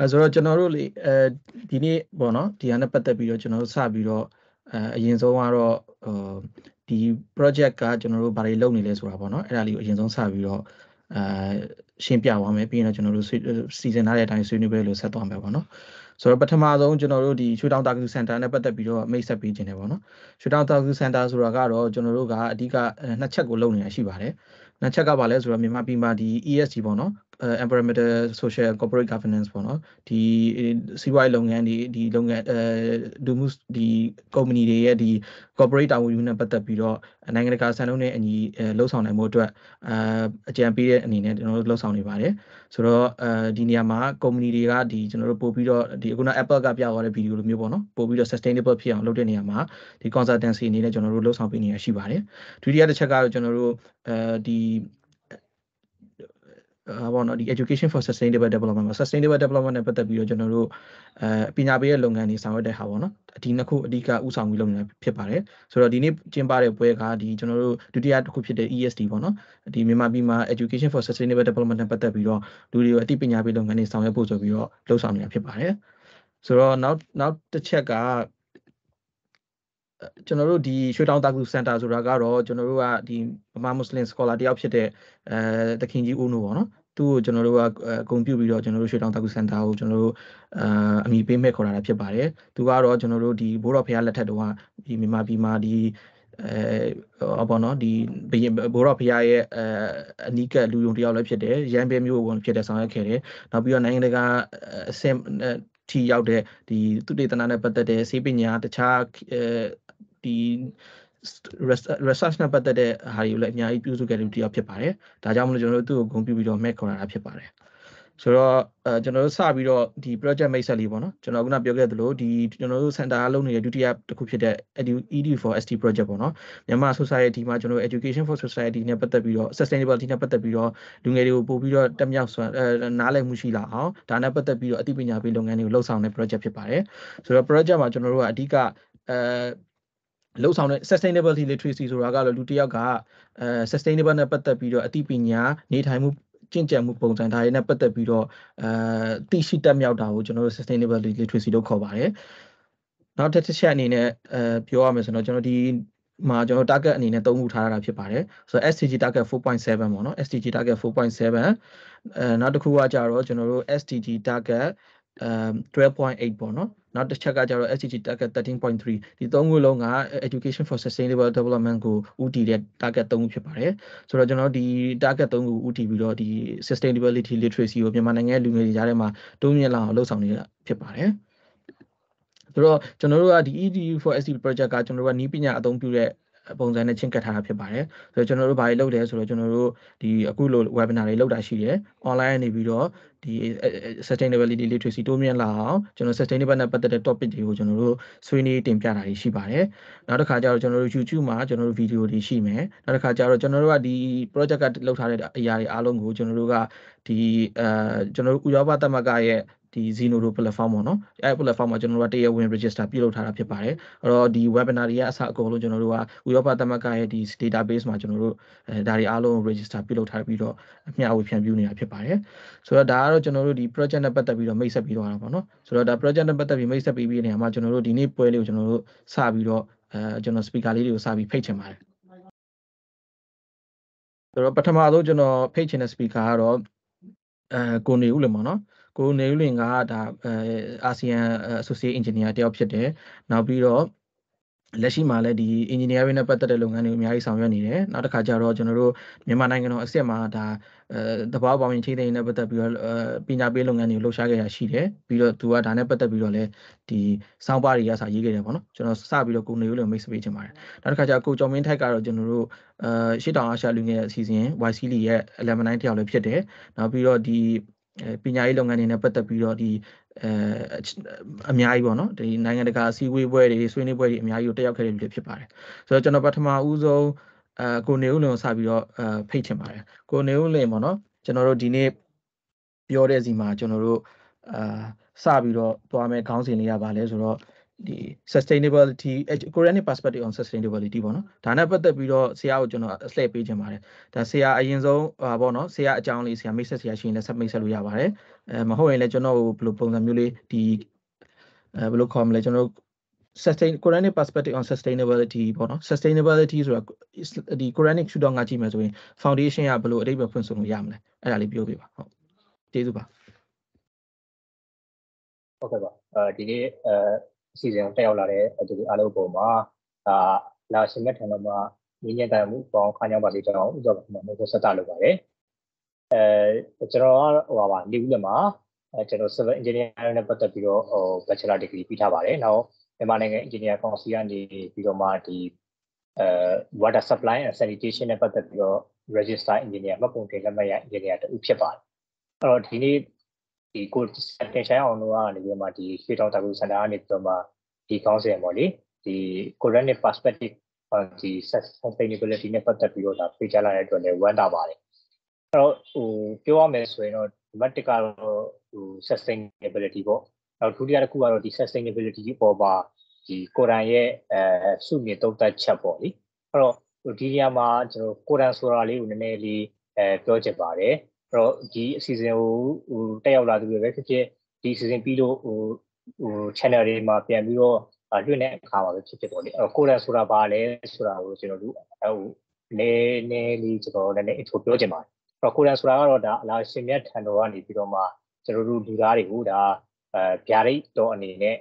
အဲဆိုတော့ကျွန်တော်တို့လေအဲဒီနေ့ပေါ့နော်ဒီဟာနဲ့ပတ်သက်ပြီးတော့ကျွန်တော်တို့စပြီးတော့အဲအရင်ဆုံးကတော့ဒီ project ကကျွန်တော်တို့ဘာတွေလုပ်နေလဲဆိုတာပေါ့နော်အဲ့ဒါလေးကိုအရင်ဆုံးစပြီးတော့အဲရှင်းပြသွားမယ်ပြီးရင်တော့ကျွန်တော်တို့စီစဉ်ထားတဲ့အတိုင်းဆွေးနွေးပွဲလို့ဆက်သွားမယ်ပေါ့နော်ဆိုတော့ပထမဆုံးကျွန်တော်တို့ဒီရွှေတောင်တာကူစင်တာနဲ့ပတ်သက်ပြီးတော့မိတ်ဆက်ပေးခြင်းတယ်ပေါ့နော်ရွှေတောင်တာကူစင်တာဆိုတာကတော့ကျွန်တော်တို့ကအဓိကနှစ်ချက်ကိုလုပ်နေတာရှိပါတယ်နှစ်ချက်ကဘာလဲဆိုတော့မြန်မာပြည်မှာဒီ ESG ပေါ့နော် environmental social corporate governance ပေါ့နော်ဒီစီးပွားရေးလုပ်ငန်းတွေဒီလုပ်ငန်းအဲဒူမှုဒီ company တွေရဲ့ဒီ corporate တာဝန်ယူနဲ့ပတ်သက်ပြီးတော့နိုင်ငံတကာစံနှုန်းနဲ့အညီလှုပ်ဆောင်နိုင်မှုအတွက်အာအကြံပေးတဲ့အနေနဲ့ကျွန်တော်တို့လှုပ်ဆောင်နေပါတယ်ဆိုတော့အဲဒီနေရာမှာ company တွေကဒီကျွန်တော်တို့ပို့ပြီးတော့ဒီအခုန Apple ကပြသွားတဲ့ဗီဒီယိုလိုမျိုးပေါ့နော်ပို့ပြီးတော့ sustainable ဖြစ်အောင်လုပ်တဲ့နေရာမှာဒီ consultancy အနေနဲ့ကျွန်တော်တို့လှုပ်ဆောင်ပေးနေရရှိပါတယ်ဒုတိယတစ်ချက်ကတော့ကျွန်တော်တို့အဲဒီ ဟာပေါ့နော်ဒီ education for sustainable development မှာ sustainable development နဲ့ပတ်သက်ပြီးတော့ကျွန်တော်တို့အဲပညာပေးရဲ့လုပ်ငန်းတွေဆောင်ရွက်တဲ့ဟာပေါ့နော်ဒီနှစ်ခုအဓိကဥဆောင်ပြီးလုပ်နေတာဖြစ်ပါတယ်ဆိုတော့ဒီနေ့ကျင်းပတဲ့ပွဲကဒီကျွန်တော်တို့ဒုတိယတစ်ခုဖြစ်တဲ့ ESD ပေါ့နော်ဒီမြန်မာပြည်မှာ education for sustainable development နဲ့ပတ်သက်ပြီးတော့လူတွေကိုအသိပညာပေးလုပ်ငန်းတွေဆောင်ရွက်ဖို့ဆိုပြီးတော့လှုပ်ဆောင်နေတာဖြစ်ပါတယ်ဆိုတော့နောက်နောက်တစ်ချက်က ကျွန်တော်တို့ဒီရွှေတောင်တာကူစင်တာဆိုတာကတော့ကျွန်တော်တို့ကဒီဗမာမွတ်စလင်စကောလာတယောက်ဖြစ်တဲ့အဲတခင်ကြီးဦးနိုပေါ့နော်သူ့ကိုကျွန်တော်တို့ကအကုန်ပြုတ်ပြီးတော့ကျွန်တော်တို့ရွှေတောင်တာကူစင်တာကိုကျွန်တော်တို့အာအမိပေးမဲ့ခေါ်လာတာဖြစ်ပါတယ်သူကတော့ကျွန်တော်တို့ဒီဘိုးတော်ဖရားလက်ထက်တုန်းကဒီမြန်မာပြည်မှာဒီအဲဘောနော်ဒီဘိုးတော်ဖရားရဲ့အဲအနီးကလူယုံတယောက်လည်းဖြစ်တယ်ရန်ဘဲမျိုးဝင်ဖြစ်တဲ့ဆောင်ရွက်ခဲ့တယ်နောက်ပြီးတော့နိုင်ငံတကာအဆင့်ထီရောက်တဲ့ဒီသူတေသနာနဲ့ပတ်သက်တဲ့ဆေးပညာတခြား ဒီ research နဲ့ပတ်သက်တဲ့ဟာတွေကိုလည်းအများကြီးပြုစုခဲ့တဲ့တယောက်ဖြစ်ပါတယ်။ဒါကြောင့်မလို့ကျွန်တော်တို့သူ့ကိုဂုဏ်ပြုပြီးတော့ make ခေါ်လာတာဖြစ်ပါတယ်။ဆိုတော့အဲကျွန်တော်တို့စပြီးတော့ဒီ project မိတ်ဆက်လေးပေါ့နော်ကျွန်တော်ခုနပြောခဲ့သလိုဒီကျွန်တော်တို့ center လုံးနေတဲ့ဒုတိယတစ်ခုဖြစ်တဲ့ edu for st project ပေါ့နော်မြန်မာ society မှာကျွန်တော်တို့ education for society နဲ့ပတ်သက်ပြီးတော့ sustainability နဲ့ပတ်သက်ပြီးတော့လူငယ်တွေကိုပို့ပြီးတော့တက်မြောက်စွာနားလည်မှုရှိလာအောင်ဒါနဲ့ပတ်သက်ပြီးတော့အသိပညာပေးလုပ်ငန်းတွေကိုလှုပ်ဆောင်တဲ့ project ဖြစ်ပါတယ်ဆိုတော့ project မှာကျွန်တော်တို့ကအဓိကအဲ လှုပ်ဆောင်တဲ့ sustainability literacy ဆိုတာကတော့လူတစ်ယောက်ကအဲ sustainable နဲ့ပတ်သက်ပြီးတော့အသိပညာနေထိုင်မှုကျင့်ကြံမှုပုံစံဒါတွေနဲ့ပတ်သက်ပြီးတော့အဲသိရှိတတ်မြောက်တာကိုကျွန်တော်တို့ sustainability literacy လို့ခေါ်ပါတယ်နောက်တစ်ချက်အနေနဲ့အဲပြောရမယ်ဆိုတော့ကျွန်တော်ဒီမှာကျွန်တော် target အနေနဲ့သုံးခုထားရတာဖြစ်ပါတယ်ဆိုတော့ SDG target 4.7ပေါ့နော် SDG target 4.7အဲနောက်တစ်ခုကကြတော့ကျွန်တော်တို့ SDG target 12.8ပေါ့နော် နောက်တစ်ချက်ကကျတော့ SDG target 13.3ဒီသုံးခုလုံးက education for sustainable development ကိုဦးတည်တဲ့ target သုံးခုဖြစ်ပါတယ်ဆိုတော့ကျွန်တော်ဒီ target သုံးခုဦးတည်ပြီးတော့ဒီ sustainability literacy ကိုမြန်မာနိုင်ငံရဲ့လူငယ်တွေကြားထဲမှာတိုးမြင့်လာအောင်လှုပ်ဆောင်နေတာဖြစ်ပါတယ်ဆိုတော့ကျွန်တော်တို့ကဒီ EDU for SD project ကကျွန်တော်တို့ကနီးပညာအသုံးပြုတဲ့ ပုံစံနဲ့ချင်းကပ်ထားတာဖြစ်ပါတယ်ဆိုတော့ကျွန်တော်တို့ဘာတွေလုပ်လဲဆိုတော့ကျွန်တော်တို့ဒီအခုလို webinar တွေလုပ်တာရှိတယ် online နေပြီးတော့ဒီ sustainability literacy တိုးမြင့်လာအောင်ကျွန်တော် sustainable နဲ့ပတ်သက်တဲ့ topic တွေကိုကျွန်တော်တို့ဆွေးနွေးတင်ပြတာတွေရှိပါတယ်နောက်တစ်ခါကျတော့ကျွန်တော်တို့ YouTube မှာကျွန်တော်တို့ video တွေရှိမယ်နောက်တစ်ခါကျတော့ကျွန်တော်တို့ကဒီ project ကလုပ်ထားတဲ့အရာတွေအားလုံးကိုကျွန်တော်တို့ကဒီအဲကျွန်တော်တို့ဥရောပသမဂ္ဂရဲ့ ဒီ Zenodo platform ပေါ့နော်အဲ platform မှာကျွန်တော်တို့ကတရားဝင် register ပြုလုပ်ထားတာဖြစ်ပါတယ်အဲ့တော့ဒီ webinar တွေကအစအကုန်လုံးကျွန်တော်တို့ကဥရောပသမဂ္ဂရဲ့ဒီ database မှာကျွန်တော်တို့အဲဒါတွေအားလုံး register ပြုလုပ်ထားပြီးတော့အမျှဝေဖြန့်ဖြူးနေတာဖြစ်ပါတယ်ဆိုတော့ဒါကတော့ကျွန်တော်တို့ဒီ project နဲ့ပတ်သက်ပြီးတော့မိတ်ဆက်ပြီးတော့တာပေါ့နော်ဆိုတော့ဒါ project နဲ့ပတ်သက်ပြီးမိတ်ဆက်ပြီးပြီးနေရာမှာကျွန်တော်တို့ဒီနေ့ပွဲလေးကိုကျွန်တော်တို့စပြီးတော့အဲကျွန်တော် speaker လေးတွေကိုစပြီးဖိတ်ချင်ပါတယ်ဆိုတော့ပထမဆုံးကျွန်တော်ဖိတ်ချင်တဲ့ speaker ကတော့အဲကိုနေဦးလေပေါ့နော် ကိုနေဦးလင်ကဒါအဲအာဆီယံ associate engineer တယောက်ဖြစ်တယ်နောက်ပြီးတော့လက်ရှိမှာလည်းဒီ engineering နဲ့ပတ်သက်တဲ့လုပ်ငန်းတွေအများကြီးဆောင်ရွက်နေတယ်နောက်တစ်ခါကျတော့ကျွန်တော်တို့မြန်မာနိုင်ငံတော်အစစ်မှာဒါအဲတဘာပေါင်းချင်းသိမ်းနဲ့ပတ်သက်ပြီးတော့ပညာပေးလုပ်ငန်းတွေလှုပ်ရှားခဲ့ရရှိတယ်ပြီးတော့သူကဒါနဲ့ပတ်သက်ပြီးတော့လည်းဒီစောင်းပါတွေကစာရေးခဲ့တယ်ပေါ့နော်ကျွန်တော်စပြီးတော့ကိုနေဦးလည်းမိတ်ဆွေးချင်ပါတယ်နောက်တစ်ခါကျကိုကျော်မင်းထိုက်ကတော့ကျွန်တော်တို့အဲရှစ်တောင်အာရှလူငယ်အစီအစဉ် YCL ရဲ့11တယောက်လည်းဖြစ်တယ်နောက်ပြီးတော့ဒီ ပညာရေးလုပ်ငန်းတွေနဲ့ပတ်သက်ပြီးတော့ဒီအဲအများကြီးပေါ့နော်ဒီနိုင်ငံတကာအစည်းအဝေးပွဲတွေဆွေးနွေးပွဲတွေအများကြီးကိုတက်ရောက်ခဲ့တဲ့လူတွေဖြစ်ပါတယ်ဆိုတော့ကျွန်တော်ပထမဦးဆုံးအဲကိုနေဦးလင်ကိုစပြီးတော့အဲဖိတ်ချင်ပါတယ်ကိုနေဦးလင်ပေါ့နော်ကျွန်တော်တို့ဒီနေ့ပြောတဲ့စီမှာကျွန်တော်တို့အာစပြီးတော့သွားမယ်ခေါင်းစဉ်လေးရပါလဲဆိုတော့ ဒီ sustainability Quranic perspective on sustainability ပေါ့နော်ဒါနဲ့ပတ်သက်ပြီးတော့ဆရာကိုကျွန်တော်အလှည့်ပေးခြင်းပါတယ်ဒါဆရာအရင်ဆုံးဟာပေါ့နော်ဆရာအကြောင်းလေးဆရာမိတ်ဆက်ဆရာရှိရင်လည်းဆက်မိတ်ဆက်လို့ရပါတယ်အဲမဟုတ်ရင်လည်းကျွန်တော်ဘယ်လိုပုံစံမျိုးလေးဒီအဲဘယ်လိုခေါ်မလဲကျွန်တော် sustain Quranic perspective on sustainability ပေါ့နော် sustainability ဆိုတာဒီ Quranic ရှုထောင့်ကကြည့်မယ်ဆိုရင် foundation ကဘယ်လိုအဓိပ္ပာယ်ဖွင့်ဆိုလို့ရမလဲအဲ့ဒါလေးပြောပြပါဟုတ်ကျေးဇူးပါဟုတ်ကဲ့ပါအဲဒီနေ့ အဲအစီအစဉ်တက်ရောက်လာတဲ့ဒီအားလုံးပုံမှာဒါလာရှင်မဲ့ထံတော်မှာညီညွတ်တယ်မှုပေါင်းခါကြောင်းပါလေးကျွန်တော်ဥစ္စာကမှမျိုးဆက်တာလုပ်ပါတယ်အဲကျွန်တော်ကဟိုပါပါနေဦးလက်မှာအဲကျွန်တော် civil engineering နဲ့ပတ်သက်ပြီးတော့ဟို bachelor degree ပြီးထားပါတယ်နောက်မြန်မာနိုင်ငံ engineer council ကနေပြီးတော့မှဒီအဲ water supply and sanitation နဲ့ပတ်သက်ပြီးတော့ register engineer မှတ်ပုံတင်လက်မှတ်ရ engineer တူဖြစ်ပါတယ်အဲ့တော့ဒီနေ့ ဒီကိုတင်ဆိုင်အောင်လို့ကနေပြီးတော့မှဒီရွှေတောင်တကူစင်တာကနေပြီးတော့မှဒီကောင်းစင်ပေါ့လေဒီ Quranic perspective ဒီ sustainability နဲ့ပတ်သက်ပြီးတော့ဒါဖေးချလာတဲ့အတွက်လည်းဝမ်းသာပါတယ်အဲ့တော့ဟိုပြောရမယ်ဆိုရင်တော့ဒီမတ်တကတော့ဟို sustainability ပေါ့နောက်ဒုတိယတစ်ခုကတော့ဒီ sustainability အပေါ်မှာဒီကိုရန်ရဲ့အဲစုမြင်တုံ့တက်ချက်ပေါ့လေအဲ့တော့ဒီနေရာမှာကျွန်တော်ကိုရန်ဆိုတာလေးကိုနည်းနည်းလေးအဲပြောချင်ပါတယ်အဲ့ တော့ဒီအစီအစဉ်ကိုဟိုတက်ရောက်လာသူတွေပဲဖြစ်ဖြစ်ဒီအစီအစဉ်ပြီးလို့ဟိုဟို channel တွေမှာပြန်ပြီးတော့လွှင့်တဲ့အခါမှာပဲဖြစ်ဖြစ်ပေါ့လေအဲ့တော့ကိုရန်ဆိုတာဘာလဲဆိုတာကိုကျွန်တော်တို့ဟိုနည်းနည်းလေးကျွန်တော်နည်းနည်း intro ပြောချင်ပါတယ်အဲ့တော့ကိုရန်ဆိုတာကတော့ဒါအလားရှင်မြတ်ထံတော်ကနေပြီးတော့မှကျွန်တော်တို့လူသားတွေကိုဒါအဲဗျာဒိတ်တော်အနေနဲ့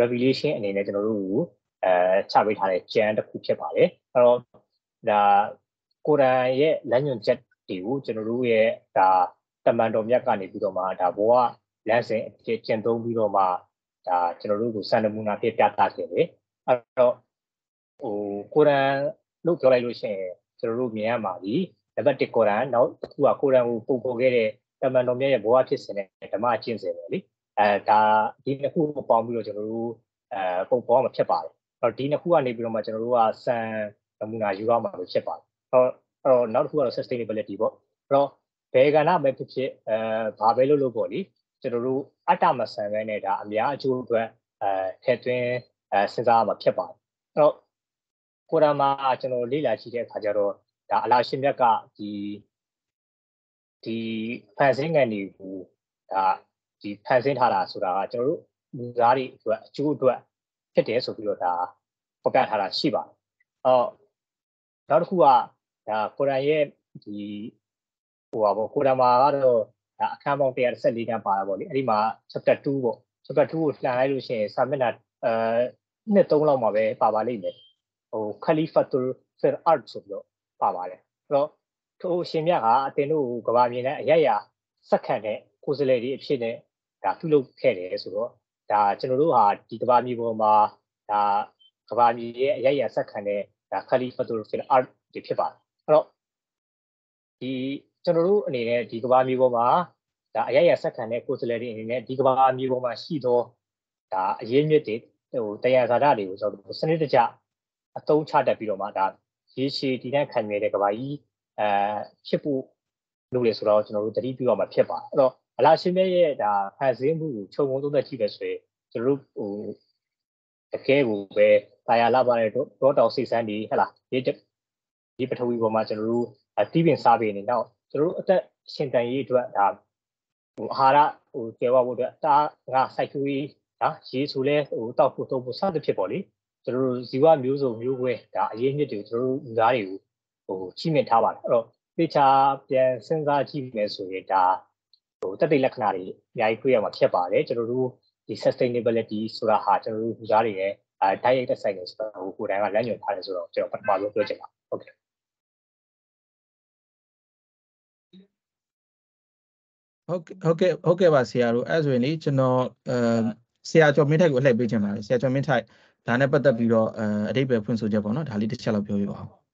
revelation အနေနဲ့ကျွန်တော်တို့ကိုအဲချပေးထားတဲ့ကျမ်းတစ်ခုဖြစ်ပါတယ်အဲ့တော့ဒါကိုရန်ရဲ့လမ်းညွှန်ချက် တွေကိုကျွန်တော်တို့ရဲ့ဒါတမန်တော်မြတ်ကနေပြီးတော့မှဒါဘောကလမ်းစဉ်အဖြစ်ကျင့်သုံးပြီးတော့မှဒါကျွန်တော်တို့ကိုစံနမူနာပြပြသခဲ့တယ်အဲ့တော့ဟိုကိုရန်လို့ပြောလိုက်လို့ရှိရင်ကျွန်တော်တို့မြင်ရမှာဒီနံပါတ်1ကိုရန်နောက်တစ်ခုကကိုရန်ကိုပုံပေါ်ခဲ့တဲ့တမန်တော်မြတ်ရဲ့ဘောကဖြစ်စဉ်နဲ့ဓမ္မအကျင့်စဉ်ပဲလေအဲဒါဒီနှစ်ခုကိုပေါင်းပြီးတော့ကျွန်တော်တို့အဲပုံပေါ်မှာဖြစ်ပါတယ်အဲ့တော့ဒီနှစ်ခုကနေပြီးတော့မှကျွန်တော်တို့ကစံနမူနာယူရမှာလို့ဖြစ်ပါတယ်အဲ့တော့ အဲ့တော့နောက်တစ်ခုကတော့ sustainability ပေါ့အဲ့တော့ဘယ်ကဏ္ဍပဲဖြစ်ဖြစ်အဲဘာပဲလုပ်လို့ပေါ့လေကျွန်တော်တို့အတ္တမဆန်ပဲနဲ့ဒါအများအကျိုးအတွက်အဲထည့်သွင်းအဲစဉ်းစားရမှာဖြစ်ပါတယ်အဲ့တော့ကိုရမှာကျွန်တော်လေ့လာကြည့်တဲ့အခါကျတော့ဒါအလားရှင်မြတ်ကဒီဒီဖန်ဆင်းငံတွေကိုဒါဒီဖန်ဆင်းထားတာဆိုတာကကျွန်တော်တို့လူသားတွေအတွက်အကျိုးအတွက်ဖြစ်တယ်ဆိုပြီးတော့ဒါဖော်ပြထားတာရှိပါတယ်အော်နောက်တစ်ခုက ဒါကိုရန်ရဲ့ဒီဟိုပါပေါ့ကိုရန်မှာကတော့ဒါအခန်းပေါင်း114ခန်းပါတာပေါ့လေအဲ့ဒီမှာ chapter 2ပေါ့ chapter 2ကိုလှန်လိုက်လို့ရှိရင်စာမျက်နှာအဲနှစ်သုံးလောက်မှာပဲပါပါလိမ့်မယ်ဟို Khalifatul Fir Art ဆိုပြီးတော့ပါပါတယ်အဲ့တော့ထိုရှင်မြတ်ကအတင်တို့ကဘာမြင်တဲ့အရရစက္ကန့်တဲ့ကိုယ်စလဲတွေအဖြစ်နဲ့ဒါပြုလုပ်ခဲ့တယ်ဆိုတော့ဒါကျွန်တော်တို့ဟာဒီကဘာမြေပေါ်မှာဒါကဘာမြေရဲ့အရရစက္ကန့်တဲ့ဒါ Khalifatul Fir Art တွေဖြစ်ပါတယ် အဲ့တော့ဒီကျွန်တော်တို့အနေနဲ့ဒီကဘာမြေပေါ်မှာဒါအရရဆက်ခံတဲ့ကိုယ်စားလှယ်တွေအနေနဲ့ဒီကဘာမြေပေါ်မှာရှိသောဒါအရေးမြစ်တွေဟိုတရားဇာတာတွေကိုကျွန်တော်တို့စနစ်တကျအသုံးချတတ်ပြီးတော့မှဒါရေရှည်တည်တဲ့ခံနေတဲ့ကဘာကြီးအဲဖြစ်ဖို့လုပ်လေဆိုတော့ကျွန်တော်တို့တတိပြုရမှာဖြစ်ပါတယ်အဲ့တော့အလားရှင်မြတ်ရဲ့ဒါဖန်ဆင်းမှုကိုခြုံငုံသုံးသက်ကြည့်တယ်ဆိုရင်ကျွန်တော်တို့ဟိုတကယ်ကိုပဲတာယာလာပါတဲ့ဒေါတောင်စိတ်ဆန်းဒီဟဲ့လား ဒီဒီပထဝီပေါ်မှာကျွန်တော်တို့တီးပင်စားပေနေတော့ကျွန်တော်တို့အသက်ရှင်တန်ရေးအတွက်ဒါဟိုအာဟာရဟိုကျေဝဖို့အတွက်တာငါစိုက်ခူကြီးဒါရေဆိုလဲဟိုတောက်ဖို့သုံးဖို့စသဖြင့်ပေါ့လေကျွန်တော်တို့ဇီဝမျိုးစုံမျိုးကွဲဒါအရေးမြစ်တွေကိုကျွန်တော်တို့လူသားတွေကိုဟိုချိမြင့်ထားပါတယ်အဲ့တော့သေချာပြန်စဉ်းစားကြည့်မယ်ဆိုရင်ဒါဟိုတက်တိလက္ခဏာတွေအများကြီးတွေ့ရမှာဖြစ်ပါတယ်ကျွန်တော်တို့ဒီ sustainability ဆိုတာဟာကျွန်တော်တို့လူသားတွေရဲ့အဲ diet တက်ဆိုင်နေဆိုတာဟိုကိုယ်တိုင်ကလမ်းညွှန်ထားတယ်ဆိုတော့ကျွန်တော်ပထမဆုံးပြောချင်တာဟုတ်ကဲ့ ဟုတ်ဟုတ်ကဲ့ဟုတ်ကဲ့ပါဆရာတို့အဲ့ဆိုရင်လေကျွန်တော်အဲဆရာကျော်မင်းထိုက်ကိုအလှည့်ပေးချင်ပါတယ်ဆရာကျော်မင်းထိုက်ဒါနဲ့ပတ်သက်ပြီးတော့အဲအတိတ်ပဲဖွင့်ဆိုချက်ပေါ့နော်ဒါလေးတစ်ချက်လောက်ပြောပြပါဦး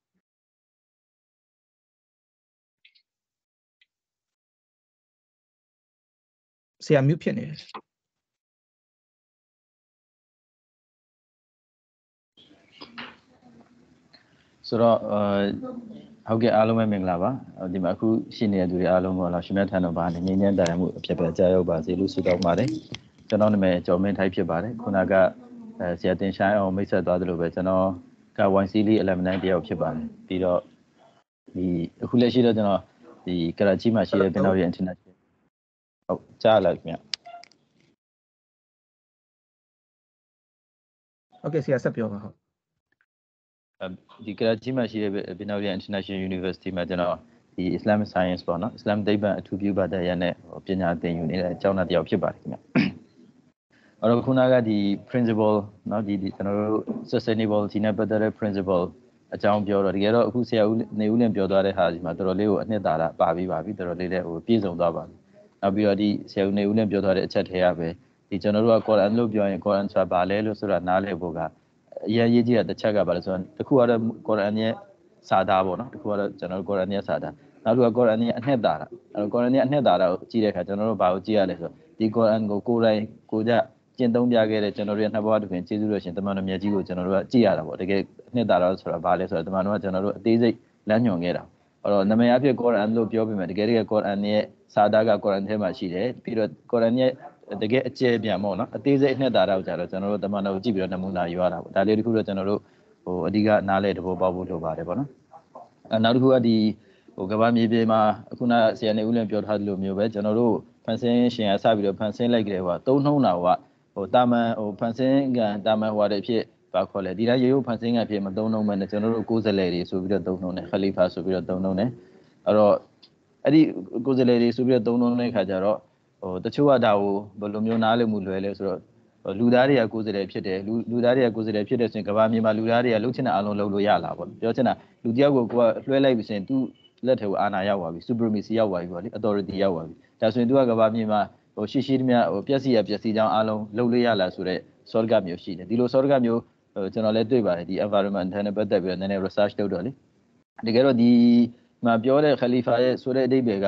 ဆရာမြုပ်ဖြစ်နေတယ်ဆိုတော့ ဟုတ်ကဲ့အားလုံးပဲမင်္ဂလာပါဒီမှာအခုရှိနေတဲ့သူတွေအားလုံးကိုလာရှင်မြတ်ထံတော်ဘာနဲ့ငြိမ်းချမ်းတရားမှုအဖြစ်ပဲကြားရောက်ပါစေလို့ဆုတောင်းပါတယ်ကျွန်တော်နာမည်ကျော်မင်းထိုက်ဖြစ်ပါတယ်ခုနကအဲဆရာတင်ဆိုင်အောင်မိတ်ဆက်သွားသလိုပဲကျွန်တော်က YC လေး11တယောက်ဖြစ်ပါတယ်ပြီးတော့ဒီအခုလက်ရှိတော့ကျွန်တော်ဒီကရာချီမှာရှိတဲ့တင်တော်ရဲ့ international ဟုတ်ကြားလိုက်ခင်ဗျဟုတ်ကဲ့ဆရာဆက်ပြောပါဟုတ် ဒီကရာချီမှာရှိတဲ့ဘင်နော်ရီ International University မှာကျွန်တော်ဒီ Islamic Science ပေါ့နော် Islam သိပ္ပံအထူးပြုပါတဲ့ရနဲ့ပညာသင်ယူနေတဲ့အကြောင်းသားတစ်ယောက်ဖြစ်ပါတယ်ခင်ဗျအဲ့တော့ခုနကဒီ principle เนาะဒီဒီကျွန်တော်တို့ sustainability နဲ့ပတ်သက်တဲ့ principle အကြောင်းပြောတော့တကယ်တော့အခုဆရာဦးနေဦးလင်ပြောသွားတဲ့ဟာဒီမှာတော်တော်လေးကိုအနှစ်သာရပါပြီးပါပြီတော်တော်လေးလည်းဟိုပြည့်စုံသွားပါပြီနောက်ပြီးတော့ဒီဆရာဦးနေဦးလင်ပြောသွားတဲ့အချက်ထဲရပဲဒီကျွန်တော်တို့က Quran လို့ပြောရင် Quran ဆိုတာဘာလဲလို့ဆိုတာနားလည်ဖို့က အရင်ရေးကြည့်တဲ့တစ်ချက်ကဘာလဲဆိုတော့တခုကတော့ Quran ရဲ့စာသားပေါ့နော်တခုကတော့ကျွန်တော်တို့ Quran ရဲ့စာသားနောက်တစ်ခုက Quran ရဲ့အနှစ်သာရအဲတော့ Quran ရဲ့အနှစ်သာရကိုကြည့်တဲ့အခါကျွန်တော်တို့ဘာကိုကြည့်ရလဲဆိုတော့ဒီ Quran ကိုကိုယ်တိုင်ကိုကြကျင့်သုံးပြခဲ့တဲ့ကျွန်တော်တို့ရဲ့နှစ်ဘဝတစ်ခွင်ကျေးဇူးတော်ရှင်တမန်တော်မြတ်ကြီးကိုကျွန်တော်တို့ကကြည့်ရတာပေါ့တကယ်အနှစ်သာရဆိုတာဘာလဲဆိုတော့တမန်တော်ကကျွန်တော်တို့အသေးစိတ်လမ်းညွှန်ခဲ့တာအဲ့တော့နာမည်အဖြစ် Quran လို့ပြောပြမယ်တကယ်တကယ် Quran ရဲ့စာသားက Quran ထဲမှာရှိတယ်ပြီးတော့ Quran ရဲ့ တကယ်အကျယ်ပြန်ပေါ့နော်အသေးစိတ်အနှစ်သာရကိုကြတော့ကျွန်တော်တို့တမန်တော်ကိုကြည့်ပြီးတော့နမူနာယူရတာပေါ့ဒါလေးတခုတော့ကျွန်တော်တို့ဟိုအဓိကနားလဲတဘောပေါက်ဖို့လိုပါတယ်ပေါ့နော်အဲနောက်တစ်ခုကဒီဟိုကဘာမြေပြင်မှာအခုနဆရာနေဦးလင်ပြောထားသလိုမျိုးပဲကျွန်တော်တို့ဖန်ဆင်းရှင်ရစပြီးတော့ဖန်ဆင်းလိုက်ကြတယ်ဟိုသုံးနှုံးတာဟိုဟိုတာမန်ဟိုဖန်ဆင်းကန်တာမန်ဟိုတဲ့ဖြစ်ဘာခေါ်လဲဒီတိုင်းရေရုပ်ဖန်ဆင်းကန်ဖြစ်မသုံးနှုံးမဲ့ကျွန်တော်တို့ကိုယ်စလဲတွေဆိုပြီးတော့သုံးနှုံးတယ်ခလီဖာဆိုပြီးတော့သုံးနှုံးတယ်အဲ့တော့အဲ့ဒီကိုယ်စလဲတွေဆိုပြီးတော့သုံးနှုံးတဲ့ခါကျတော့ ဟိုတချို့ကဒါကိုဘယ်လိုမျိုးနားလည်မှုလွယ်လဲဆိုတော့လူသားတွေကကိုယ်စလဲဖြစ်တယ်လူလူသားတွေကကိုယ်စလဲဖြစ်တယ်ဆိုရင်ကဘာမြေမှာလူသားတွေကလှုပ်ချင်တဲ့အလုံးလှုပ်လို့ရလာပေါ့ပြောချင်တာလူတယောက်ကိုကိုကလွှဲလိုက်ပြီးဆိုရင် तू လက်ထဲကိုအာဏာရောက်သွားပြီ supremacy ရောက်သွားပြီပေါ့လေ authority ရောက်သွားပြီဒါဆိုရင် तू ကကဘာမြေမှာဟိုရှိရှိတည်းများဟိုပျက်စီးရပျက်စီးကြောင်းအားလုံးလှုပ်လို့ရလာဆိုတော့ sort ကမျိုးရှိတယ်ဒီလို sort ကမျိုးဟိုကျွန်တော်လည်းတွေ့ပါတယ်ဒီ environment နဲ့ပတ်သက်ပြီးတော့နည်းနည်း research လုပ်တော့လေတကယ်တော့ဒီမှာပြောတဲ့ Khalifa ရဲ့ဆိုတဲ့အဓိပ္ပာယ်က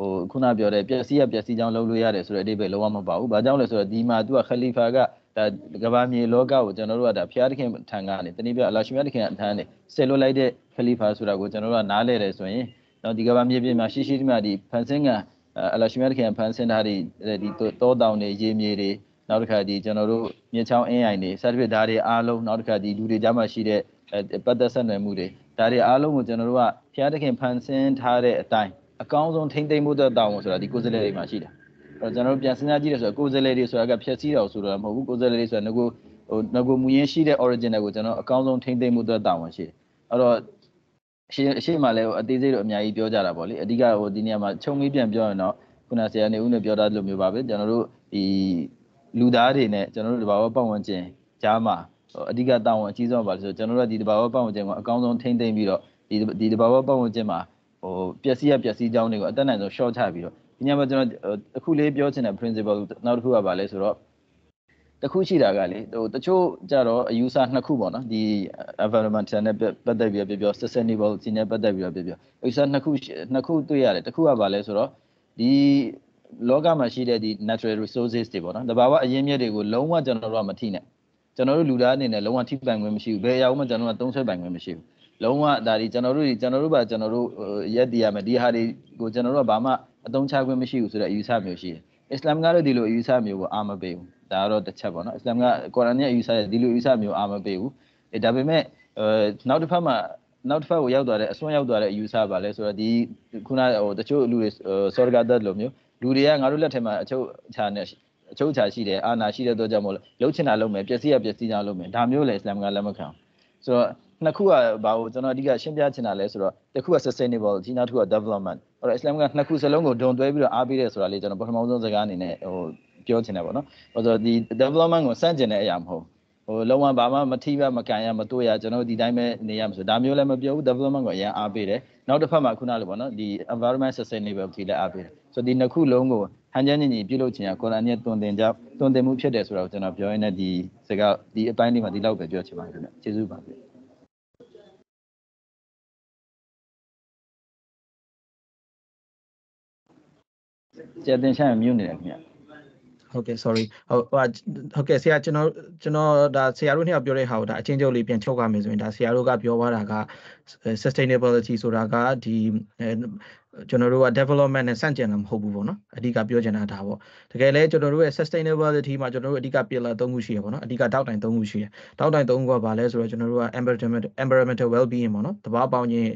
ဟိုခုနပြောတဲ့ပျက်စီးရပျက်စီးကြောင်းလှုပ်လို့ရတယ်ဆိုတဲ့အဓိပ္ပာယ်လုံးဝမပါဘူး။ဘာကြောင့်လဲဆိုတော့ဒီမှာ तू က Khalifa ကဒါကဘာမြေလောကကိုကျွန်တော်တို့ကဒါဖျားသခင်ထံကနေတနည်းပြအလာရှိမြတ်သခင်အထံနေဆယ်လွတ်လိုက်တဲ့ Khalifa ဆိုတာကိုကျွန်တော်တို့ကနားလဲတယ်ဆိုရင်တော့ဒီကဘာမြေပြင်မှာရှိရှိဒီမှာဒီဖန်ဆင်းကအလာရှိမြတ်သခင်ဖန်ဆင်းထားတဲ့ဒီတောတောင်တွေရေမြေတွေနောက်တစ်ခါဒီကျွန်တော်တို့မြေချောင်းအင်းအိုင်တွေစသဖြင့်ဒါတွေအားလုံးနောက်တစ်ခါဒီလူတွေကြားမှာရှိတဲ့ပတ်သက်ဆက်နွယ်မှုတွေဒါတွေအားလုံးကိုကျွန်တော်တို့ကဖျားသခင်ဖန်ဆင်းထားတဲ့အတိုင်း အကောင်းဆုံးထိမ့်သိမ့်မှုတဲ့တောင်းဆိုတာဒီကိုယ်စလဲတွေမှာရှိတာအဲ့တော့ကျွန်တော်တို့ပြန်စဉ်းစားကြည့်ရဆိုတော့ကိုယ်စလဲတွေဆိုတာကဖြည့်ဆည်းတော်ဆိုတော့မဟုတ်ဘူးကိုယ်စလဲတွေဆိုတာငကိုဟိုငကိုမူရင်းရှိတဲ့ original ကိုကျွန်တော်အကောင်းဆုံးထိမ့်သိမ့်မှုတဲ့တောင်းဝင်ရှိတယ်အဲ့တော့ရှေ့ရှေ့မှာလည်းအသေးစိတ်တော့အများကြီးပြောကြတာပေါ့လေအဓိကဟိုဒီနေရာမှာခြုံပြီးပြန်ပြောရင်တော့ခုနဆရာနေဦးနဲ့ပြောတာလိုမျိုးပါပဲကျွန်တော်တို့ဒီလူသားတွေနဲ့ကျွန်တော်တို့တဘာဝပတ်ဝန်းကျင်ကြားမှာအဓိကတာဝန်အကြီးဆုံးပါလို့ဆိုကျွန်တော်တို့ကဒီတဘာဝပတ်ဝန်းကျင်ကိုအကောင်းဆုံးထိမ့်သိမ့်ပြီးတော့ဒီဒီတဘာဝပတ်ဝန်းကျင်မှာ ဟိုပျက်စီးရပျက်စီးကြောင်းတွေကိုအတက်နိုင်ဆုံး short ချပြီးတော့ဒီညမှာကျွန်တော်အခုလေးပြောချင်တဲ့ principle နောက်တစ်ခုကပါလဲဆိုတော့တခုရှိတာကလေဟိုတချို့ကြတော့အယူဆနှစ်ခုပေါ့နော်ဒီ environment နဲ့ပတ်သက်ပြီးပြောပြော sustainable စီနဲ့ပတ်သက်ပြီးတော့ပြောပြောအယူဆနှစ်ခုနှစ်ခုတွေ့ရတယ်တခုကပါလဲဆိုတော့ဒီလောကမှာရှိတဲ့ဒီ natural resources တွေပေါ့နော်တဘာဝအရင်းမြစ်တွေကိုလုံးဝကျွန်တော်တို့ကမထိနဲ့ကျွန်တော်တို့လူသားအနေနဲ့လုံးဝထိပိုင်ခွင့်မရှိဘူးဘယ်အရာမှကျွန်တော်တို့ကသုံးဆွဲပိုင်ခွင့်မရှိဘူး လုံးဝဒါဒီကျွန်တော်တို့ကျွန်တော်တို့ပါကျွန်တော်တို့ရက်တည်ရမယ်ဒီဟာတွေကိုကျွန်တော်တို့ကဘာမှအသုံးချခွင့်မရှိဘူးဆိုတဲ့အယူဆမျိုးရှိတယ်အစ္စလာမ်ကတော့ဒီလိုအယူဆမျိုးကိုအာမပေးဘူးဒါကတော့တစ်ချက်ပေါ့နော်အစ္စလာမ်ကကုရ်အာန်ရဲ့အယူဆရဲ့ဒီလိုအယူဆမျိုးအာမပေးဘူးအဲဒါပေမဲ့အဲနောက်တစ်ဖက်မှာနောက်တစ်ဖက်ကိုရောက်သွားတဲ့အစွန်းရောက်သွားတဲ့အယူဆပါလဲဆိုတော့ဒီခုနဟိုတချို့လူတွေစောရဂတ်တ်လိုမျိုးလူတွေကငါတို့လက်ထဲမှာအချုပ်ချာနဲ့အချုပ်ချာရှိတယ်အာနာရှိတဲ့တော့ကြောင့်မို့လို့လှုပ်ချင်တာလုပ်မယ်ပျက်စီးရပျက်စီးကြလုပ်မယ်ဒါမျိုးလေအစ္စလာမ်ကလက်မခံဆိုတော့ နှစ်ခုကဘာကိုကျွန်တော်အဓိကရှင်းပြချင်တာလဲဆိုတော့တစ်ခုက sustainable ဒီနောက်တစ်ခုက development အဲ့တော့ Islam ကနှစ်ခုစလုံးကိုဒုံတွဲပြီးတော့အားပေးတယ်ဆိုတာလေးကျွန်တော်ပထမဆုံးစကားအနေနဲ့ဟိုပြောချင်တယ်ပေါ့နော်။ဘာလို့ဒီ development ကိုစန့်ကျင်တဲ့အရာမဟုတ်ဟိုလုံးဝဘာမှမထိပါမကန်ရမတွေ့ရကျွန်တော်ဒီတိုင်းပဲနေရမှာဆိုဒါမျိုးလည်းမပြောဘူး development ကိုအရင်အားပေးတယ်။နောက်တစ်ဖက်မှာခုနလိုပေါ့နော်ဒီ environment sustainability လည်းအားပေးတယ်။ဆိုဒီနှစ်ခုလုံးကိုဟန်ချမ်းညီညီပြုလုပ်ချင်ရကုရ်အာန်ရဲ့တွင်တင်ကြတွင်တင်မှုဖြစ်တယ်ဆိုတော့ကျွန်တော်ပြောရင်းနဲ့ဒီစကားဒီအပိုင်းလေးမှာဒီလောက်ပဲပြောချင်ပါတယ်ခင်ဗျ။ကျေးဇူးပါဗျ။ ကျတင်ဆိုင်မြုပ်နေတယ်ခင်ဗျဟုတ်ကဲ့ sorry ဟုတ်ဟိုဟုတ်ကဲ့ဆရာကျွန်တော်ကျွန်တော်ဒါဆရာတို့နှစ်ယောက်ပြောတဲ့ဟာကိုဒါအချင်းချုပ်လေးပြန်ချုပ်ရမယ်ဆိုရင်ဒါဆရာတို့ကပြောသွားတာက sustainability ဆိုတာကဒီ ကျွန်တော်တို့က development နဲ့စန့်ကျင်တာမဟုတ်ဘူးပေါ့နော်အဓိကပြောချင်တာဒါပေါ့တကယ်လဲကျွန်တော်တို့ရဲ့ sustainability မှာကျွန်တော်တို့အဓိက pillar ၃ခုရှိရပေါ့နော်အဓိကတောက်တိုင်၃ခုရှိရတောက်တိုင်၃ခုကဘာလဲဆိုတော့ကျွန်တော်တို့က environment environmental well being ပေါ့နော်တဘာပေါင်းခြင်း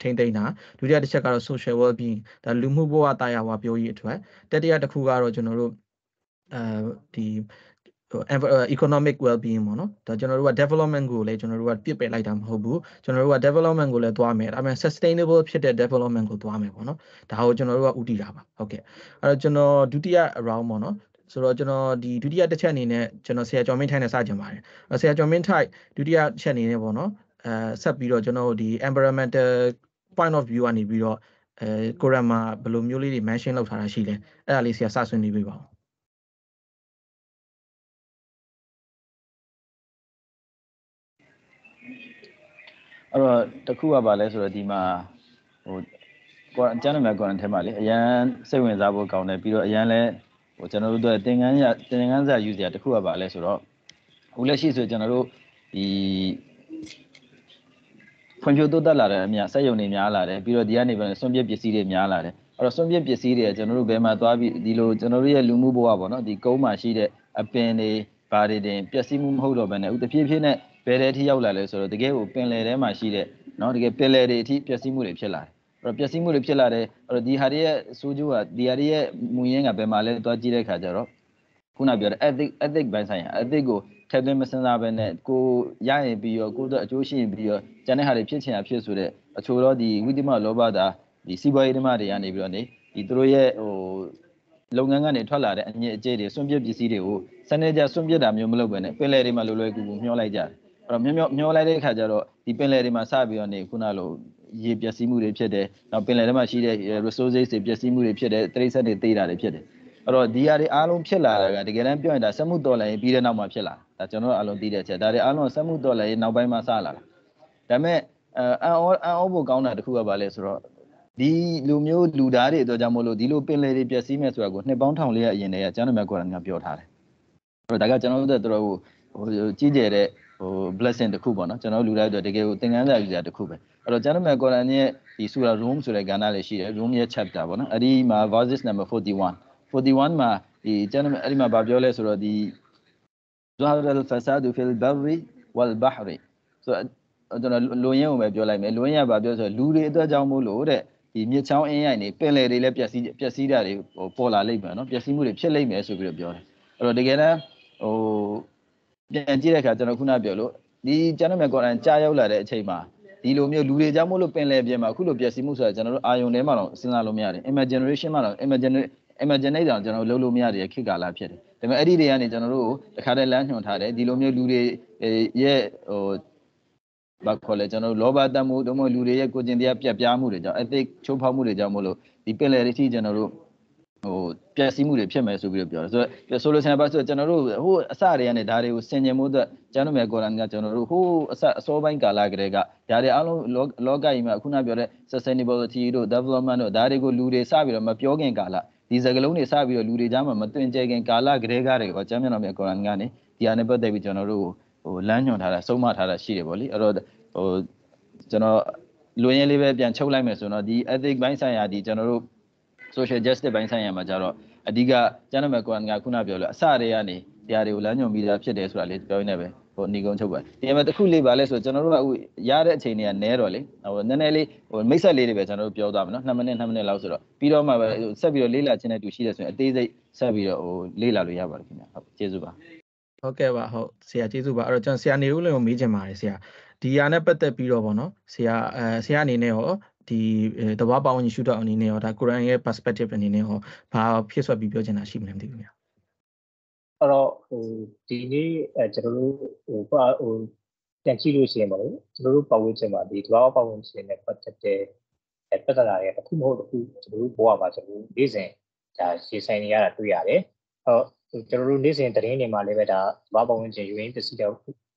ထိမ့်သိမ့်တာဒုတိယတစ်ချက်ကတော့ social well being ဒါလူမှုဘဝတာယာဝပြောရေးအတွက်တတိယတစ်ခုကတော့ကျွန်တော်တို့အဲဒီ economic well being ပေါ့နော်ဒါကျွန်တော်တို့က development ကိုလည်းကျွန်တော်တို့ကပြစ်ပယ်လိုက်တာမဟုတ်ဘူးကျွန်တော်တို့က development ကိုလည်းသွားမယ်ဒါပေမဲ့ sustainable ဖြစ်တဲ့ development ကိုသွားမယ်ပေါ့နော်ဒါကိုကျွန်တော်တို့ကဥတည်တာပါဟုတ်ကဲ့အဲ့တော့ကျွန်တော်ဒုတိယ round ပေါ့နော်ဆိုတော့ကျွန်တော်ဒီဒုတိယတစ်ချက်အနေနဲ့ကျွန်တော်ဆရာကျော်မင်းထိုင်နဲ့စကြင်ပါတယ်ဆရာကျော်မင်းထိုင်ဒုတိယချက်အနေနဲ့ပေါ့နော်အဲဆက်ပြီးတော့ကျွန်တော်ဒီ environmental point of view ကနေပြီးတော့အဲကိုရမ်မှာဘယ်လိုမျိုးလေးတွေ mention လုပ်ထားတာရှိလဲအဲ့ဒါလေးဆရာစဆွေးနွေးပေးပါဦး အဲ့တော့တခုကပါလဲဆိုတော့ဒီမှာဟိုကွာကျန်တဲ့မှာကွာထဲမှာလေအရန်စိတ်ဝင်စားဖို့ကောင်းတယ်ပြီးတော့အရန်လဲဟိုကျွန်တော်တို့တို့သင်္ကန်းရသင်္ကန်းစာယူစရာတခုကပါလဲဆိုတော့ဟိုလက်ရှိဆိုကျွန်တော်တို့ဒီဖွံ့ဖြိုးတိုးတက်လာတဲ့အမြစက်ယုံတွေများလာတယ်ပြီးတော့ဒီကနေပဲစွန့်ပစ်ပစ္စည်းတွေများလာတယ်အဲ့တော့စွန့်ပစ်ပစ္စည်းတွေကကျွန်တော်တို့ဘယ်မှာသွားပြီးဒီလိုကျွန်တော်တို့ရဲ့လူမှုဘဝပေါ့နော်ဒီကုန်းမှာရှိတဲ့အပင်တွေဘာတွေတင်ပျက်စီးမှုမဟုတ်တော့ဘဲနဲ့ဥတဖြည်းဖြည်းနဲ့ ဘယ်တဲ့အထိရောက်လာလဲဆိုတော့တကယ်ကိုပင်လယ်ထဲမှာရှိတဲ့နော်တကယ်ပင်လယ်တွေအထိပျက်စီးမှုတွေဖြစ်လာတယ်အဲ့တော့ပျက်စီးမှုတွေဖြစ်လာတယ်အဲ့တော့ဒီဟာတွေရဲ့ဆိုးကျိုးကဒီဟာတွေရဲ့မူရင်းကဘယ်မှာလဲသွားကြည့်တဲ့ခါကျတော့ခုနပြောတဲ့ ethic ethic ဘိုင်းဆိုင်ရာ ethic ကိုထည့်သွင်းမစဉ်းစားဘဲနဲ့ကိုရရင်ပြီးရောကိုတော့အကျိုးရှိရင်ပြီးရောကျန်တဲ့ဟာတွေဖြစ်ချင်တာဖြစ်ဆိုတဲ့အချို့တော့ဒီဝိတ္တမလောဘတာဒီစီးပွားရေးဓမ္မတွေကနေပြီးတော့နေဒီသူတို့ရဲ့ဟိုလုပ်ငန်းကနေထွက်လာတဲ့အညစ်အကြေးတွေစွန့်ပစ်ပစ္စည်းတွေကိုစနစ်ကျစွန့်ပစ်တာမျိုးမလုပ်ဘဲနဲ့ပင်လယ်တွေမှာလွယ်လွယ်ကူကူမျောလိုက်ကြတယ်အဲ့ တော့မျောမျောမျောလိုက်တဲ့အခါကျတော့ဒီပင်လယ်တွေမှာစပြီးတော့နေခုနလိုရေပျက်စီးမှုတွေဖြစ်တယ်နောက်ပင်လယ်ထဲမှာရှိတဲ့ resources တွေပျက်စီးမှုတွေဖြစ်တယ်တိရစ္ဆာန်တွေသေးတာတွေဖြစ်တယ်အဲ့တော့ဒီဟာတွေအားလုံးဖြစ်လာတာကတကယ်တမ်းပြောရင်ဒါစက်မှုတော်လှန်ရေးပြီးတဲ့နောက်မှာဖြစ်လာဒါကျွန်တော်တို့အားလုံးသိတဲ့အချက်ဒါတွေအားလုံးစက်မှုတော်လှန်ရေးနောက်ပိုင်းမှာစလာတာဒါပေမဲ့အန်အောအန်အောဖို့ကောင်းတာတခုကပါလဲဆိုတော့ဒီလူမျိုးလူသားတွေအတွက်ကြောင့်မို့လို့ဒီလိုပင်လယ်တွေပျက်စီးမဲ့ဆိုတာကိုနှစ်ပေါင်းထောင်လေးရအရင်တည်းကကျန်တဲ့မြတ်ကွာကပြောထားတယ်အဲ့တော့ဒါကကျွန်တော်တို့တို့ဟိုကြီးကျယ်တဲ့ ဟို blessing တစ်ခုပေါ့နော်ကျွန်တော်လူတိုင်းအတွက်တကယ်ကိုသင်ခန်းစာယူစရာတစ်ခုပဲအဲ့တော့ Gentleman Quran ရဲ့ဒီ Surah Rum ဆိုတဲ့ကဏ္ဍလေးရှိတယ် Rum ရဲ့ chapter ပေါ့နော်အဲ့ဒီမှာ verses number 41 41မှာဒီ Gentleman အဲ့ဒီမှာဗာပြောလဲဆိုတော့ဒီ Zahara al-fasad fi al-barri wal-bahri ဆိုတော့ကျွန်တော်လူရင်းကိုပဲပြောလိုက်မယ်လူရင်းကဗာပြောဆိုလူတွေအတွက်ကြောင့်မို့လို့တဲ့ဒီမြစ်ချောင်းအင်းရိုက်နေပင်လယ်တွေလည်းပျက်စီးပျက်စီးတာတွေပေါ်လာလိမ့်မယ်နော်ပျက်စီးမှုတွေဖြစ်လိမ့်မယ်ဆိုပြီးတော့ပြောတယ်အဲ့တော့တကယ်တမ်းဟို ပြန်ကြည့်တဲ့အခါကျွန်တော်ခုနပြောလို့ဒီကျန်တဲ့မယ်ကော်ရန်ကြားရောက်လာတဲ့အချိန်မှာဒီလိုမျိုးလူတွေကြောင့်မို့လို့ပင်လယ်ပြင်မှာအခုလိုပျက်စီးမှုဆိုတာကျွန်တော်တို့အာယုံထဲမှာတော့စဉ်းစားလို့မရတယ် imagination မှာတော့ imagination imaginate တောင်ကျွန်တော်လုပ်လို့မရတဲ့ခေတ်ကာလဖြစ်တယ်ဒါပေမဲ့အဲ့ဒီတွေကနေကျွန်တော်တို့တခါတည်းလမ်းညွှန်ထားတယ်ဒီလိုမျိုးလူတွေရဲ့ဟိုဘာခေါ်လဲကျွန်တော်တို့လောဘတတ်မှုတို့မဟုတ်လူတွေရဲ့ကိုကျင်တရားပြတ်ပြားမှုတွေကြောင့် ethic ချိုးဖောက်မှုတွေကြောင့်မို့လို့ဒီပင်လယ်တွေထိကျွန်တော်တို့ ဟိုပျက်စီးမှုတွေဖြစ်မယ်ဆိုပြီးတော့ပြောတယ်ဆိုတော့ဆိုလိုချင်တာပါဆိုတော့ကျွန်တော်တို့ဟိုအစတွေကနေဒါတွေကိုဆင်ခြင်မှုအတွက်ကျွန်တော်မယ်ကော်ရန်ကကျွန်တော်တို့ဟိုအစအစောပိုင်းကာလကတည်းကဒါတွေအားလုံးလောကကြီးမှာခုနပြောတဲ့ sustainability တို့ development တို့ဒါတွေကိုလူတွေစပြီးတော့မပြောခင်ကာလဒီစကလုံးတွေစပြီးတော့လူတွေကြားမှာမတွင်ကျဲခင်ကာလကတည်းကတွေကကျမ်းမြတ်တော်မြတ်ကုရ်အာန်ကနေဒီဟာနဲ့ပတ်သက်ပြီးကျွန်တော်တို့ဟိုလမ်းညွှန်ထားတာဆုံးမထားတာရှိတယ်ဗောလေအဲ့တော့ဟိုကျွန်တော်လွင်ရင်လေးပဲပြန်ချုပ်လိုက်မယ်ဆိုတော့ဒီ ethic ဘိုင်းဆိုင်ရာဒီကျွန်တော်တို့ social justice ဘိုင်းဆိုင်ရာမှာကြတော့အဓိကကျမ်းမြတ်ကုရ်အာန်ကခုနပြောလို့အစတည်းကနေတရားတွေကိုလမ်းညွှန်ပြီးသားဖြစ်တယ်ဆိုတာလေးပြောရင်းနဲ့ပဲဟိုအနီကုန်းချုပ်ပါဒီမှာတစ်ခုလေးပါလဲဆိုကျွန်တော်တို့ကအခုရတဲ့အချိန်တွေကနဲတော့လေဟိုနည်းနည်းလေးဟိုမိတ်ဆက်လေးတွေပဲကျွန်တော်တို့ပြောသွားမယ်နော်2မိနစ်2မိနစ်လောက်ဆိုတော့ပြီးတော့မှပဲဆက်ပြီးတော့လေးလာခြင်းနဲ့တူရှိတယ်ဆိုရင်အသေးစိတ်ဆက်ပြီးတော့ဟိုလေးလာလို့ရပါတယ်ခင်ဗျဟုတ်ကျေးဇူးပါဟုတ်ကဲ့ပါဟုတ်ဆရာကျေးဇူးပါအဲ့တော့ကျွန်တော်ဆရာနေဦးလင်ကိုမေးချင်ပါတယ်ဆရာဒီဟာနဲ့ပတ်သက်ပြီးတော့ဗောနော်ဆရာအဲဆရာအနေနဲ့ရော ဒီတဘာပေါင်းရှုတော့အနေနဲ့ရောဒါကုရ်အာန်ရဲ့ perspective အနေနဲ့ရောဘာဖြစ်ဆွက်ပြီးပြောချင်တာရှိမလဲမသိဘူးဗျာအဲ့တော့ဟိုဒီနေ့အဲကျွန်တော်တို့ဟိုဟိုပြန်ကြည့်လို့ရှိရင်ပေါ့လေကျွန်တော်တို့ပတ်ဝန်းကျင်မှာဒီတဘာပတ်ဝန်းကျင်နဲ့ပတ်သက်တဲ့အဲပြဿနာတွေတစ်ခုမဟုတ်တစ်ခုကျွန်တော်တို့ဘဝမှာကျွန်တော်တို့နေ့စဉ်ဒါရှင်းဆိုင်နေရတာတွေ့ရတယ်ဟောကျွန်တော်တို့နေ့စဉ်တရင်တွေမှာလည်းပဲဒါတဘာပတ်ဝန်းကျင်ယူရင်းပစ္စည်းတွေ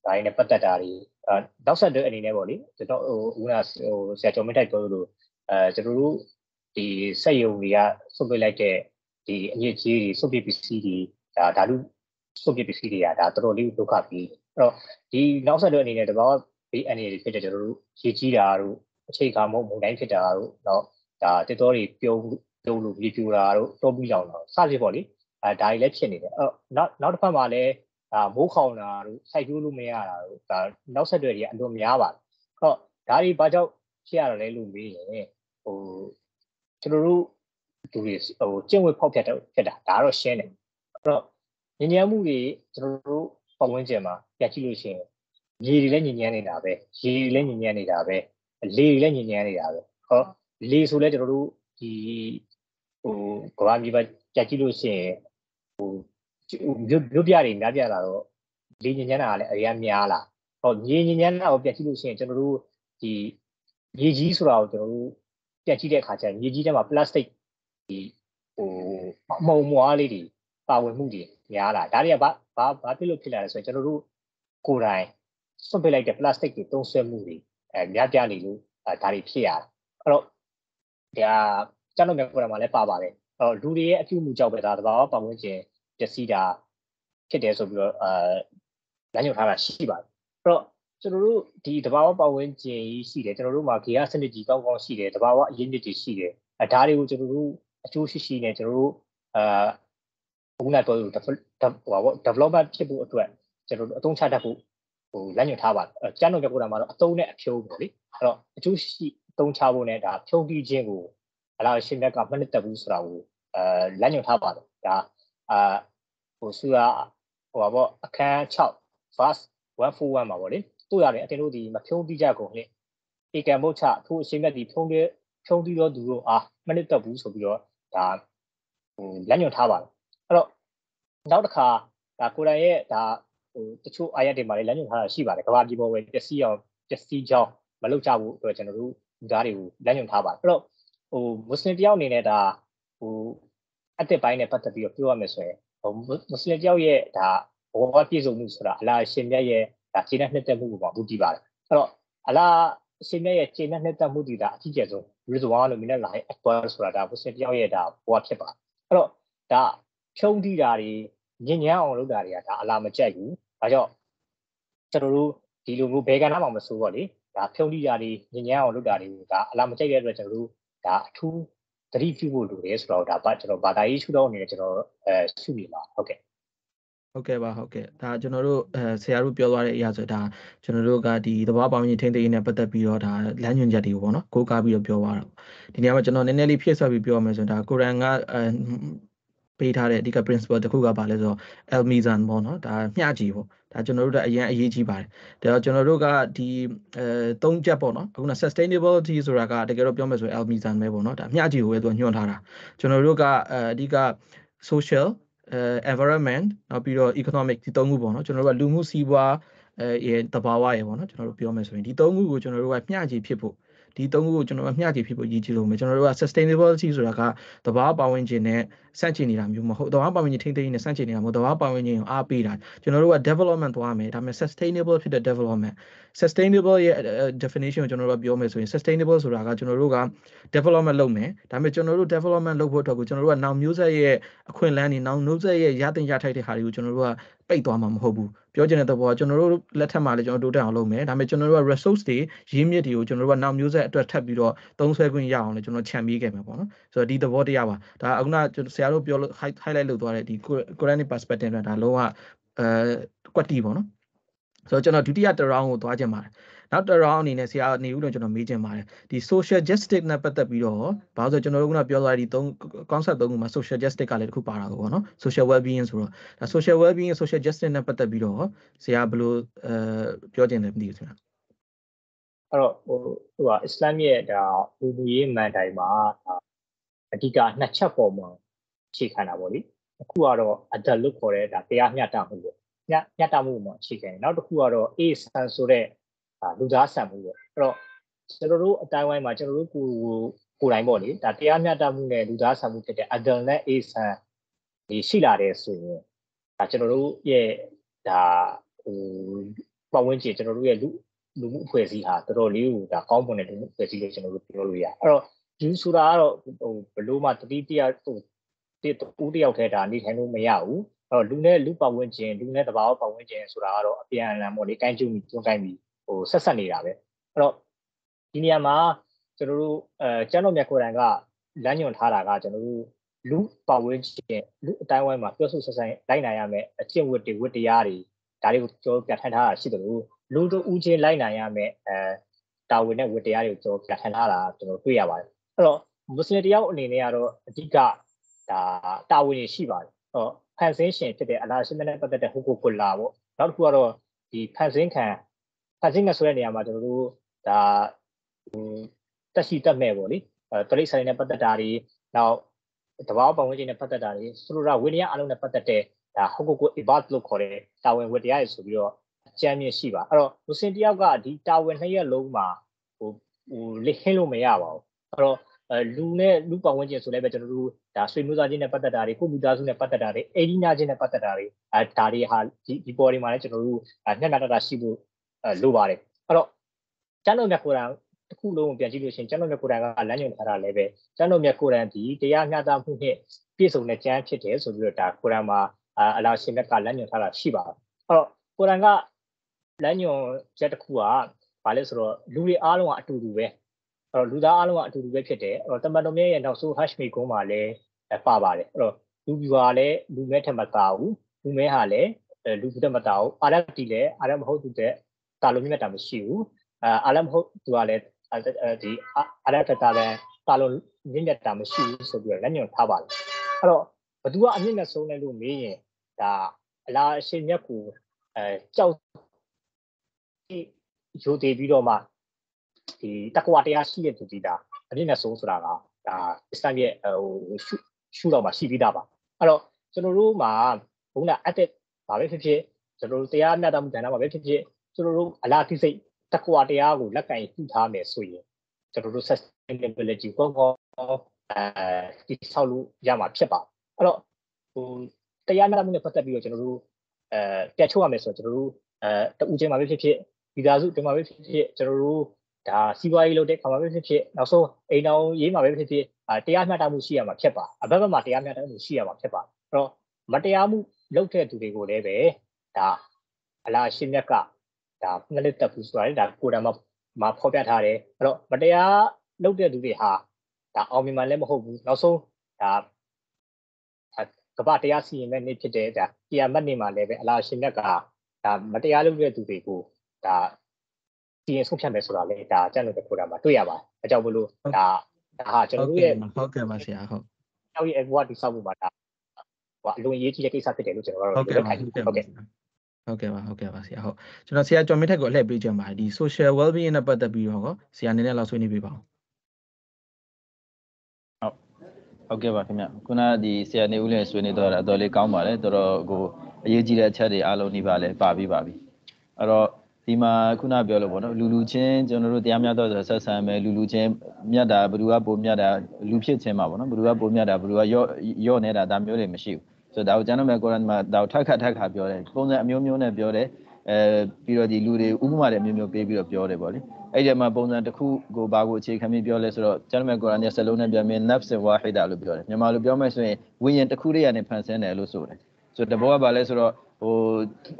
ဒါတွေနဲ့ပတ်သက်တာတွေအဲနောက်ဆက်တွဲအနေနဲ့ပေါ့လေကျွန်တော်ဟိုဦးနာဟိုဆရာကျော်မင်းထိုက်ပြောလို့အဲကျွန်တော်တို့ဒီစက်ယုံတွေကဆုတ်ပြလိုက်တဲ့ဒီအညစ်အကြေးတွေဆုတ်ပြပစ္စည်းတွေဒါဓာတုစွန့်ပစ်ပစ္စည်းတွေကဒါတော်တော်လေးဒုက္ခပြီးအဲ့တော့ဒီနောက်ဆက်တွဲအနေနဲ့တဘာဘေးအနေတွေဖြစ်တဲ့ကျွန်တော်တို့ရေကြီးတာတို့အခြေခံမဟုတ်မုန်တိုင်းဖြစ်တာတို့တော့ဒါတစ်တော်တွေပြုံးပြုံးလို့မြေပြူတာတို့တောပြီးလောင်တာစသဖြင့်ပေါ့လေအဲဒါတွေလည်းဖြစ်နေတယ်အဲ့နောက်နောက်တစ်ဖက်မှာလည်း ဒါမိုးခေါင်တာတို့စိုက်ကျိုးလို့မရတာတို့ဒါနောက်ဆက်တွဲတွေအလွန်များပါတယ်ဟောဒါတွေဘာကြောင့်ဖြစ်ရတာလဲလို့မေးရင်ဟိုကျွန်တော်တို့သူတွေဟိုကျင့်ဝတ်ဖောက်ဖျက်တဲ့ဖြစ်တာဒါကတော့ရှင်းတယ်အဲ့တော့ညဉ့်ညမ်းမှုတွေကျွန်တော်တို့ပတ်ဝန်းကျင်မှာပြကြည့်လို့ရှိရင်ရေတွေလည်းညဉ့်ညမ်းနေတာပဲရေတွေလည်းညဉ့်ညမ်းနေတာပဲလေတွေလည်းညဉ့်ညမ်းနေတာပဲဟောလေဆိုလဲကျွန်တော်တို့ဒီဟိုကဘာမြေပါကြကြည့်လို့ရှိရင်ဟို မြို့မြို့ပြတွေများပြလာတော့လေညဉ့်ညမ်းတာကလည်းအများများလာဟောမြေညဉ့်ညမ်းတာကိုပြကြည့်လို့ရှိရင်ကျွန်တော်တို့ဒီမြေကြီးဆိုတာကိုကျွန်တော်တို့ပြကြည့်တဲ့အခါကျရင်မြေကြီးထဲမှာ plastic ဒီဟိုအမှုံမွားလေးတွေပါဝင်မှုတွေများလာဒါတွေကဘာဘာဘာဖြစ်လို့ဖြစ်လာလဲဆိုရင်ကျွန်တော်တို့ကိုယ်တိုင်စွန့်ပစ်လိုက်တဲ့ plastic တွေတုံးဆွဲမှုတွေအဲများပြားနေလို့ဒါတွေဖြစ်ရတာအဲ့တော့ဒါကျွန်တော်မြန်မာမှာလည်းပါပါတယ်အဲ့တော့လူတွေရဲ့အပြုအမူကြောင့်ပဲဒါတဘာဝပတ်ဝန်းကျင် ပျက်စီးတာဖြစ်တယ်ဆိုပြီးတော့အာလမ်းညွှန်ထားတာရှိပါတယ်အဲ့တော့ကျွန်တော်တို့ဒီတဘာဝပတ်ဝန်းကျင်ကြီးရှိတယ်ကျွန်တော်တို့မှာဂေယစနစ်ကြီးကောင်းကောင်းရှိတယ်တဘာဝအရင်းမြစ်ကြီးရှိတယ်အဲဒါတွေကိုကျွန်တော်တို့အကျိုးရှိရှိနဲ့ကျွန်တော်တို့အာဘုံနဲ့တော့ဟိုပါ development ဖြစ်ဖို့အတွက်ကျွန်တော်တို့အသုံးချတတ်ဖို့ဟိုလမ်းညွှန်ထားပါတယ်အဲကျန်းတော်ပြပို့တာမှာတော့အသုံးနဲ့အဖြုံးပေါ့လေအဲ့တော့အကျိုးရှိအသုံးချဖို့နဲ့ဒါဖြုံးပြီးခြင်းကိုအလားရှင်မြတ်ကမနစ်တက်ဘူးဆိုတာကိုအဲလမ်းညွှန်ထားပါတယ်ဒါအာ ဟိုဆူရဟိုပါပေါ့အခန်း6 verse 141မှာပေါ့လေတို့ရတယ်အတင်တို့ဒီမဖြုံးပြီးကြကုန်လေဧကံမုတ်ချထိုအရှင်မြတ်ဒီဖြုံးတဲ့ဖြုံးပြီးတော့သူတို့အာမနစ်တက်ဘူးဆိုပြီးတော့ဒါဟိုလမ်းညွှန်ထားပါတယ်အဲ့တော့နောက်တစ်ခါဒါကိုယ်တိုင်ရဲ့ဒါဟိုတချို့အာရတွေမှာလည်းလမ်းညွှန်ထားတာရှိပါတယ်ကဘာပြည်ပေါ်ဝယ်ပျက်စီးအောင်ပျက်စီးကြောင်းမလုပ်ကြဘူးအတွက်ကျွန်တော်တို့လူသားတွေကိုလမ်းညွှန်ထားပါတယ်အဲ့တော့ဟိုမွတ်စလင်တယောက်အနေနဲ့ဒါဟိုအတစ်ပိုင်းနဲ့ပတ်သက်ပြီးတော့ပြောရမယ်ဆိုရင်ဟို မွတ်စလင်တယောက်ရဲ့ဒါဘောပြည့်စုံမှုဆိုတာအလားရှင်မြတ်ရဲ့ဒါခြေနဲ့နှစ်သက်မှုကိုမူတည်ပါတယ်အဲ့တော့အလားရှင်မြတ်ရဲ့ခြေနဲ့နှစ်သက်မှုဒီဒါအကြီးကျယ်ဆုံး reservoir လို့မြင်တဲ့လာရဲ့ actor ဆိုတာဒါမွတ်စလင်တယောက်ရဲ့ဒါဘောဖြစ်ပါတယ်အဲ့တော့ဒါဖြုံးတိတာတွေညဉ့်ညမ်းအောင်လုပ်တာတွေကဒါအလားမကြိုက်ဘူးဒါကြောင့်ကျွန်တော်တို့ဒီလိုမျိုးဘယ်ကဏ္ဍမှာမဆိုတော့လေဒါဖြုံးတိတာတွေညဉ့်ညမ်းအောင်လုပ်တာတွေကိုဒါအလားမကြိုက်တဲ့အတွက်ကျွန်တော်တို့ဒါအထူး သတိပြုဖို့လိုတယ်ဆိုတော့ဒါပါကျွန်တော်ဘာသာရေးရှုထောင့်အနေနဲ့ကျွန်တော်အဲရှုနေပါဟုတ်ကဲ့ဟုတ်ကဲ့ပါဟုတ်ကဲ့ဒါကျွန်တော်တို့အဲဆရာတို့ပြောသွားတဲ့အရာဆိုဒါကျွန်တော်တို့ကဒီသဘာဝပေါင်းရင်ထိန်းသိမ်းရေးနဲ့ပတ်သက်ပြီးတော့ဒါလမ်းညွှန်ချက်တွေပေါ့နော်ကိုးကားပြီးတော့ပြောသွားတာဒီနေရာမှာကျွန်တော်နည်းနည်းလေးဖြည့်ဆွက်ပြီးပြောရမယ်ဆိုရင်ဒါကုရ်အာန်ကအဲပေးထားတဲ့အဓိက principle တစ်ခုကပါလဲဆိုတော့ al mizan ပေါ့နော်ဒါမျှကြည့်ပေါ့ ဒါကျွန်တော်တို့ကအရင်အရေးကြီးပါတယ်ဒါတော့ကျွန်တော်တို့ကဒီအဲသုံးချက်ပေါ့နော်အခုန sustainability ဆိုတာကတကယ်တော့ပြောမယ်ဆိုရင် al mizan ပဲပေါ့နော်ဒါမျှကြည့်ကိုပဲသူညွှန်ထားတာကျွန်တော်တို့ကအအဓိက social အဲ environment နောက်ပြီးတော့ economic ဒီသုံးခုပေါ့နော်ကျွန်တော်တို့ကလူမှုစီးပွားအဲတဘာဝရေပေါ့နော်ကျွန်တော်တို့ပြောမယ်ဆိုရင်ဒီသုံးခုကိုကျွန်တော်တို့ကမျှကြည့်ဖြစ်ဖို့ဒီသုံးခုကိုကျွန်တော်တို့မျှကြည့်ဖြစ်ဖို့ရည်ကြည်လို့မယ်ကျွန်တော်တို့က sustainability ဆိုတာကတဘာဝပတ်ဝန်းကျင်နဲ့ဆန့်ကျင်နေတာမျိုးမဟုတ်တဘာဝပတ်ဝန်းကျင်ထိန်းသိမ်းနေဆန့်ကျင်နေတာမဟုတ်တဘာဝပတ်ဝန်းကျင်ကိုအားပေးတာကျွန်တော်တို့က development သွားမယ်ဒါပေမဲ့ sustainable ဖြစ်တဲ့ development sustainable ရဲ့ definition ကိုကျွန်တော်တို့ပြောမယ်ဆိုရင် sustainable ဆိုတာကကျွန်တော်တို့က development လုပ်မယ်ဒါပေမဲ့ကျွန်တော်တို့ development လုပ်ဖို့အတွက်ကိုကျွန်တော်တို့ကနောက်မျိုးဆက်ရဲ့အခွင့်အလမ်းတွေနောက်မျိုးဆက်ရဲ့ရသင့်ရထိုက်တဲ့ဟာတွေကိုကျွန်တော်တို့ကပိတ်သွားမှာမဟုတ်ဘူးပြောချင်တဲ့သဘောကကျွန်တော်တို့လက်ထက်မှာလည်းကျွန်တော်တို့တိုးတက်အောင်လုပ်မယ်ဒါပေမဲ့ကျွန်တော်တို့က resource တွေရင်းမြစ်တွေကိုကျွန်တော်တို့ကနောက်မျိုးဆက်အတွက်ထပ်ပြီးတော့သုံးဆွဲခွင့်ရအောင်လည်းကျွန်တော်ခြံပေးခဲ့မှာပေါ့နော်ဆိုတော့ဒီသဘောတရားပါဒါအခုနဆရာတို့ပြောလို့ highlight လုပ်သွားတဲ့ဒီ Quranic perspective နဲ့ဒါလုံးဝအဲကွက်တီပေါ့နော်ဆိုတော့ကျွန်တော်ဒုတိယတရောင်းကိုသွားချင်ပါတယ်နောက်တရောင်းအနေနဲ့ဆရာနေဦးလို့ကျွန်တော်မေးချင်ပါတယ်ဒီ social justice နဲ့ပတ်သက်ပြီးတော့ဘာလို့ဆိုကျွန်တော်တို့ကပြောသွားဒီသုံး concept သုံးခုမှာ social justice ကလည်းတစ်ခုပါတာပေါ့နော် social well being ဆိုတော့ဒါ social well being social justice နဲ့ပတ်သက်ပြီးတော့ဆရာဘယ်လိုအဲပြောချင်တယ်မသိဘူးဆရာအဲ့တော့ဟိုဟိုအစ္စလာမ်ရဲ့ဒါလူလူရေးမန်တိုင်မှာအဓိကနှစ်ချက်ပေါ်မှာ အခြေခံတာပေါ့လေအခုကတော့အဒလုခေါ်တဲ့ဒါတရားမျှတမှုပေါ့မျှမျှတမှုမှာအခြေခံတယ်နောက်တစ်ခုကတော့ A ဆန်ဆိုတဲ့လူသားဆန်မှုပေါ့အဲ့တော့ကျွန်တော်တို့အတိုင်းဝိုင်းမှာကျွန်တော်တို့ကိုကိုယ်တိုင်ပေါ့လေဒါတရားမျှတမှုနဲ့လူသားဆန်မှုဖြစ်တဲ့အဒလ်နဲ့ A ဆန်ဒီရှိလာတဲ့ဆိုရင်ဒါကျွန်တော်တို့ရဲ့ဒါဟိုပတ်ဝန်းကျင်ကျွန်တော်တို့ရဲ့လူလူမှုအဖွဲ့အစည်းဟာတော်တော်လေးကိုဒါကောင်းမွန်တဲ့လူမှုအဖွဲ့အစည်းလို့ကျွန်တော်တို့ပြောလို့ရအဲ့တော့ဒီဆိုတာကတော့ဟိုဘလို့မှတတိတရဟို တူတယောက်ထဲဒါနေထိုင်လို့မရဘူးအဲ့တော့လူနဲ့လူပတ်ဝန်းကျင်လူနဲ့တဘာဝပတ်ဝန်းကျင်ဆိုတာကတော့အပြန်အလှန်ပေါ့လေကိုင်းကျူးမိတွန်းကိုင်းမိဟိုဆက်ဆက်နေတာပဲအဲ့တော့ဒီနေရာမှာကျွန်တော်တို့အဲကျန်းတော်မြတ်ကိုယ်တိုင်ကလမ်းညွှန်ထားတာကကျွန်တော်တို့လူပါဝင်ခြင်းလူအတိုင်းဝိုင်းမှာပြောဆိုဆက်ဆံလိုက်နိုင်ရမယ်အကျင့်ဝတ်တွေဝတ်တရားတွေဒါတွေကိုကျွန်တော်ပြဋ္ဌာန်းထားတာရှိတယ်လို့လူတို့ဦးချင်းလိုက်နိုင်ရမယ်အဲတာဝန်နဲ့ဝတ်တရားတွေကိုကျွန်တော်ပြဋ္ဌာန်းထားတာကျွန်တော်တွေ့ရပါတယ်အဲ့တော့မွတ်စလင်တယောက်အနေနဲ့ကတော့အဓိက ဒါတာဝန်တွေရှိပါတယ်ဟောဖန်ဆင်းရှင်ဖြစ်တဲ့အလားရှိမနဲ့ပတ်သက်တဲ့ဟိုကိုကုလာပေါ့နောက်တစ်ခုကတော့ဒီဖန်ဆင်းခံဖန်ဆင်းခံဆိုတဲ့နေရာမှာကျွန်တော်တို့ဒါတက်ရှိတက်မဲ့ပေါ့လေအဲတရိတ်ဆိုင်နဲ့ပတ်သက်တာတွေနောက်တဘာပတ်ဝန်းကျင်နဲ့ပတ်သက်တာတွေဆိုလိုတာဝိနည်းအလုံးနဲ့ပတ်သက်တဲ့ဒါဟိုကိုကိုအီဘတ်လို့ခေါ်တဲ့တာဝန်ဝတ္တရားတွေဆိုပြီးတော့အကြမ်းမြင့်ရှိပါအဲ့တော့မွစင်တယောက်ကဒီတာဝန်နှစ်ရက်လုံးမှာဟိုဟိုလက်ခင်းလို့မရပါဘူးအဲ့တော့ အဲလူနဲ့လူပတ်ဝန်းကျင်ဆိုလည်းပဲကျွန်တော်တို့ဒါဆွေမျိုးသားချင်းနဲ့ပတ်သက်တာတွေကိုမိသားစုနဲ့ပတ်သက်တာတွေအိဒီနာချင်းနဲ့ပတ်သက်တာတွေအဲဒါတွေဟာဒီဒီပေါ်တွေမှာလည်းကျွန်တော်တို့ညံ့ညံ့တတာရှိဖို့အဲလိုပါတယ်အဲ့တော့ကျန်တော်မြတ်ကိုယ်တိုင်တစ်ခုလုံးပြန်ကြည့်လို့ရှိရင်ကျန်တော်မြတ်ကိုယ်တိုင်ကလမ်းညွှန်ထားတာလည်းပဲကျန်တော်မြတ်ကိုယ်တိုင်ဒီတရားမျှတမှုနဲ့ပြည့်စုံတဲ့ကျမ်းဖြစ်တယ်ဆိုပြီးတော့ဒါကိုယ်တိုင်မှာအလာရှင်မြတ်ကလမ်းညွှန်ထားတာရှိပါတယ်အဲ့တော့ကိုယ်တိုင်ကလမ်းညွှန်ချက်တစ်ခုကဘာလဲဆိုတော့လူတွေအားလုံးကအတူတူပဲ အဲ့တော့လူသားအားလုံးကအတူတူပဲဖြစ်တယ်အဲ့တော့တမန်တော်မြတ်ရဲ့နောက်ဆုံး hash မိကုန်းမှာလည်းပါပါတယ်အဲ့တော့လူပြူဟာလည်းလူမဲထက်မတာဘူးလူမဲဟာလည်းလူပြူတက်မတာဘူးအာရတီလည်းအာရမဟုတ်သူတဲ့တာလုံးမြတ်တာမရှိဘူးအာအာရမဟုတ်သူကလည်းဒီအာရထတာလည်းတာလုံးမြင့်မြတ်တာမရှိဘူးဆိုပြီးတော့လက်ညွှန်ထားပါတယ်အဲ့တော့ဘသူကအမြင့်နဲ့ဆုံးလဲလို့မေးရင်ဒါအလားအရှင်မြတ်ကိုအဲကြောက်ရိုသေပြီးတော့မှ ဒီတက္ကဝတရားရှိတဲ့သူဒီဒါအမြင့်နဲ့ဆုံးဆိုတာကဒါအစ္စလာမ်ရဲ့ဟိုရှုရှုတော့မှရှိပြီးသားပါအဲ့တော့ကျွန်တော်တို့မှာဘုန်းကအသက်ဘာပဲဖြစ်ဖြစ်ကျွန်တော်တို့တရားမျှတမှုကဏ္ဍမှာပဲဖြစ်ဖြစ်ကျွန်တော်တို့အလားတိစိတ်တက္ကဝတရားကိုလက်ကင်ပြုထားမယ်ဆိုရင်ကျွန်တော်တို့ sustainability ကောကောအဲဒီဆောက်လို့ရမှာဖြစ်ပါအဲ့တော့ဟိုတရားမျှတမှုနဲ့ပတ်သက်ပြီးတော့ကျွန်တော်တို့အဲပြတ်ချုပ်ရမယ်ဆိုတော့ကျွန်တော်တို့အဲတူးချင်းမှာပဲဖြစ်ဖြစ်ဒီသာစုတင်မှာပဲဖြစ်ဖြစ်ကျွန်တော်တို့ ဒါစီးပွားရေးလုပ်တဲ့ခါမှာပဲဖြစ်ဖြစ်နောက်ဆုံးအိမ်တော်ရေးမှာပဲဖြစ်ဖြစ်တရားမျှတမှုရှိရမှာဖြစ်ပါအဘက်ဘက်မှာတရားမျှတမှုရှိရမှာဖြစ်ပါအဲ့တော့မတရားမှုလုပ်တဲ့သူတွေကိုလည်းပဲဒါအလားရှင်းမြတ်ကဒါငလစ်တက်ဘူးဆိုတာလေဒါကိုယ်တိုင်မှာမှာဖော်ပြထားတယ်အဲ့တော့မတရားလုပ်တဲ့သူတွေဟာဒါအောင်မြင်မှလည်းမဟုတ်ဘူးနောက်ဆုံးဒါကပ္ပတရားစီရင်မဲ့နေ့ဖြစ်တဲ့ဒါတရားမတ်နေမှာလည်းပဲအလားရှင်မြတ်ကဒါမတရားလုပ်တဲ့သူတွေကိုဒါ စီရင်ဆုံးဖြတ်မယ်ဆိုတာလေဒါကြံ့လို့တခုတာမှာတွေ့ရပါတယ်အကြောင်းမလို့ဒါဒါဟာကျွန်တော်တို့ရဲ့ဟုတ်ကဲ့ပါဆရာဟုတ်ကျောက်ရဲ့ဘဝတိဆောက်မှုမှာဒါဟိုအလွန်ရေးကြီးတဲ့ကိစ္စဖြစ်တယ်လို့ကျွန်တော်တို့ဟုတ်ကဲ့ပါဟုတ်ကဲ့ဟုတ်ကဲ့ဟုတ်ကဲ့ပါဟုတ်ကဲ့ပါဆရာဟုတ်ကျွန်တော်ဆရာကျော်မင်းထက်ကိုအလှည့်ပေးကြပါဒီ social well being နဲ့ပတ်သက်ပြီးတော့ဆရာနည်းနည်းလောက်ဆွေးနွေးပေးပါဦးဟုတ်ကဲ့ပါခင်ဗျခုနဒီဆရာနေဦးလင်းဆွေးနွေးတော့အတော်လေးကောင်းပါတယ်တော်တော်ကိုအရေးကြီးတဲ့အချက်တွေအားလုံးနှိပါလဲပါပြီးပါပြီအဲ့တော့ ဒီမှာခုနပြောလို့ပေါ့နော်လူလူချင်းကျွန်တော်တို့တရားများတော့ဆက်ဆံမယ်လူလူချင်းမြတ်တာဘယ်သူကပိုမြတ်တာလူဖြစ်ချင်းမှာပေါ့နော်ဘယ်သူကပိုမြတ်တာဘယ်သူကရော့ရော့နေတာဒါမျိုးတွေမရှိဘူးဆိုတော့ဒါကိုကျွန်တော်မဲ့ကုရ်အာန်မှာဒါကိုထပ်ခါထပ်ခါပြောတယ်ပုံစံအမျိုးမျိုးနဲ့ပြောတယ်အဲပြီးတော့ဒီလူတွေဥပမာတွေအမျိုးမျိုးပေးပြီးတော့ပြောတယ်ပေါ့လေအဲ့ဒီမှာပုံစံတစ်ခုကိုဘာကိုအခြေခံပြီးပြောလဲဆိုတော့ကျွန်တော်မဲ့ကုရ်အာန်ရဲ့စလုံးနဲ့ပြောမြင် nafs wahida လို့ပြောတယ်မြန်မာလိုပြောမယ်ဆိုရင်ဝိညာဉ်တစ်ခုတည်းကနေဖန်ဆင်းတယ်လို့ဆိုတယ်ဆိုတော့တဘောကဘာလဲဆိုတော့ ဟို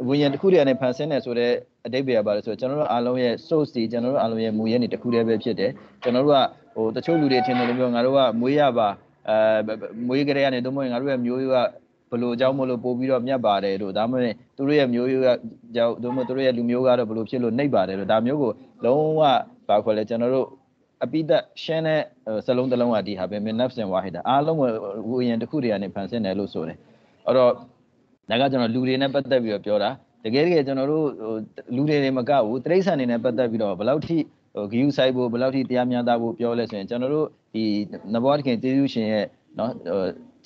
ဝိညာဉ်တစ်ခုတည်းကနေဖန်ဆင်းတယ်ဆိုတော့အတိတ်ပဲပါလဲဆိုတော့ကျွန်တော်တို့အားလုံးရဲ့ source တွေကျွန်တော်တို့အားလုံးရဲ့မူရင်းတွေတစ်ခုတည်းပဲဖြစ်တယ်ကျွန်တော်တို့ကဟိုတချို့လူတွေထင်တယ်လို့ပြောငါတို့ကမွေးရပါအဲမွေးကြတဲ့ကနေတို့မဟုတ်ငါတို့ရဲ့မျိုးရိုးကဘလို့အကြောင်းမလို့ပို့ပြီးတော့မြတ်ပါတယ်လို့ဒါမှမဟုတ်သူတို့ရဲ့မျိုးရိုးကကြောင့်တို့မသူတို့ရဲ့လူမျိုးကတော့ဘလို့ဖြစ်လို့နှိပ်ပါတယ်လို့ဒါမျိုးကိုလုံးဝဘာခေါ်လဲကျွန်တော်တို့အပိသက်ရှင်းတဲ့စလုံးတစ်လုံးကဒီဟာပဲမင်း nafs and wahida အားလုံးဝိညာဉ်တစ်ခုတည်းကနေဖန်ဆင်းတယ်လို့ဆိုတယ်အဲ့တော့ ဒါကကျွန်တော်လူတွေနဲ့ပတ်သက်ပြီးတော့ပြောတာတကယ်တကယ်ကျွန်တော်တို့လူတွေတွေမကဘူးတိရစ္ဆာန်တွေနဲ့ပတ်သက်ပြီးတော့ဘယ်လောက်ထိဟိုဂယူဆိုင်ဖို့ဘယ်လောက်ထိတရားမျှတဖို့ပြောလဲဆိုရင်ကျွန်တော်တို့ဒီနဘောတခင်ကျေးဇူးရှင်ရဲ့နော်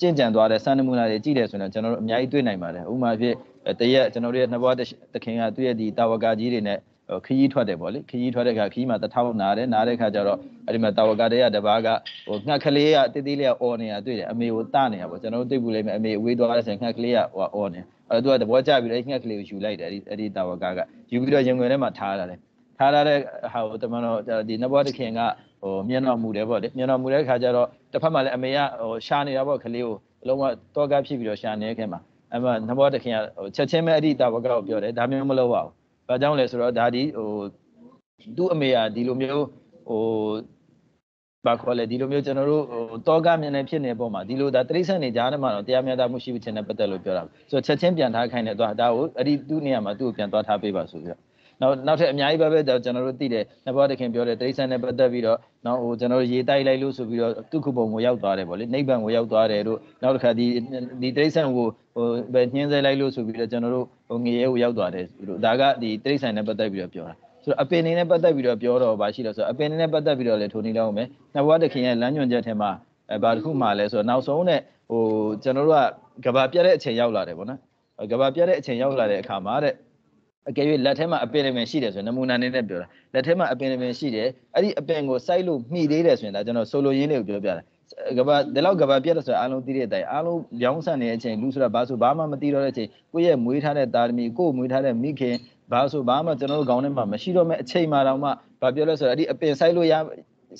ကျင့်ကြံသွားတဲ့စံနမူနာတွေကြည့်တယ်ဆိုရင်ကျွန်တော်တို့အများကြီးတွေ့နိုင်ပါတယ်ဥပမာဖြစ်တရက်ကျွန်တော်တို့ရဲ့နဘောတခင်ကသူ့ရဲ့ဒီတာဝကာကြီးတွေနဲ့ ခရီးထွက်တယ်ပေါ့လေခရီးထွက်တဲ့အခါခရီးမှာတထောက်နာတယ်နားတဲ့အခါကျတော့အဲ့ဒီမှာတာဝကတဲ့ကတပားကဟိုငှက်ကလေးကတိတိလေးကအော်နေတာတွေ့တယ်အမေကိုတနေတာပေါ့ကျွန်တော်တို့သိဘူးလေအမေအဝေးသွားတဲ့ဆိုငှက်ကလေးကဟိုအော်နေအဲ့တော့သူကသဘောကျပြီးတော့ငှက်ကလေးကိုယူလိုက်တယ်အဲ့ဒီအဲ့ဒီတာဝကကယူပြီးတော့ရင်ွယ်ထဲမှာထားလာတယ်ထားလာတဲ့ဟာကိုတမန်တော်ဒီနဘောတခင်ကဟိုမျက်နှာမူတယ်ပေါ့လေမျက်နှာမူတဲ့အခါကျတော့တစ်ဖက်မှာလည်းအမေကဟိုရှာနေတာပေါ့ကလေးကိုလုံးဝတော့ကားဖြစ်ပြီးတော့ရှာနေတဲ့ခင်မှာအဲ့မှာနဘောတခင်ကဟိုချက်ချင်းပဲအဲ့ဒီတာဝကကိုပြောတယ်ဒါမျိုးမလုပ်ပါဘူး ဘာကြောင့်လဲဆိုတော့ဒါဒီဟိုသူ့အမေကဒီလိုမျိုးဟိုဘာခေါ်လဲဒီလိုမျိုးကျွန်တော်တို့ဟိုတောကမြင်နေဖြစ်နေပုံမှာဒီလိုဒါတိရစ္ဆာန်တွေကြားထဲမှာတော့တရားမျှတမှုရှိခြင်းနဲ့ပတ်သက်လို့ပြောတာဆိုတော့ချက်ချင်းပြန်ထားခိုင်းတယ်သွားဒါကိုအဲ့ဒီသူ့နေရာမှာသူ့ကိုပြန်သွားထားပေးပါဆိုပြီးတော့ နောက်နောက်ထပ်အများကြီးပဲပဲကျွန်တော်တို့သိတယ်နဘောတခင်ပြောတယ်တိရစ္ဆာန်နဲ့ပတ်သက်ပြီးတော့နောက်ဟိုကျွန်တော်တို့ရေတိုက်လိုက်လို့ဆိုပြီးတော့သူခုပုံကိုရောက်သွားတယ်ဗောလေနိဗ္ဗာန်ကိုရောက်သွားတယ်တို့နောက်တစ်ခါဒီဒီတိရစ္ဆာန်ကိုဟိုပဲညှင်းဆဲလိုက်လို့ဆိုပြီးတော့ကျွန်တော်တို့ဟိုငရေကိုရောက်သွားတယ်တို့ဒါကဒီတိရစ္ဆာန်နဲ့ပတ်သက်ပြီးတော့ပြောတာဆိုတော့အပင်နေနဲ့ပတ်သက်ပြီးတော့ပြောတော့ဗာရှိလို့ဆိုတော့အပင်နေနဲ့ပတ်သက်ပြီးတော့လေထိုနည်းလောက်မယ်နဘောတခင်ရဲ့လမ်းညွှန်ချက်ထဲမှာအဲဘာတစ်ခုမှလဲဆိုတော့နောက်ဆုံးနဲ့ဟိုကျွန်တော်တို့ကကဘာပြတ်တဲ့အချိန်ရောက်လာတယ်ဗောနော်ကဘာပြတ်တဲ့အချိန်ရောက်လာတဲ့အခါမှာတဲ့ အကယ်၍လက်ထဲမှာအပင်ပင်ရှိတယ်ဆိုရင်နမူနာနဲ့နဲ့ပြောတာလက်ထဲမှာအပင်ပင်ရှိတယ်အဲ့ဒီအပင်ကိုစိုက်လို့မှီသေးတယ်ဆိုရင်ဒါကျွန်တော်ဆိုလိုရင်းလေးကိုပြောပြတာကဘာဒီလောက်ကဘာပြတ်တယ်ဆိုရင်အားလုံးသိတဲ့အတိုင်းအားလုံးပြောင်းဆန်နေတဲ့အချိန်လူဆိုတာဘာဆိုဘာမှမသိတော့တဲ့အချိန်ကိုယ့်ရဲ့မွေးထားတဲ့သားသမီးကိုယ့်မွေးထားတဲ့မိခင်ဘာဆိုဘာမှကျွန်တော်တို့ခေါင်းထဲမှာမရှိတော့မဲ့အချိန်မှတော့မှဘာပြောလဲဆိုတော့အဲ့ဒီအပင်စိုက်လို့ရ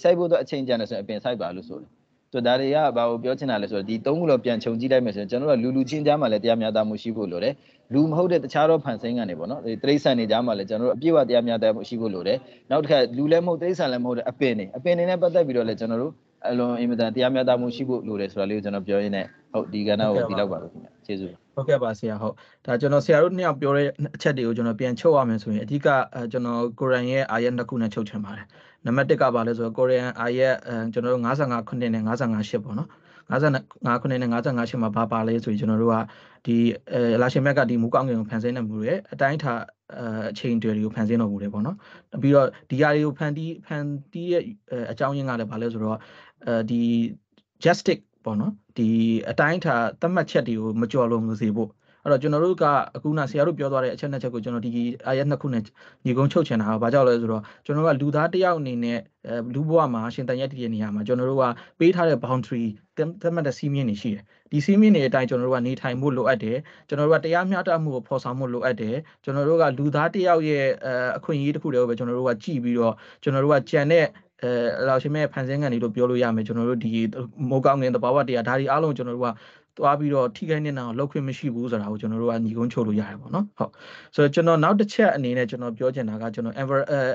စိုက်ဖို့တော့အချိန်ကြံတယ်ဆိုရင်အပင်စိုက်ပါလို့ဆိုတယ်ဆိုဒါတွေကဘာကိုပြောချင်တာလဲဆိုတော့ဒီသုံးခုလောက်ပြန်ခြုံကြည့်လိုက်မယ်ဆိုရင်ကျွန်တော်တို့ကလူလူချင်းကြားမှာလည်းတရားမျှတမှုရှိဖို့လိုတယ် လူမဟုတ်တဲ့တခြားသောဖန်ဆင်းကနေပေါ့နော်ဒီတိရစ္ဆာန်တွေကြားမှာလည်းကျွန်တော်တို့အပြည့်အဝတရားမျှတမှုရှိဖို့လိုတယ်နောက်တစ်ခါလူလည်းမဟုတ်တိရစ္ဆာန်လည်းမဟုတ်တဲ့အပင်တွေအပင်တွေနဲ့ပတ်သက်ပြီးတော့လည်းကျွန်တော်တို့အလွန်အင်မတန်တရားမျှတမှုရှိဖို့လိုတယ်ဆိုတာလေးကိုကျွန်တော်ပြောရင်းနဲ့ဟုတ်ဒီကဏ္ဍကိုဒီလောက်ပါလို့ခင်ဗျကျေးဇူးဟုတ်ကဲ့ပါဆရာဟုတ်ဒါကျွန်တော်ဆရာတို့နှစ်ယောက်ပြောတဲ့အချက်တွေကိုကျွန်တော်ပြန်ချုပ်ရမယ်ဆိုရင်အဓိကကျွန်တော်ကိုရန်ရဲ့အာယတ်နှစ်ခုနဲ့ချုပ်ချင်ပါတယ်နံပါတ်1ကပါလဲဆိုတော့ကိုရီးယန်အာယက်ကျွန်တော်တို့55ခုနှစ်နဲ့55ရှစ်ပေါ့နော် 55ခုနှစ်နဲ့55ရှစ်မှာဘာပါလဲဆိုရင်ကျွန်တော်တို့ကဒီအဲလာရှင်မြက်ကဒီမူကောင်းငင်ကိုဖန်ဆင်းနေမှုတွေအတိုင်းထားအချိန်တွေကိုဖန်ဆင်းတော်မူတယ်ပေါ့နော်ပြီးတော့ဒီဟာတွေကိုဖန်တီးဖန်တီးရဲ့အကြောင်းရင်းကလည်းဘာလဲဆိုတော့အဲဒီ justice ပေါ့နော်ဒီအတိုင်းထားသတ်မှတ်ချက်တွေကိုမကြော်လွန်စေဖို့ အဲ့တော့ကျွန်တော်တို့ကအခုနဆရာတို့ပြောသွားတဲ့အချက်နှစ်ချက်ကိုကျွန်တော်ဒီအာရနှစ်ခုနဲ့ညီကုန်းချုပ်ချင်တာကဘာကြောင့်လဲဆိုတော့ကျွန်တော်တို့ကလူသားတယောက်အနေနဲ့လူဘဝမှာရှင်တန်ရက်တည်တဲ့နေရာမှာကျွန်တော်တို့ကပေးထားတဲ့ boundary သတ်မှတ်တဲ့စီးမြင့်တွေရှိတယ်ဒီစီးမြင့်တွေအတိုင်းကျွန်တော်တို့ကနေထိုင်မှုလိုအပ်တယ်ကျွန်တော်တို့ကတရားမျှတမှုကိုဖော်ဆောင်မှုလိုအပ်တယ်ကျွန်တော်တို့ကလူသားတယောက်ရဲ့အခွင့်အရေးတစ်ခုတည်းကိုပဲကျွန်တော်တို့ကကြည်ပြီးတော့ကျွန်တော်တို့ကကြံတဲ့အဲလောက်ရှင်မဲ့ဖန်ဆင်းကန်တွေလို့ပြောလို့ရမယ်ကျွန်တော်တို့ဒီမိုးကောင်းငင်တဘာဝတရားဒါဒီအားလုံးကျွန်တော်တို့က သွားပြီးတော့ထိခိုက်နေတာကိုလောက်ခွင့်မရှိဘူးဆိုတာကိုကျွန်တော်တို့ကညီကုန်းချုပ်လို့ရတယ်ပေါ့နော်ဟုတ်ဆိုတော့ကျွန်တော်နောက်တစ်ချက်အနေနဲ့ကျွန်တော်ပြောချင်တာကကျွန်တော်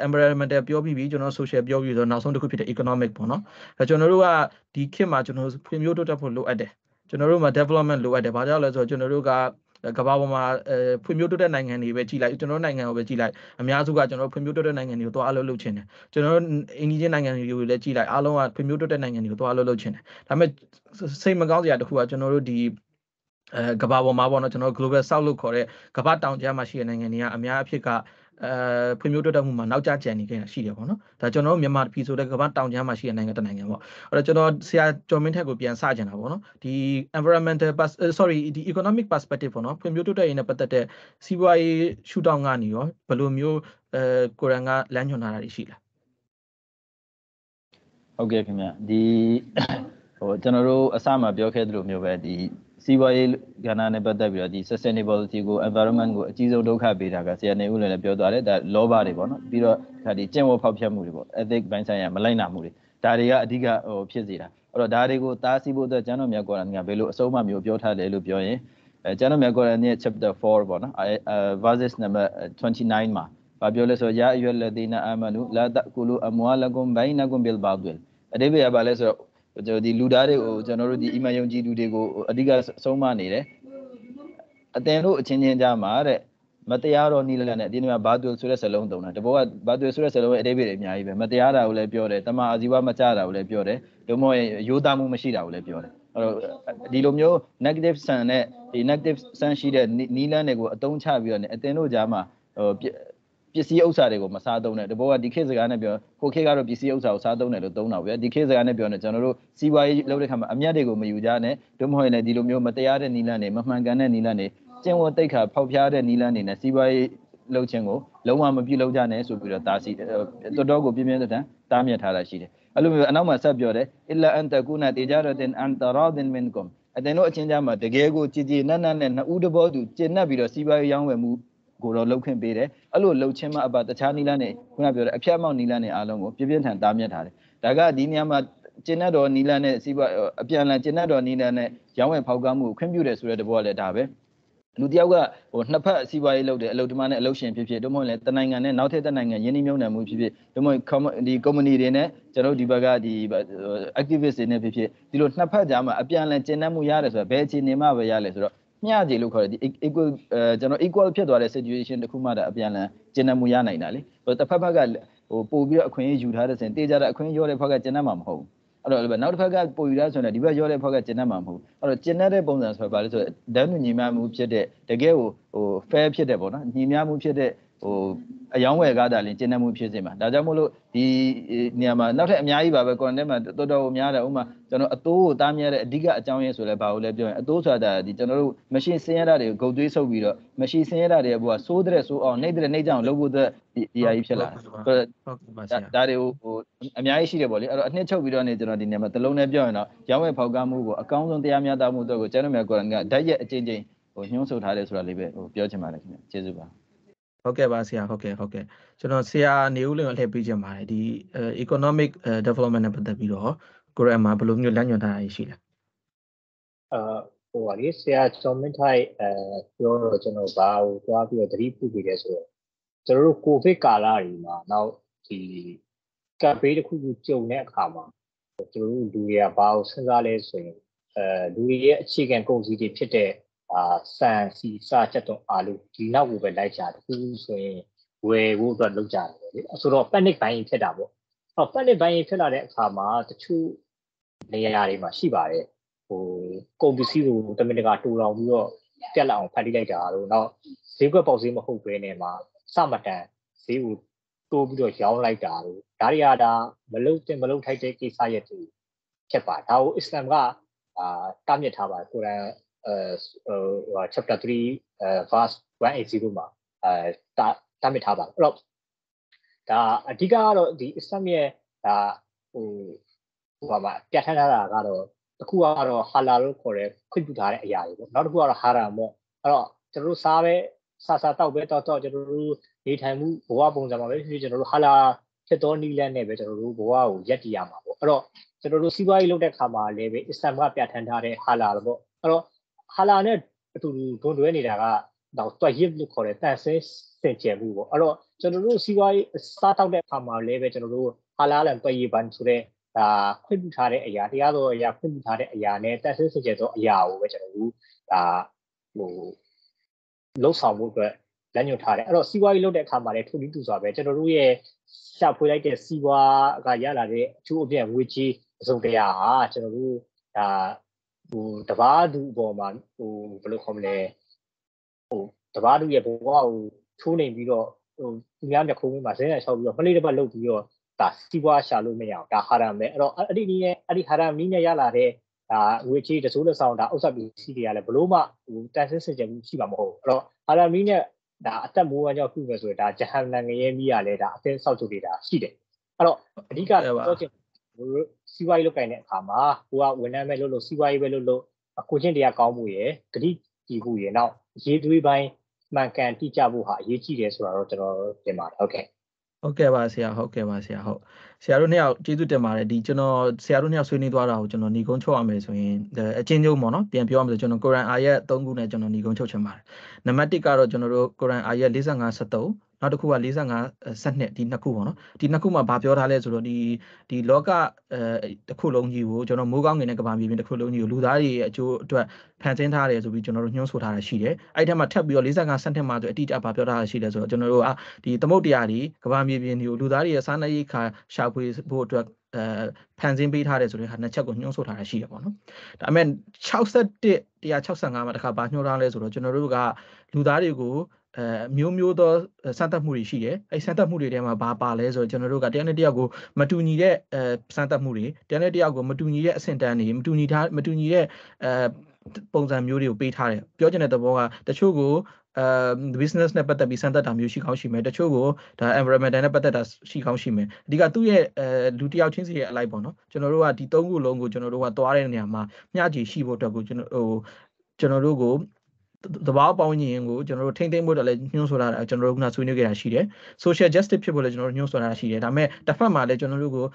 environmental ပြောပြီးပြီကျွန်တော် social ပြောပြီးဆိုတော့နောက်ဆုံးတစ်ခုဖြစ်တဲ့ economic ပေါ့နော်အဲကျွန်တော်တို့ကဒီခေတ်မှာကျွန်တော်ဖွံ့ဖြိုးတိုးတက်ဖို့လိုအပ်တယ်ကျွန်တော်တို့မှာ development လိုအပ်တယ်ဘာကြောင့်လဲဆိုတော့ကျွန်တော်တို့က ကမ္ဘာပေါ်မှာအဲဖွံ့ဖြိုးတိုးတက်နိုင်ငံတွေပဲကြည်လိုက်ကျွန်တော်တို့နိုင်ငံကိုပဲကြည်လိုက်အများစုကကျွန်တော်တို့ဖွံ့ဖြိုးတိုးတက်နိုင်ငံတွေကိုသွားအလုပ်လုပ်ချင်တယ်ကျွန်တော်တို့အင်ဂျီနီယာနိုင်ငံတွေကိုလည်းကြည်လိုက်အားလုံးကဖွံ့ဖြိုးတိုးတက်နိုင်ငံတွေကိုသွားအလုပ်လုပ်ချင်တယ်ဒါပေမဲ့စိတ်မကောင်းစရာတစ်ခုကကျွန်တော်တို့ဒီအဲကမ္ဘာပေါ်မှာပေါ့နော်ကျွန်တော် global south လို့ခေါ်တဲ့ကမ္ဘာတောင်ကြားမှာရှိတဲ့နိုင်ငံတွေကအများအဖြစ်က အဲဖွံ့ဖြိုးတိုးတက်မှုမှာနောက်ကျကျန်နေခဲ့တာရှိတယ်ပေါ့နော်ဒါကျွန်တော်တို့မြန်မာပြည်ဆိုတဲ့ကမ္ဘာတောင်ကြားမှာရှိတဲ့နိုင်ငံတစ်နိုင်ငံပေါ့အဲ့တော့ကျွန်တော်ဆရာကျော်မင်းထက်ကိုပြန်စကြင်တာပေါ့နော်ဒီ environmental sorry ဒီ economic perspective ပေါ့နော်ဖွံ့ဖြိုးတိုးတက်ရေးနဲ့ပတ်သက်တဲ့စီးပွားရေးရှုထောင့်ကနေရောဘယ်လိုမျိုးအဲကိုရန်ကလမ်းညွှန်ထားတာရှိလားဟုတ်ကဲ့ခင်ဗျဒီဟိုကျွန်တော်တို့အစမှပြောခဲ့သလိုမျိုးပဲဒီ စီးပွားရေးကဏ္ဍနဲ့ပတ်သက်ပြီးတော့ဒီ sustainability ကို environment ကိုအကြီးဆုံးဒုက္ခပေးတာကဆရာနေဦးလည်းပြောသွားတယ်ဒါလောဘတွေပေါ့နော်ပြီးတော့ဒါဒီကျင့်ဝတ်ဖောက်ဖျက်မှုတွေပေါ့ ethic ဘိုင်းဆိုင်ရာမလိုက်နာမှုတွေဒါတွေကအဓိကဟိုဖြစ်စေတာအဲ့တော့ဒါတွေကိုတားဆီးဖို့အတွက်ကျမ်းတော်မြတ်ကောရန်ကဘယ်လိုအဆုံးအမမျိုးပြောထားတယ်လို့ပြောရင်အဲကျမ်းတော်မြတ်ကောရန်ရဲ့ chapter 4ပေါ့နော်အဲ verses number 29မှာဘာပြောလဲဆိုတော့ယာအယွယ်လဒီနာအာမနုလာတကူလူအမွာလကုမ်ဘိုင်နကုမ်ဘီလ်ဘာဒ်အဓိပ္ပာယ်ကဘာလဲဆိုတော့ ကျွန်တော်ဒီလူသားတွေကိုကျွန်တော်တို့ဒီအီမန်ယုံကြည်သူတွေကိုအဓိကဆုံးမနေတယ်အတင်တို့အချင်းချင်းကြားမှာတဲ့မတရားတော့နီးလက်နဲ့ဒီနေ့မှာဘာတူဆိုတဲ့စလုံးတုံးတာတဘောကဘာတူဆိုတဲ့စလုံးရဲ့အတိပ္ပယ်တွေအများကြီးပဲမတရားတာကိုလည်းပြောတယ်တမအာဇီဝမကြတာကိုလည်းပြောတယ်ဒုမဟုတ်ရိုးသားမှုမရှိတာကိုလည်းပြောတယ်အဲ့တော့ဒီလိုမျိုး negative sun နဲ့ဒီ negative sun ရှိတဲ့နီးလန်းတွေကိုအတုံးချပြီးတော့ねအတင်တို့ကြားမှာဟို ပစ္စည်းဥစ္စာတွေကိုမစားသုံးနဲ့တဘောကဒီခေတ်စကားနဲ့ပြောကိုခေတ်ကတော့ပစ္စည်းဥစ္စာကိုစားသုံးတယ်လို့သုံးတာဗျာဒီခေတ်စကားနဲ့ပြောနေကျွန်တော်တို့စီးပွားရေးလုပ်တဲ့ခါမှာအမျက်တွေကိုမယူကြနဲ့တို့မဟုတ်ရင်လည်းဒီလိုမျိုးမတရားတဲ့နီလန်းတွေမမှန်ကန်တဲ့နီလန်းတွေကျင့်ဝတ်တိတ်ခါဖောက်ဖျားတဲ့နီလန်းတွေနဲ့စီးပွားရေးလုပ်ခြင်းကိုလုံးဝမပြုလုပ်ကြနဲ့ဆိုပြီးတော့တာစီတော်တော်ကိုပြင်းပြင်းထန်ထန်တားမြစ်ထားတာရှိတယ်အဲ့လိုမျိုးအနောက်မှာဆက်ပြောတယ်အလအန်တကူနာတေဂျာရတင်အန်တရာဒင်မင်ကွမ်အတင်တို့အချင်းချင်းမှာတကယ်ကိုကြည်ကြည်နက်နက်နဲ့နှစ်ဦးတဘောသူကျင့်납ပြီးတော့စီးပွားရေးရောင်းဝယ်မှု ကိုတော့လှုပ်ခွင့်ပေးတယ်အဲ့လိုလှုပ်ချင်းမှအပတခြားနီလန်းနဲ့ခုနပြောတဲ့အဖျက်အမောက်နီလန်းနဲ့အားလုံးကိုပြပြထန်တားမြစ်ထားတယ်ဒါကဒီနေရာမှာကျင့်တတ်တော်နီလန်းနဲ့စီးပွားအပြန်လန်ကျင့်တတ်တော်နီလန်းနဲ့ရောင်းဝယ်ဖောက်ကားမှုကိုခွင့်ပြုတယ်ဆိုတဲ့တဘောကလည်းဒါပဲလူတယောက်ကဟိုနှစ်ဖက်စီးပွားရေးလုပ်တယ်အလုပ်တမနဲ့အလုပ်ရှင်ဖြစ်ဖြစ်တို့မဟုတ်လဲတနိုင်ငံနဲ့နောက်ထပ်တနိုင်ငံယင်းနှိမ့်နှံမှုဖြစ်ဖြစ်တို့မဟုတ်ဒီ company တွေနဲ့ကျွန်တော်ဒီဘက်ကဒီ activist တွေနဲ့ဖြစ်ဖြစ်ဒီလိုနှစ်ဖက်ကြားမှာအပြန်အလှန်ကျဉ်းနှံမှုရတယ်ဆိုတော့ဘယ်အခြေအနေမှပဲရလဲဆိုတော့ မျှခြေလို့ခေါ်တယ်ဒီ equal အဲကျွန်တော် equal ဖြစ်သွားတဲ့ situation တခုမှဒါအပြန်အလှန်ကျဉ်းနှံမှုရနိုင်တာလေဟိုတစ်ဖက်ဖက်ကဟိုပို့ပြီးတော့အခွင့်အရေးယူထားတဲ့စင်တေးကြတဲ့အခွင့်အရေးရောတဲ့ဖက်ကကျဉ်းနှံမှာမဟုတ်ဘူးအဲ့တော့နောက်တစ်ဖက်ကပို့ယူရဆိုရင်ဒီဘက်ရောတဲ့ဖက်ကကျဉ်းတတ်မှာမဟုတ်အဲ့တော့ကျဉ်းတတ်တဲ့ပုံစံဆိုတော့ဗာလဲဆိုတော့ဒန်းနူညီမမှုဖြစ်တဲ့တကယ်ကိုဟို fair ဖြစ်တဲ့ပေါ့နော်ညီမမှုဖြစ်တဲ့ ဟိုအယောင်းဝယ်ကားတာလင်းကျင်းနှမှုဖြစ်စေမှာဒါကြောင့်မို့လို့ဒီနေရာမှာနောက်ထပ်အများကြီးပါပဲကွန်တက်မှာတော်တော်များတယ်ဥမာကျွန်တော်အတိုးကိုတားမြဲတဲ့အဓိကအကြောင်းရင်းဆိုလဲဘာလို့လဲပြောရင်အတိုးဆိုတာဒီကျွန်တော်တို့မရှင်းစင်းရတာတွေကိုဂုတ်သွေးဆုပ်ပြီးတော့မရှင်းစင်းရတာတွေဘောဆိုးတဲ့ဆိုးအောင်နှိမ့်တဲ့နှိမ့်ကြအောင်လုပ်ဖို့အတွက်ဒီအရာကြီးဖြစ်လာတယ်ဟုတ်ကဲ့ပါဆရာဒါတွေကိုဟိုအများကြီးရှိတယ်ပေါ့လေအဲ့တော့အနှစ်ချုပ်ပြီးတော့နေကျွန်တော်ဒီနေရာမှာတလုံးနဲ့ပြောရင်တော့ရောင်းဝယ်ဖောက်ကားမှုကိုအကောင်းဆုံးတရားမျှတမှုအတွက်ကိုကျွန်တော်များကိုယ်တိုင်ကဓာတ်ရက်အချင်းချင်းဟိုညှိုးဆိုထားတယ်ဆိုတာလေးပဲဟိုပြောချင်ပါတယ်ခင်ဗျကျေးဇူးပါ ဟုတ်ကဲ့ပါဆရာဟုတ်ကဲ့ဟုတ်ကဲ့ကျွန်တော်ဆရာနေဦးလင်ကိုလှည့်ပေးချင်ပါတယ်ဒီ economic development နဲ့ပတ်သက်ပြီးတော့ကိုရအမှာဘယ်လိုမျိုးလမ်းညွှန်ထားရရှိလဲအာဟိုပါလေဆရာကျော်မင်းထိုက်အဲပြောတော့ကျွန်တော်ဘာကိုသွားပြီးတော့သတိပြုပြီးလဲဆိုတော့ကျွန်တော်တို့ကိုဗစ်ကာလတွေမှာနောက်ဒီကပ်ဘေးတစ်ခုခုကြုံတဲ့အခါမှာကျွန်တော်တို့လူတွေကဘာကိုစဉ်းစားလဲဆိုရင်အဲလူတွေရဲ့အခြေခံကုန်စည်တွေဖြစ်တဲ့ အာဆန်စီစချက်တော့အာလူဒီနောက်ကိုပဲလိုက်ကြတယ်ခုဆိုရင်ဝယ်ဖို့အတွက်လုပ်ကြတယ်လေဆိုတော့ panic buying ဖြစ်တာပေါ့အော် panic buying ဖြစ်လာတဲ့အခါမှာတချို့နေရာတွေမှာရှိပါတယ်ဟိုကုန်ပစ္စည်းကိုတမင်တကာတူလောင်ပြီးတော့ပြက်လာအောင်ဖန်တီးလိုက်တာတို့နောက်ဈေးကွက်ပေါက်ဈေးမဟုတ်ဘဲနဲ့မှာစမတန်ဈေးကိုတိုးပြီးတော့ရောင်းလိုက်တာတို့ဒါတွေကဒါမလုတ်တင်မလုတ်ထိုက်တဲ့ကိစ္စရဲ့တူဖြစ်ပါဒါကိုအစ္စလာမ်ကအာတားမြစ်ထားပါတယ်ကိုရန် အဲဟို chapter 3 verse 180မှာအဲတာတာမြစ်ထားပါတယ်အဲ့တော့ဒါအဓိကကတော့ဒီ Islam ရဲ့ဒါဟိုဟိုပါပါပြဋ္ဌာန်းထားတာကတော့တစ်ခုကတော့ဟာလာလို့ခေါ်တဲ့ခွင့်ပြုထားတဲ့အရာတွေပေါ့နောက်တစ်ခုကတော့ဟာရာပေါ့အဲ့တော့ကျွန်တော်တို့စားပဲစားစားတောက်ပဲတောက်တောက်ကျွန်တော်တို့နေထိုင်မှုဘဝပုံစံမှာပဲဖြစ်ဖြစ်ကျွန်တော်တို့ဟာလာဖြစ်သောနီလန်းနဲ့ပဲကျွန်တော်တို့ဘဝကိုရက်တည်ရမှာပေါ့အဲ့တော့ကျွန်တော်တို့စီးပွားရေးလုပ်တဲ့ခါမှာလည်းပဲအစ္စလာမ်ကပြဋ္ဌာန်းထားတဲ့ဟာလာပေါ့အဲ့တော့ ဟာလာနဲ့အတူတူဒွန်တွဲနေတာကတော့တွက်ရစ်လို့ခေါ်တဲ့တန်ဆင်းစင်ကြယ်မှုပေါ့အဲ့တော့ကျွန်တော်တို့စီးပွားရေးစားတောက်တဲ့အခါမှာလည်းပဲကျွန်တော်တို့ဟာလာလန်တွက်ရစ်ဘန်ဆိုတဲ့ဒါခွင့်ပြုထားတဲ့အရာတရားတော်အရာခွင့်ပြုထားတဲ့အရာနဲ့တန်ဆင်းစင်ကြယ်သောအရာကိုပဲကျွန်တော်တို့ဒါဟိုလှုပ်ဆောင်မှုအတွက်လက်ညှိုးထားတယ်အဲ့တော့စီးပွားရေးလုပ်တဲ့အခါမှာလည်းထိုနည်းတူစွာပဲကျွန်တော်တို့ရဲ့ရှာဖွေလိုက်တဲ့စီးပွားကရလာတဲ့အကျိုးအပြည့်ငွေကြေးအစုံတရာဟာကျွန်တော်တို့ဒါ ဟိုတဘာသူအပေါ်မှာဟိုဘယ်လိုခေါ်မလဲဟိုတဘာသူရဲ့ဘဝကိုချိုးနေပြီးတော့ဟိုသူများမျက်ခုံးမှာဇင်းရလျှောက်ပြီးတော့မလေးတစ်ပတ်လုတ်ပြီးတော့ဒါစီးပွားရှာလို့မရအောင်ဒါဟာရမ်ပဲအဲ့တော့အဲ့ဒီနည်းနဲ့အဲ့ဒီဟာရမ်နည်းနဲ့ရလာတဲ့ဒါငွေချေးတစိုးလက်ဆောင်ဒါဥစ္စာပစ္စည်းတွေကလည်းဘလို့မှဟိုတန်ဆင်းစင်ကြယ်မှုရှိမှာမဟုတ်ဘူးအဲ့တော့ဟာရမ်နည်းနဲ့ဒါအသက်မိုးဝမ်းကြောင့်ပြုမယ်ဆိုရင်ဒါဂျဟန်နန်ငရဲမိရလဲဒါအသင်းဆောက်ချုပ်နေတာရှိတယ်အဲ့တော့အဓိကတော့ချင်တို့ စီးပွားရေးလုပ်ကိုင်တဲ့အခါမှာကိုကဝန်ထမ်းပဲလုပ်လို့စီးပွားရေးပဲလုပ်လို့ကိုချင်းတရားကောင်းမှုရယ်ဂတိတည်မှုရယ်နောက်ရေးသွေးပိုင်းမှန်ကန်တိကျဖို့ဟာအရေးကြီးတယ်ဆိုတာတော့ကျွန်တော်တင်ပါတယ်ဟုတ်ကဲ့ဟုတ်ကဲ့ပါဆရာဟုတ်ကဲ့ပါဆရာဟုတ်ဆရာတို့နှစ်ယောက်ကျေးဇူးတင်ပါတယ်ဒီကျွန်တော်ဆရာတို့နှစ်ယောက်ဆွေးနွေးသွားတာကိုကျွန်တော်ညီကုန်းချုပ်ရမယ်ဆိုရင်အချင်းချင်းပေါ့နော်ပြန်ပြောရမယ်ဆိုကျွန်တော်ကုရ်အန်အာယတ်၃ခုနဲ့ကျွန်တော်ညီကုန်းချုပ်ချင်ပါတယ်နံပါတ်1ကတော့ကျွန်တော်တို့ကုရ်အန်အာယတ်45 73 နောက်တစ်ခုက45စနစ်ဒီနှစ်ခုပေါ့နော်ဒီနှစ်ခုမှာဗာပြောထားလဲဆိုတော့ဒီဒီလောကအဲတစ်ခုလုံးကြီးကိုကျွန်တော်မိုးကောင်းငင်တဲ့ကဘာမြေပြင်တစ်ခုလုံးကြီးကိုလူသားတွေရဲ့အကျိုးအတွက်ဖန်ဆင်းထားတယ်ဆိုပြီးကျွန်တော်တို့ညွှန်းဆိုထားတာရှိတယ်အဲ့ထက်မှာထပ်ပြီးတော့45စနစ်မှာဆိုအတိအကျဗာပြောထားတာရှိတယ်ဆိုတော့ကျွန်တော်တို့ကဒီသမုတ်တရားတွေကဘာမြေပြင်တွေကိုလူသားတွေရဲ့စားနပ်ရိက္ခာရှာဖွေဖို့အတွက်အဲဖန်ဆင်းပေးထားတယ်ဆိုတဲ့ဟာနှစ်ချက်ကိုညွှန်းဆိုထားတာရှိတယ်ပေါ့နော်ဒါပေမဲ့61 165မှာတခါဗာညွှန်းထားလဲဆိုတော့ကျွန်တော်တို့ကလူသားတွေကို အဲမျိုးမျိုးသောစမ်းသပ်မှုတွေရှိတယ်အဲစမ်းသပ်မှုတွေထဲမှာဘာပါလဲဆိုတော့ကျွန်တော်တို့ကတရားနဲ့တရားကိုမတူညီတဲ့အဲစမ်းသပ်မှုတွေတရားနဲ့တရားကိုမတူညီတဲ့အဆင့်တန်းတွေမတူညီထားမတူညီတဲ့အဲပုံစံမျိုးတွေကိုပေးထားတယ်ပြောချင်တဲ့သဘောကတချို့ကိုအဲ business နဲ့ပတ်သက်ပြီးစမ်းသပ်တာမျိုးရှိကောင်းရှိမယ်တချို့ကိုဒါ environment နဲ့ပတ်သက်တာရှိကောင်းရှိမယ်အဓိကသူ့ရဲ့အဲလူတယောက်ချင်းစီရဲ့အလိုက်ပေါ့နော်ကျွန်တော်တို့ကဒီသုံးခုလုံးကိုကျွန်တော်တို့ကသွားတဲ့နေရာမှာမျှကြည်ရှိဖို့အတွက်ကိုကျွန်တော်ဟိုကျွန်တော်တို့ကို သဘာဝပေါင်းရင်ကိုကျွန်တော်တို့ထိမ့်သိမ့်ဖို့တလည်းညှို့ဆိုတာကျွန်တော်တို့ကဆွေးနွေးခဲ့တာရှိတယ် social justice ဖြစ်ဖို့လည်းကျွန်တော်တို့ညှို့ဆိုတာရှိတယ်ဒါပေမဲ့တစ်ဖက်မှာလည်းကျွန်တော်တို့ကို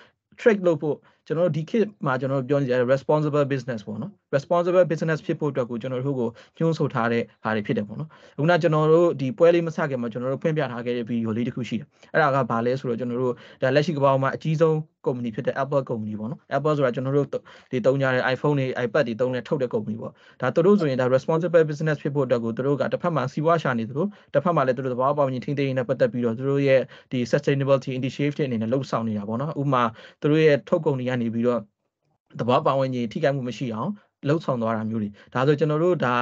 trick လုပ်ဖို့ ကျွန်တော်တို့ဒီခေတ်မှာကျွန်တော်တို့ပြောနေကြတဲ့ responsible business ပေါ့နော် responsible business ဖြစ်ဖို့အတွက်ကိုကျွန်တော်တို့ကိုညှိုးဆိုထားတဲ့ဟာတွေဖြစ်တယ်ပေါ့နော်အခုနကျွန်တော်တို့ဒီပွဲလေးမစခင်မှာကျွန်တော်တို့ဖွင့်ပြထားခဲ့တဲ့ဗီဒီယိုလေးတစ်ခုရှိတယ်အဲ့ဒါကဘာလဲဆိုတော့ကျွန်တော်တို့ဒါလက်ရှိကမ္ဘာမှာအကြီးဆုံး company ဖြစ်တဲ့ Apple company ပေါ့နော် Apple ဆိုတာကျွန်တော်တို့ဒီတုံးကြတဲ့ iPhone တွေ iPad တွေတုံးတဲ့ထုတ်တဲ့ company ပေါ့ဒါသူတို့ဆိုရင်ဒါ responsible business ဖြစ်ဖို့အတွက်ကိုသူတို့ကတစ်ဖက်မှာစီးပွားရှာနေသလိုတစ်ဖက်မှာလည်းသူတို့သဘာဝပတ်ဝန်းကျင်ထိန်းသိမ်းရေးနဲ့ပတ်သက်ပြီးတော့သူတို့ရဲ့ဒီ sustainability initiative အနေနဲ့လှုပ်ဆောင်နေတာပေါ့နော်ဥပမာသူတို့ရဲ့ထုတ်ကုန်တွေကနေပြီးတော့သဘာဝပတ်ဝန်းကျင်ထိခိုက်မှုမရှိအောင်လှုပ်ဆောင်သွားတာမျိုးတွေဒါဆိုကျွန်တော်တို့ဒါ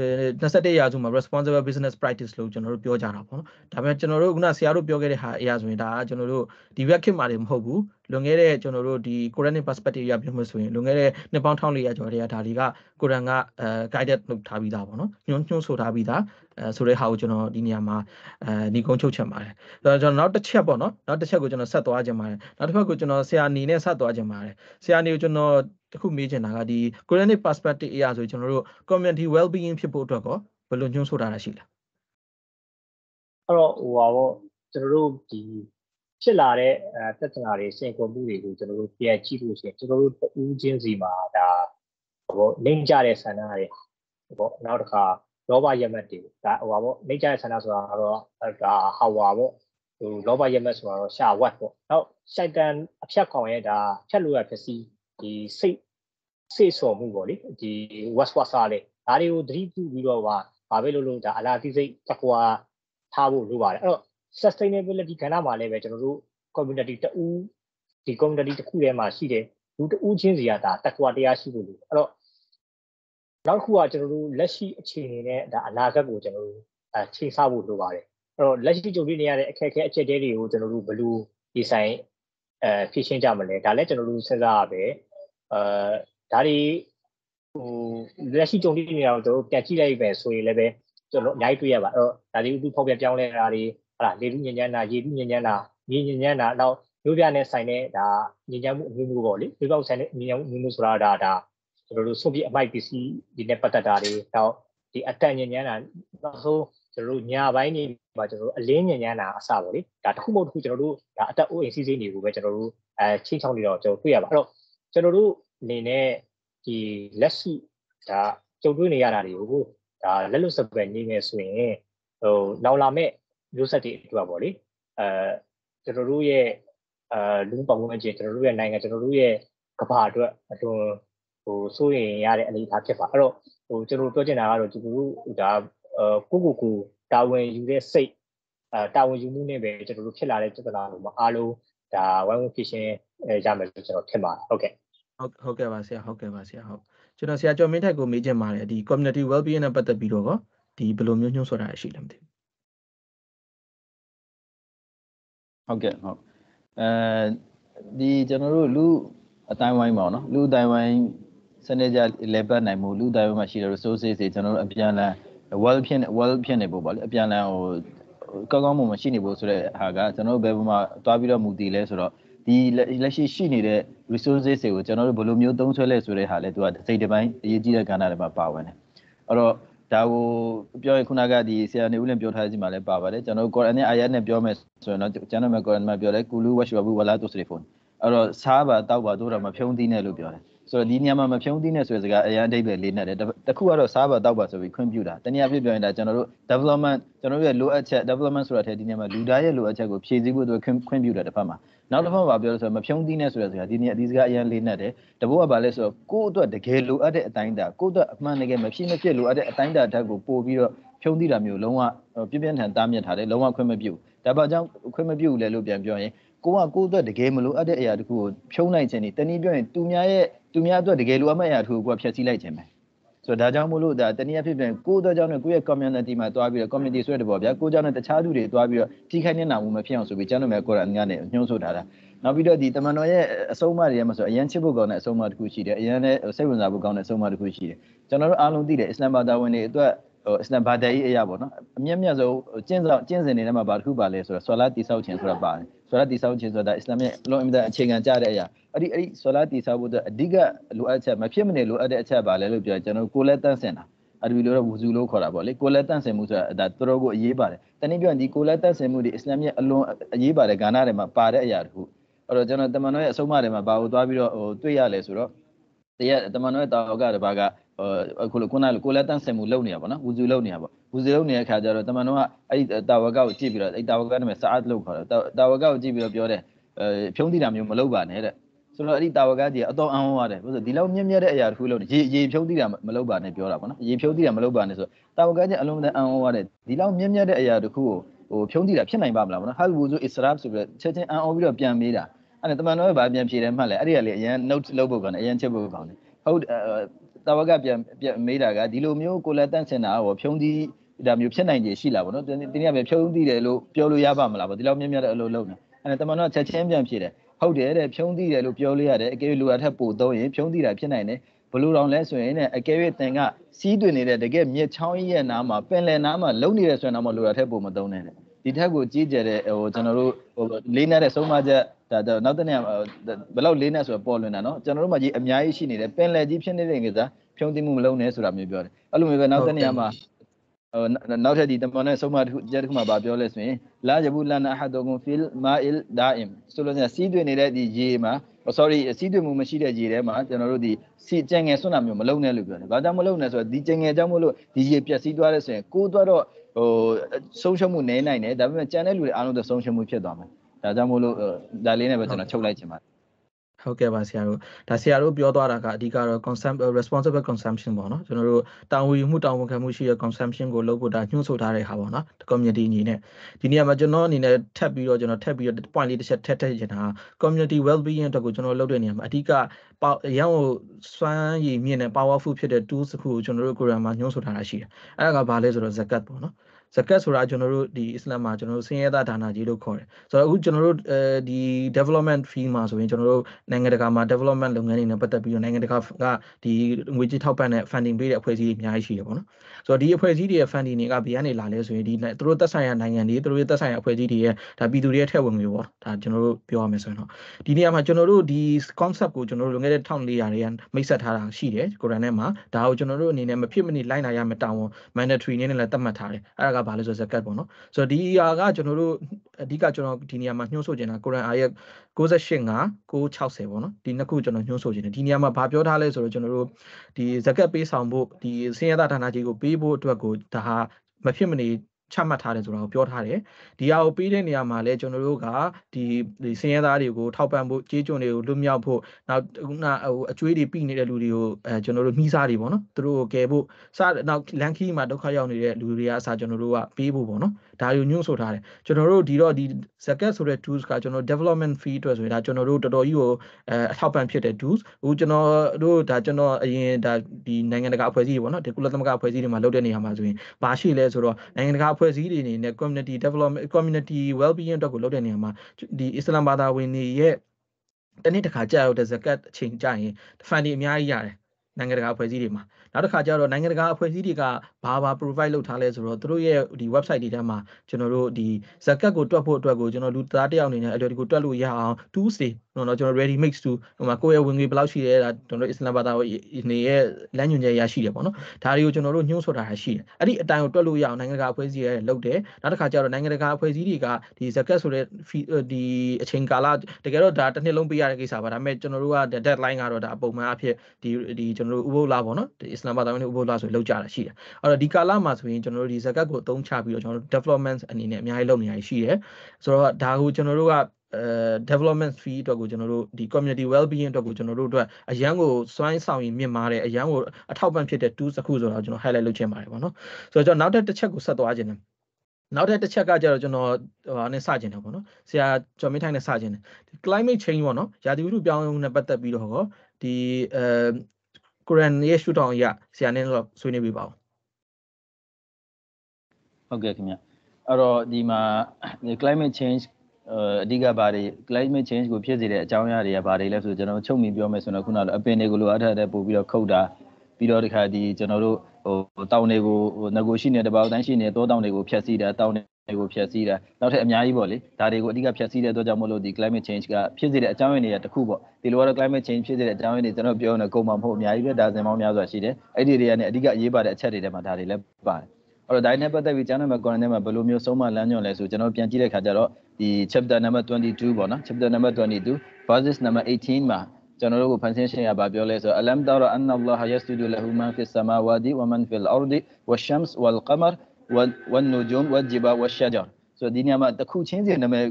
21ရာစုမှာ responsible business practice လို့ကျွန်တော်တို့ပြောကြတာပေါ့နော်ဒါပေမဲ့ကျွန်တော်တို့ခုနဆရာတို့ပြောခဲ့တဲ့ဟာအရာဆိုရင်ဒါကကျွန်တော်တို့ဒီ web kit မှာတွေမဟုတ်ဘူး လွန်ခဲ့တဲ့ကျွန်တော်တို့ဒီ Quranic perspective ရပြောမှဆိုရင်လွန်ခဲ့တဲ့နှစ်ပေါင်း1400ကျော်တည်းကဒါတွေကကုရ်အာန်ကအဲ guided လုပ်ထားပြီးသားပေါ့နော်ညွှန်းညွှန်းဆိုထားပြီးသားအဲဆိုတဲ့ဟာကိုကျွန်တော်ဒီနေရာမှာအဲညီကုန်းချုပ်ချက်ပါတယ်ဆိုတော့ကျွန်တော်နောက်တစ်ချက်ပေါ့နော်နောက်တစ်ချက်ကိုကျွန်တော်ဆက်သွားခြင်းပါတယ်နောက်တစ်ဖက်ကိုကျွန်တော်ဆရာအနေနဲ့ဆက်သွားခြင်းပါတယ်ဆရာအနေကိုကျွန်တော်တခုမေးချင်တာကဒီ Quranic perspective အရာဆိုကျွန်တော်တို့ community well being ဖြစ်ဖို့အတွက်ကောဘယ်လိုညွှန်းဆိုထားတာရှိလဲအဲ့တော့ဟိုပါပေါ့ကျွန်တော်တို့ဒီ ဖြစ်လာတဲ့အဲပြဿနာတွေစင်ကုန်မှုတွေကိုကျွန်တော်တို့ပြန်ကြည့်လို့ရှိရင်ကျွန်တော်တို့တူးချင်းစီမှာဒါဟိုလိမ့်ကြတဲ့ဆန္ဒတွေပေါ့နောက်တစ်ခါလောဘရမတ်တွေဒါဟိုပါပေါ့လိမ့်ကြတဲ့ဆန္ဒဆိုတာတော့ဒါဟာဝါပေါ့ဟိုလောဘရမတ်ဆိုတာတော့ရှာဝတ်ပေါ့နောက်ရှိုက်တန်အဖြတ်ကောင်ရဲ့ဒါဖြတ်လို့ရဖြစ်စီဒီစိတ်စိတ်ဆော်မှုပေါ့လေဒီဝတ်ဝတ်စားလေဒါတွေကိုသတိပြုပြီးတော့ပါဘာပဲလို့လို့ဒါအလားတိစိတ်တကွာထားဖို့လိုပါတယ်အဲ့တော့ sustainability ကဏ္ဍမှာလည်းပဲကျွန်တော်တို့ community တူဒီ community တစ်ခုထဲမှာရှိတဲ့လူတူချင်းစီကဒါတကွာတရားရှိဖို့လိုအဲ့တော့နောက်တစ်ခုကကျွန်တော်တို့လက်ရှိအခြေအနေနဲ့ဒါအနာဂတ်ကိုကျွန်တော်တို့အဲချိန်ဆဖို့လိုပါတယ်အဲ့တော့လက်ရှိကြုံတွေ့နေရတဲ့အခက်အခဲအချက်အသေးတွေကိုကျွန်တော်တို့ဘယ်လိုဒီဆိုင်အဲဖြည့်ရှင်းကြမလဲဒါလည်းကျွန်တော်တို့စဉ်းစားရပဲအဲဒါတွေဟိုလက်ရှိကြုံတွေ့နေတာကိုကျွန်တော်တို့ပြန်ကြည့်လိုက်ပဲဆိုရင်လည်းပဲကျွန်တော်အများကြီးတွေ့ရပါအဲ့တော့ဒါတွေဥပဖောက်ပြပြောင်းလဲတာတွေ ဟလာလေလူညဉ့်ညမ်းတာရေလူညဉ့်ညမ်းတာမြေညဉ့်ညမ်းတာနောက်မျိုးပြနဲ့ဆိုင်တဲ့ဒါညဉ့်ညမ်းမှုအမျိုးမျိုးပေါ့လေမျိုးပေါက်ဆိုင်တဲ့ညဉ့်ညမ်းမှုအမျိုးမျိုးဆိုတာဒါဒါကျွန်တော်တို့ဆုံးပြအမိုက်ပစ္စည်းဒီနဲ့ပတ်သက်တာတွေနောက်ဒီအတက်ညဉ့်ညမ်းတာနောက်ဆုံးကျွန်တော်တို့ညပိုင်းနေမှာကျွန်တော်တို့အလင်းညဉ့်ညမ်းတာအစပေါ့လေဒါတစ်ခုမဟုတ်တစ်ခုကျွန်တော်တို့ဒါအတက်အိုးအိမ်စီးစိမ်းတွေကိုပဲကျွန်တော်တို့အဲချင်းချောင်းနေတော့ကျွန်တော်တွေ့ရပါအဲ့တော့ကျွန်တော်တို့အနေနဲ့ဒီလက်ရှိဒါကြုံတွေ့နေရတာတွေကိုဒါလက်လွတ်စပယ်နေမယ်ဆိုရင်ဟိုနောက်လာမဲ့ မျိုးဆက်တွေအတွက်ပေါ့လေအဲကျွန်တော်တို့ရဲ့အဲလူပတ်ဝန်းကျင်ကျွန်တော်တို့ရဲ့နိုင်ငံကျွန်တော်တို့ရဲ့ကမ္ဘာအတွက်အတွန်းဟိုစိုးရင်ရတဲ့အနေအထားဖြစ်ပါအဲ့တော့ဟိုကျွန်တော်ပြောချင်တာကတော့ကျွန်တော်တို့ဒါအဲကိုကိုကိုတာဝန်ယူတဲ့စိတ်အဲတာဝန်ယူမှုနဲ့ပဲကျွန်တော်တို့ဖြစ်လာတဲ့ပြဿနာတွေမှာအားလုံးဒါဝိုင်းဝန်းဖြစ်ရှင်းရမယ်လို့ကျွန်တော်ထင်ပါတယ်ဟုတ်ကဲ့ဟုတ်ဟုတ်ကဲ့ပါဆရာဟုတ်ကဲ့ပါဆရာဟုတ်ကျွန်တော်ဆရာကျော်မင်းထက်ကိုမေးချင်ပါတယ်ဒီ community well being နဲ့ပတ်သက်ပြီးတော့ကောဒီဘယ်လိုမျိုးညှို့ဆိုတာရှိလဲမသိဘူး ဟုတ်ကဲ့ဟုတ်အဲဒီကျွန်တော်တို့လူအတိုင်းဝိုင်းပါနော်လူအတိုင်းဝိုင်းစနစ်ကြလေပတ်နိုင်မှုလူအတိုင်းဝိုင်းမှာရှိတဲ့ resources တွေကျွန်တော်တို့အပြန်လန် well ဖြစ် well ဖြစ်နေဖို့ပေါ့လေအပြန်လန်ဟိုကောင်းကောင်းမွန်မွန်ရှိနေဖို့ဆိုတဲ့ဟာကကျွန်တော်တို့ဘယ်မှာတွားပြီးတော့မူတည်လဲဆိုတော့ဒီလက်ရှိရှိနေတဲ့ resources တွေကိုကျွန်တော်တို့ဘယ်လိုမျိုးသုံးဆွဲလဲဆိုတဲ့ဟာလဲသူကစိတ်တစ်ပိုင်းအရေးကြီးတဲ့ကဏ္ဍတွေမှာပါဝင်တယ်အဲ့တော့ ဒါကိုပြောရင်ခုနကဒီဆရာနေဦးလင်ပြောထားစီမှာလည်းပါပါတယ်ကျွန်တော်တို့ Quran နဲ့ Ayat နဲ့ပြောမယ်ဆိုရင်တော့ကျွန်တော်တို့ Quran မှာပြောတယ်ကူလူဝရှ်ဝဘူဝလာတုစရီဖုန်အဲ့တော့စားပါတောက်ပါတို့တော့မဖြုံးသီးနဲ့လို့ပြောတယ်ဆိုတော့ဒီနေရာမှာမဖြုံးသီးနဲ့ဆိုတဲ့စကားအရင်အဓိပ္ပာယ်လေးနဲ့တယ်တခုကတော့စားပါတောက်ပါဆိုပြီးခွင့်ပြုတာတနည်းအားဖြင့်ပြောရင်ဒါကျွန်တော်တို့ development ကျွန်တော်တို့ရဲ့လိုအပ်ချက် development ဆိုတာတဲ့ဒီနေရာမှာလူသားရဲ့လိုအပ်ချက်ကိုဖြည့်ဆည်းဖို့အတွက်ခွင့်ပြုတယ်တစ်ဖက်မှာ နောက်တစ်ဖက်မှာပြောလို့ဆိုတော့မဖြုံးသီးနဲ့ဆိုတဲ့စကားဒီနေရာဒီစကားအရင်လေးနဲ့တယ်တဘောကဘာလဲဆိုတော့ကိုယ့်အတွက်တကယ်လိုအပ်တဲ့အတိုင်းတာကိုယ့်အတွက်အမှန်တကယ်မဖြစ်မဖြစ်လိုအပ်တဲ့အတိုင်းတာဓာတ်ကိုပို့ပြီးတော့ဖြုံးသီးတာမျိုးလုံးဝပြပြထန်တားမြစ်ထားတယ်လုံးဝခွင့်မပြုဒါပေမဲ့ကြောင့်ခွင့်မပြုလဲလို့ပြန်ပြောရင်ကိုကကိုယ့်အတွက်တကယ်မလိုအပ်တဲ့အရာတခုကိုဖြုံးလိုက်ခြင်းဒီတနည်းပြောရင်သူများရဲ့သူများအတွက်တကယ်လိုအပ်မယ့်အရာတခုကိုကိုကဖျက်ဆီးလိုက်ခြင်းပဲ ဆိုတော့ဒါကြောင့်မို့လို့ဒါတနည်းအားဖြင့်ကိုယ့်အတွက်ကြောင့်နဲ့ကိုယ့်ရဲ့ community မှာတွားပြီးတော့ community ဆိုတဲ့ပေါ့ဗျာကိုယ့်ကြောင့်နဲ့တခြားသူတွေတွားပြီးတော့ထိခိုက်နေတာမှုမဖြစ်အောင်ဆိုပြီးကျွန်တော်များကိုယ်တိုင်ကနေညှို့ဆိုထားတာနောက်ပြီးတော့ဒီတမန်တော်ရဲ့အဆုံးအမတွေမှာဆိုအရန်ချစ်ဖို့ကောင်းတဲ့အဆုံးအမတစ်ခုရှိတယ်အရန်လည်းစိတ်ဝင်စားဖို့ကောင်းတဲ့အဆုံးအမတစ်ခုရှိတယ်ကျွန်တော်တို့အားလုံးသိတယ်အစ္စလမ်ဘာသာဝင်တွေအတွက် ဟိုအစ္စလမ်ဘာသာရေးအရာပေါ့နော်အမြင့်မြတ်ဆုံးကျင့်ဆောင်ကျင့်စဉ်တွေထဲမှာဘာတစ်ခုပါလဲဆိုတော့ဆွာလာတိဆောက်ခြင်းဆိုတာပါတယ်ဆွာလာတိဆောက်ခြင်းဆိုတာအစ္စလာမ်ရဲ့အလုံးအမြင့်အခြေခံကြတဲ့အရာအဲ့ဒီအဲ့ဒီဆွာလာတိဆောက်ဖို့အတွက်အဓိကလိုအပ်ချက်မဖြစ်မနေလိုအပ်တဲ့အချက်ပါလဲလို့ပြောကျွန်တော်ကိုလည်းတန့်စင်တာအရဘီလိုတော့ဝူဇူလို့ခေါ်တာပေါ့လေကိုလည်းတန့်စင်မှုဆိုတာဒါတော်တော်ကိုအရေးပါတယ်တနည်းပြောရင်ဒီကိုလည်းတန့်စင်မှုဒီအစ္စလာမ်ရဲ့အလွန်အရေးပါတဲ့ဂါဏတွေမှာပါတဲ့အရာတခုအဲ့တော့ကျွန်တော်တမန်တော်ရဲ့အဆုံးအမတွေမှာဘာလို့သွားပြီးတော့ဟိုတွေ့ရလဲဆိုတော့ တရက်တမန်တော်ရဲ့တာဝကတပါကအခုလိုခုနကကိုလက်တန်းဆင်မှုလုပ်နေတာပေါ့နော်ဝူဇူလုပ်နေတာပေါ့ဝူဇူလုပ်နေတဲ့ခါကျတော့တမန်တော်ကအဲ့ဒီတာဝကကိုကြည့်ပြီးတော့အဲ့တာဝကနာမည်စာအတ်လို့ခေါ်တယ်တာဝကကိုကြည့်ပြီးတော့ပြောတယ်အဲဖြုံးတိတာမျိုးမလုပ်ပါနဲ့တဲ့ဆိုတော့အဲ့ဒီတာဝကကြီးအတော်အံ့ဩရတယ်ဘာလို့ဒီလောက်မြင့်မြတ်တဲ့အရာတစ်ခုလုပ်နေရေရေဖြုံးတိတာမလုပ်ပါနဲ့ပြောတာပေါ့နော်ရေဖြုံးတိတာမလုပ်ပါနဲ့ဆိုတာဝကကြီးအလုံးတဲ့အံ့ဩရတယ်ဒီလောက်မြင့်မြတ်တဲ့အရာတစ်ခုကိုဟိုဖြုံးတိတာဖြစ်နိုင်ပါမလားပေါ့နော်ဟာဝူဇူအစ္စရာဆိုပြီးတော့ချက်ချင်းအံ့ဩပြီးတော့ပြန်မေးတာ အဲ့ဒါတမန်တော်ကဗာပြန်ဖြေတယ်မှတ်လဲအဲ့ဒီကလေအရင် note လုပ်ဖို့ကောင်းတယ်အရင်ချက်ဖို့ကောင်းတယ်ဟုတ်တာဝကပြန်ပြန်မေးတာကဒီလိုမျိုးကိုလက်တန့်စင်တာဟောဖြုံးသီးဒါမျိုးဖြစ်နိုင်ကြရှိလားဗောနော်ဒီနေ့ကပဲဖြုံးသီးတယ်လို့ပြောလို့ရပါမလားဗောဒီလောက်မြင့်မြတ်တဲ့အလုပ်လုပ်နေအဲ့ဒါတမန်တော်ချက်ချင်းပြန်ဖြေတယ်ဟုတ်တယ်တဲ့ဖြုံးသီးတယ်လို့ပြောလို့ရတယ်အကယ်၍လူအထက်ပို့တော့ရင်ဖြုံးသီးတာဖြစ်နိုင်တယ်ဘလို့တောင်လဲဆိုရင်တဲ့အကယ်၍တင်ကစီးတွင်နေတဲ့တကယ်မြစ်ချောင်းကြီးရဲ့နားမှာပင်လယ်နားမှာလုံနေတယ်ဆိုရင်တော့လူအထက်ပို့မသုံးနဲ့တဲ့ဒီထက်ကိုကြီးကျယ်တဲ့ဟိုကျွန်တော်တို့ဟိုလေးနေတဲ့ဆုံးမချက် ဒါတော့နောက်တစ်နေ့ဘယ်လောက်လေးနဲ့ဆိုတော့ပေါ်လွင်တာနော်ကျွန်တော်တို့မှာကြီးအများကြီးရှိနေတယ်ပင်လယ်ကြီးဖြစ်နေတဲ့ကိစ္စဖြုံးသိမှုမလုံးနဲ့ဆိုတာမျိုးပြောတယ်အဲ့လိုမျိုးပဲနောက်တစ်နေ့မှာဟိုနောက်ထပ်ဒီတမန်နဲ့ဆုံးမတစ်ခုတစ်ခုမှာဗာပြောလဲဆိုရင်လာယဘူးလန်အဟဒုဂုန်ဖီလ်မာအီလ်ဒါအင်ဆိုလို့ဆိုစီးတွေ့နေတဲ့ဒီရေမှာ sorry စီးတွေ့မှုမရှိတဲ့ရေထဲမှာကျွန်တော်တို့ဒီစီကြံငယ်ဆွနာမျိုးမလုံးနဲ့လို့ပြောတယ်။ဘာကြောင့်မလုံးနဲ့ဆိုတော့ဒီကြံငယ်ကြောင့်မို့လို့ဒီရေပျက်စီးသွားတဲ့ဆိုရင်ကိုယ်သွားတော့ဟိုဆုံးရှုံးမှုနည်းနိုင်တယ်ဒါပေမဲ့ကြံတဲ့လူတွေအားလုံးတော့ဆုံးရှုံးမှုဖြစ်သွားမယ် ဒါကြောင့်မို့လို့ဒါလေးနဲ့ပဲကျွန်တော်ချုပ်လိုက်ချင်ပါတယ်ဟုတ်ကဲ့ပါဆရာတို့ဒါဆရာတို့ပြောသွားတာကအဓိကတော့ consum responsible consumption ပေါ့နော်ကျွန်တော်တို့တာဝန်ယူမှုတာဝန်ခံမှုရှိတဲ့ consumption ကိုလုပ်ဖို့ဒါညှို့ဆိုထားတဲ့ဟာပေါ့နော် community အနေနဲ့ဒီနေရာမှာကျွန်တော်အနေနဲ့ထပ်ပြီးတော့ကျွန်တော်ထပ်ပြီးတော့ point လေးတစ်ချက်ထပ်ထည့်ချင်တာ community well being အတွက်ကိုကျွန်တော်လုပ်တဲ့နေရာမှာအဓိကရန်ကိုစွမ်းရည်မြင့်တဲ့ powerful ဖြစ်တဲ့ tools တစ်ခုကိုကျွန်တော်တို့ program မှာညှို့ဆိုထားတာရှိတယ်အဲ့ဒါကဘာလဲဆိုတော့ zakat ပေါ့နော် ဇကတ်ဆိုတာကျွန်တော်တို့ဒီအစ္စလာမ်မှာကျွန်တော်တို့ဆင်းရဲသားဒါနာကြီးလို့ခေါ်တယ်ဆိုတော့အခုကျွန်တော်တို့အဲဒီ development field မှာဆိုရင်ကျွန်တော်တို့နိုင်ငံတကာမှာ development လုပ်ငန်းတွေနဲ့ပတ်သက်ပြီးတော့နိုင်ငံတကာကဒီငွေကြေးထောက်ပံ့တဲ့ funding ပေးတဲ့အဖွဲ့အစည်းတွေအများကြီးရှိတယ်ပေါ့နော်ဆိုတော့ဒီအဖွဲ့အစည်းတွေရဲ့ funding တွေကဘယ်ကနေလာလဲဆိုရင်ဒီသူတို့သက်ဆိုင်ရာနိုင်ငံတွေသူတို့ရဲ့သက်ဆိုင်ရာအဖွဲ့အစည်းတွေရဲ့ဒါပြည်သူတွေရဲ့ထည့်ဝင်ငွေပေါ့ဒါကျွန်တော်တို့ပြောရမယ်ဆိုရင်တော့ဒီနေရာမှာကျွန်တော်တို့ဒီ concept ကိုကျွန်တော်တို့လွန်ခဲ့တဲ့1400တွေကမိတ်ဆက်ထားတာရှိတယ်ကိုရန်ထဲမှာဒါကိုကျွန်တော်တို့အနေနဲ့မဖြစ်မနေလိုက်နာရမယ့်တာဝန် mandatory နဲ့လည်းသတ်မှတ်ထားတယ်အဲ့ဒါကဘာလဲဆိုဇကတ်ပေါ့နော်ဆိုတော့ဒီအရာကကျွန်တော်တို့အဓိကကျွန်တော်ဒီနေရာမှာညှို့ဆိုချင်တာကုရ်အန်အာယတ်68ငါ960ပေါ့နော်ဒီနှစ်ခုကျွန်တော်ညှို့ဆိုချင်တယ်ဒီနေရာမှာဘာပြောထားလဲဆိုတော့ကျွန်တော်တို့ဒီဇကတ်ပေးဆောင်ဖို့ဒီဆင်းရဲသားဌာနကြီးကိုပေးဖို့အတွက်ကိုဒါဟာမဖြစ်မနေ ချမှတ်ထားတယ်ဆိုတာကိုပြောထားတယ်ဒီဟာကိုပေးတဲ့နေရာမှာလည်းကျွန်တော်တို့ကဒီဒီစင်ရဲသားတွေကိုထောက်ပံ့ဖို့ကြေးကျွန်တွေကိုလွတ်မြောက်ဖို့နောက်ခုနဟိုအကျွေးတွေပြီးနေတဲ့လူတွေကိုအဲကျွန်တော်တို့နှီးစားတွေပေါ့နော်သူတို့ကိုကယ်ဖို့စနောက်လန်ခီမှာဒုက္ခရောက်နေတဲ့လူတွေကအစားကျွန်တော်တို့ကပေးဖို့ပေါ့နော် ဒါတွေကိုညွှန်ဆိုထားတယ်ကျွန်တော်တို့ဒီတော့ဒီ zakat ဆိုတဲ့ tools ကကျွန်တော် development fee အတွက်ဆိုရင်ဒါကျွန်တော်တို့တော်တော်ကြီးကိုအဲအထောက်ပံ့ဖြစ်တဲ့ tools အခုကျွန်တော်တို့ဒါကျွန်တော်အရင်ဒါဒီနိုင်ငံတကာအဖွဲ့အစည်းတွေပေါ့နော်ဒီကုလသမဂ္ဂအဖွဲ့အစည်းတွေမှာလုပ်တဲ့နေရာမှာဆိုရင်ဘာရှိလဲဆိုတော့နိုင်ငံတကာအဖွဲ့အစည်းတွေအနေနဲ့ community development community well being အတွက်ကိုလုပ်တဲ့နေရာမှာဒီအစ္စလာမ်ဘာသာဝင်တွေရဲ့တနေ့တစ်ခါကြာရောက်တဲ့ zakat အချိန်ကြာရင် funding အများကြီးရတယ်နိုင်ငံတကာအဖွဲ့အစည်းတွေမှာနောက်တစ်ခါကျတော့နိုင်ငံတကာအဖွဲ့အစည်းတွေကဘာဘာ provide လုပ်ထားလဲဆိုတော့သူတို့ရဲ့ဒီ website တွေထဲမှာကျွန်တော်တို့ဒီ zakat ကိုတွက်ဖို့အတွက်ကိုကျွန်တော်လူသားတယောက်အနေနဲ့အဲ့ဒီကိုတွက်လို့ရအောင် tools တွေ နော်ကျွန်တော် ready mix to ဟိုမှာကိုယ့်ရဲ့ဝင်ငွေဘယ်လောက်ရှိလဲဒါကျွန်တော်အစ္စလာမ်ဘာသာနေရဲ့လမ်းညွှန်ချက်ရရှိတယ်ပေါ့နော်ဒါတွေကိုကျွန်တော်တို့ညှို့ဆိုတာရှိတယ်အဲ့ဒီအတိုင်းကိုတွက်လို့ရအောင်နိုင်ငံတကာအဖွဲ့အစည်းတွေလုပ်တယ်နောက်တစ်ခါကျတော့နိုင်ငံတကာအဖွဲ့အစည်းတွေကဒီ zakat ဆိုတဲ့ဒီအချိန်ကာလတကယ်တော့ဒါတစ်နှစ်လုံးပေးရတဲ့ကိစ္စပါဒါပေမဲ့ကျွန်တော်တို့က deadline ကတော့ဒါပုံမှန်အဖြစ်ဒီဒီကျွန်တော်တို့ဥပုသ်လာပေါ့နော်ဒီအစ္စလာမ်ဘာသာဝင်ဥပုသ်လာဆိုလောက်ကြတာရှိတယ်အဲ့တော့ဒီကာလမှာဆိုရင်ကျွန်တော်တို့ဒီ zakat ကိုအသုံးချပြီးတော့ကျွန်တော်တို့ development အနေနဲ့အများကြီးလုပ်နေရရှိတယ်ဆိုတော့ဒါကိုကျွန်တော်တို့ကအဲ development fee အတွက်ကိုကျွန်တော်တို့ဒီ community well being အတွက်ကိုကျွန်တော်တို့အတွက်အရန်ကိုစွမ်းဆောင်ရင်မြင့်မားတဲ့အရန်ကိုအထောက်ပံ့ဖြစ်တဲ့ tools တစ်ခုဆိုတော့ကျွန်တော် highlight လုပ်ချင်ပါတယ်ပေါ့နော်ဆိုတော့ကျွန်တော်နောက်တစ်ချက်ကိုဆက်သွားခြင်းတယ်နောက်တစ်တစ်ချက်ကကျတော့ကျွန်တော်ဟိုနဲ့စကျင်တယ်ပေါ့နော်ဆရာကျော်မင်းထိုင်းနဲ့စကျင်တယ်ဒီ climate change ပေါ့နော်ရာသီဥတုပြောင်းလဲမှုနဲ့ပတ်သက်ပြီးတော့ဟောဒီအဲ Quran ရဲ့ရှုထောင့်အရဆရာနဲ့တော့ဆွေးနွေးပြပါဦးဟုတ်ကဲ့ခင်ဗျအဲ့တော့ဒီမှာ climate change အဓိကဘာတွေ climate change ကိုဖြစ်စေတဲ့အကြောင်းအရာတွေကဘာတွေလဲဆိုကျွန်တော်ချုပ်မိပြောမယ်ဆိုတော့ခုနကအပင်တွေကိုလိုအပ်တဲ့ပို့ပြီးတော့ခုတ်တာပြီးတော့ဒီခါဒီကျွန်တော်တို့ဟိုတောင်တွေကိုဟိုငကိုရှိနေတပေါက်တိုင်းရှိနေတောတောင်တွေကိုဖျက်ဆီးတာတောင်တွေကိုဖျက်ဆီးတာနောက်ထပ်အများကြီးပေါ့လေဒါတွေကိုအဓိကဖျက်ဆီးတဲ့အတွက်ကြောင့်မလို့ဒီ climate change ကဖြစ်စေတဲ့အကြောင်းရင်းတွေကတခုပေါ့ဒီလိုကတော့ climate change ဖြစ်စေတဲ့အကြောင်းရင်းတွေကျွန်တော်ပြောနေကုန်မှာမဟုတ်အများကြီးပဲဒါစင်ပေါင်းများစွာရှိတယ်အဲ့ဒီတွေကနေအဓိကအရေးပါတဲ့အချက်တွေထဲမှာဒါတွေလည်းပါတယ် အဲ့တော့ဒါနဲ့ပတ်သက်ပြီးကျမ်းစာမှာ Quran ထဲမှာဘယ်လိုမျိုးဆုံးမလမ်းညွှန်လဲဆိုကျွန်တော်ပြန်ကြည့်တဲ့ခါကျတော့ဒီ chapter number 22ပေါ့နော် chapter number 22 verses number 18မှာကျွန်တော်တို့ကိုဖန်ဆင်းရှင်ရပါပြောလဲဆိုအလမ်တာရအန်နလ္လာဟ်ယစဂျူဒူလဟူမန်ဖီဆာမာဝါဒီဝမန်ဖီလ်အာရ်ဒီဝရှမ်စ်ဝလ်ကမရ်ဝန်နူဂျုမ်ဝဂျီဘာဝရှဂျာဆိုဒီနေရာမှာတစ်ခုချင်းစီနာမည်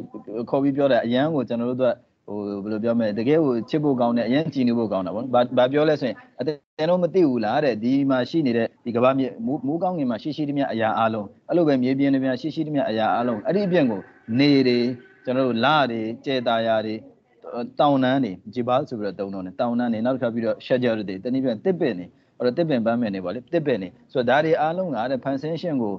ခေါ်ပြီးပြောတာအရန်ကိုကျွန်တော်တို့က ဟိုဘယ်လိုပြောမလဲတကယ်ကိုချစ်ဖို့ကောင်းတဲ့အရင်ကြည်နေဖို့ကောင်းတာပေါ့ဘာဘာပြောလဲဆိုရင်အတင်းတော့မသိဘူးလားတဲ့ဒီမှာရှိနေတဲ့ဒီကဘာမြေမူးကောင်းငင်မှာရှိရှိတည်းမြအရာအလုံးအဲ့လိုပဲမြေပြင်တွေမြရှိရှိတည်းမြအရာအလုံးအဲ့ဒီအပြင်ကိုနေတွေကျွန်တော်တို့လတွေကျေတာယာတွေတောင်တန်းတွေဂျီဘာဆိုပြီးတော့တုံးတော့နေတောင်တန်းတွေနောက်တစ်ခါပြီးတော့ရှက်ဂျာတွေတနည်းပြန်တစ်ပင်နေအဲ့တော့တစ်ပင်ပန်းမယ်နေပေါ့လေတစ်ပင်နေဆိုတော့ဒါတွေအားလုံးကတဲ့ဖန်ဆင်းရှင်ကို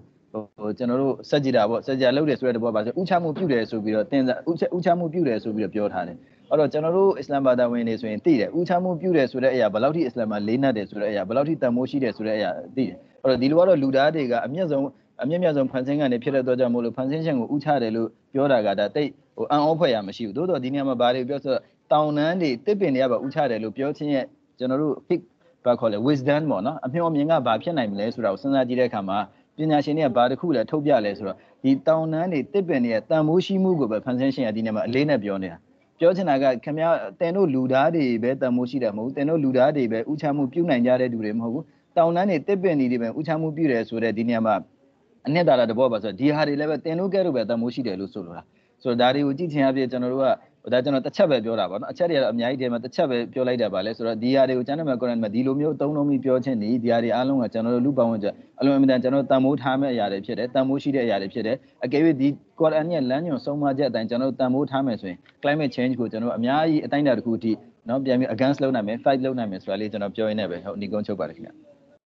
ဟိုကျွန်တော်တို့စက်ကြည်တာပေါ့စက်ကြလုပ်တယ်ဆိုတဲ့တဘောပါဆိုဥချမှုပြုတယ်ဆိုပြီးတော့တင်ဥချဥချမှုပြုတယ်ဆိုပြီးတော့ပြောထားတယ်အဲ့တော့ကျွန်တော်တို့အစ္စလာမ်ဘာသာဝင်တွေဆိုရင်သိတယ်ဥချမှုပြုတယ်ဆိုတဲ့အရာဘယ်လောက်ထိအစ္စလာမ်မှာလေးနက်တယ်ဆိုတဲ့အရာဘယ်လောက်ထိတန်မိုးရှိတယ်ဆိုတဲ့အရာသိတယ်အဲ့တော့ဒီလိုကတော့လူသားတွေကအမျက်ဆုံးအမျက်မြတ်ဆုံးဖန်ဆင်းကနေဖြစ်တဲ့အတွက်ကြောင့်မို့လို့ဖန်ဆင်းရှင်ကိုဥချတယ်လို့ပြောတာကဒါတိတ်ဟိုအံ့ဩဖွယ်ရမရှိဘူးသို့တော့ဒီနေရာမှာဘာတွေပြောဆိုတော့တောင်တန်းတွေတစ်ပင်တွေကပါဥချတယ်လို့ပြောချင်းရဲ့ကျွန်တော်တို့ pick ဘာခေါ်လဲ wisdom ပေါ့နော်အမျှော်မြင်ကဘာဖြစ်နိုင်မလဲဆိုတာကိုစဉ်းစားကြည့်တဲ့အခါမှာ ပညာရှင်တွေကဘာတစ်ခုလဲထုတ်ပြလဲဆိုတော့ဒီတောင်တန်းတွေတစ်ပင်တွေရဲ့တန်မိုးရှိမှုကိုပဲဖန်ဆင်းရှင်ကဒီနေရာမှာအလေးနဲ့ပြောနေတာပြောချင်တာကခင်ဗျားတင်တို့လူသားတွေပဲတန်မိုးရှိတယ်မဟုတ်ဘူးတင်တို့လူသားတွေပဲဥချမှုပြုနိုင်ကြတဲ့သူတွေမဟုတ်ဘူးတောင်တန်းတွေတစ်ပင်တွေပဲဥချမှုပြုတယ်ဆိုတဲ့ဒီနေရာမှာအနှစ်သာရတဘောပါဆိုတော့ဒီဟာတွေလည်းပဲတင်တို့ကဲတော့ပဲတန်မိုးရှိတယ်လို့ဆိုလိုတာဆိုတော့ဒါတွေကိုကြည့်ချင်အပြည့်ကျွန်တော်တို့က ဒါကျွန်တော်တစ်ချက်ပဲပြောတာပါနော်အချက်တွေကတော့အများကြီးတည်းမှာတစ်ချက်ပဲပြောလိုက်တာပါလဲဆိုတော့ဒီဟာတွေကိုကျမ်းစာမှာကုရ်အာန်မှာဒီလိုမျိုးသုံးလုံးပြီးပြောခြင်းဒီဒီဟာတွေအားလုံးကကျွန်တော်တို့လူပောင်ဝင်ကြအလုံးအမြဲတမ်းကျွန်တော်တန်မိုးထားမဲ့အရာတွေဖြစ်တယ်တန်မိုးရှိတဲ့အရာတွေဖြစ်တယ်အကယ်၍ဒီကုရ်အာန်ရဲ့လမ်းညွှန်ဆုံးမချက်အတိုင်းကျွန်တော်တို့တန်မိုးထားမယ်ဆိုရင် climate change ကိုကျွန်တော်တို့အများကြီးအတိုင်းအတာတစ်ခုအထိနော်ပြန်ပြီး against လုပ်နိုင်မယ် fight လုပ်နိုင်မယ်ဆိုတာလေးကျွန်တော်ပြောရင်းနဲ့ပဲဟုတ်ဒီကုန်းချုပ်ပါတယ်ခင်ဗျ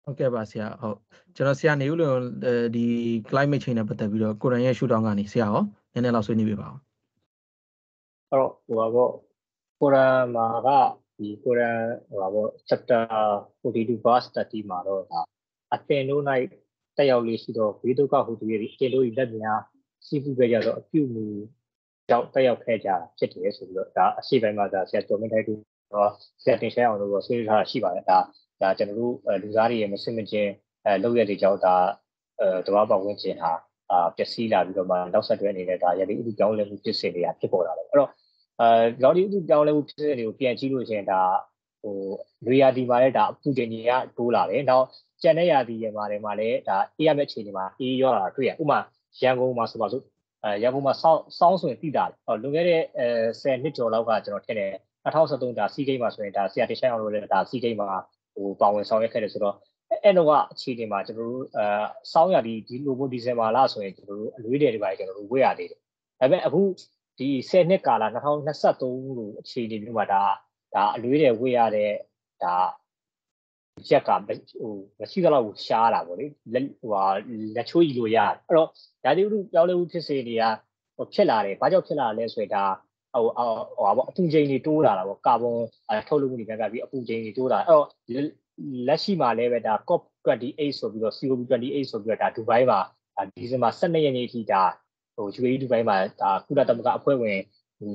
ဟုတ်ကဲ့ပါဆရာဟုတ်ကျွန်တော်ဆရာနေဦးလို့ဒီ climate change နဲ့ပတ်သက်ပြီးတော့ကိုရန်ရဲ့ရှုထောင့်ကနေဆရာရောနည်းနည်းလောက်ဆွေးနွေးပြပါအောင် အဲ့တော့ဟိုပါပေါ့ကုရ်အာန်မှာကဒီကုရ်အာန်ဟိုပါပေါ့ chapter 42 verse 30မှာတော့ဒါအသင်တို့၌တက်ရောက်လေးရှိတော့ဝိတုကဟုတည်းအကျဉ်တို့ဤလက်များစီးပူခဲ့ကြတော့အပြုမူကြောင့်တက်ရောက်ခဲ့ကြတာဖြစ်တယ်ဆိုပြီးတော့ဒါအရှိပိုင်းမှာဒါဆရာတော်မင်းထိုက်တူတော့ဆရာတင်ရှင်းအောင်လို့ဆွေးနွေးထားတာရှိပါတယ်ဒါဒါကျွန်တော်တို့လူသားတွေရဲ့မစင်မချင်းအဲလောက်ရတဲ့ကြောင့်ဒါအဲတဘာပတ်ဝန်းကျင်ဟာအာပျက်စီးလာပြီးတော့မှနောက်ဆက်တွဲအနေနဲ့ဒါရည်ဥပဒေကြောင်းလည်းဖြစ်စေနေတာဖြစ်ပေါ်လာတယ်အဲ့တော့ အဲလော်ဒီဥပဒေကြောင်းလည်းဖြစ်စေတွေကိုပြန်ကြည့်လို့ရှိရင်ဒါဟိုလူရာဒီမှာလည်းဒါအပူချိန်ကြီးကတိုးလာတယ်နောက်ကျန်တဲ့ရာသီရဲ့မှာလည်းမှာလည်းဒါအေးရမယ့်အခြေအနေမှာအေးရောလာတာတွေ့ရဥမာရန်ကုန်မှာဆိုပါစို့အဲရန်ကုန်မှာစောင်းစောင်းဆိုရင်တိတာတယ်လွန်ခဲ့တဲ့အဲ10နှစ်ကျော်လောက်ကကျွန်တော်ထင်တယ်2013ဒါစီးဂိမ်းမှာဆိုရင်ဒါဆရာတင်ဆိုင်အောင်လို့လည်းဒါစီးဂိမ်းမှာဟိုပါဝင်ဆောင်ရွက်ခဲ့တယ်ဆိုတော့အဲ့တော့ကအခြေအနေမှာကျွန်တော်တို့အဲစောင်းရဒီဒီလိုမျိုးဒီဇင်ဘာလဆိုရင်ကျွန်တော်တို့အလွေးတယ်တွေပါကျွန်တော်တို့ဝေ့ရသေးတယ်ဒါပေမဲ့အခု ဒီ10နှစ်ကာလ2023လို့အခြေအနေမျိုးမှာဒါဒါအလွေးတယ်ဝေ့ရတဲ့ဒါရက်ကဟိုမရှိတော့ဘူးရှားတာပေါ့လေလက်ဟိုဟာလက်ချိုးကြီးလို့ရတယ်အဲ့တော့ဒါဒီဥပြောင်းလဲမှုဖြစ်စေတွေကဟိုဖြစ်လာတယ်ဘာကြောင့်ဖြစ်လာလဲဆိုရင်ဒါဟိုဟိုဟာပေါ့အပူချိန်တွေတိုးလာတာပေါ့ကာဗွန်ထုတ်လုပ်မှုတွေကပြီးအပူချိန်တွေတိုးလာအဲ့တော့လက်ရှိမှာလည်းပဲဒါ COP28 ဆိုပြီးတော့ COP28 ဆိုပြီးတော့ဒါဒူဘိုင်းမှာဒီဇင်ဘာ12ရက်နေ့အထိဒါ ဟို UAE ဒူဘိုင်းမှာဒါကုလသမဂ္ဂအဖွဲ့ဝင်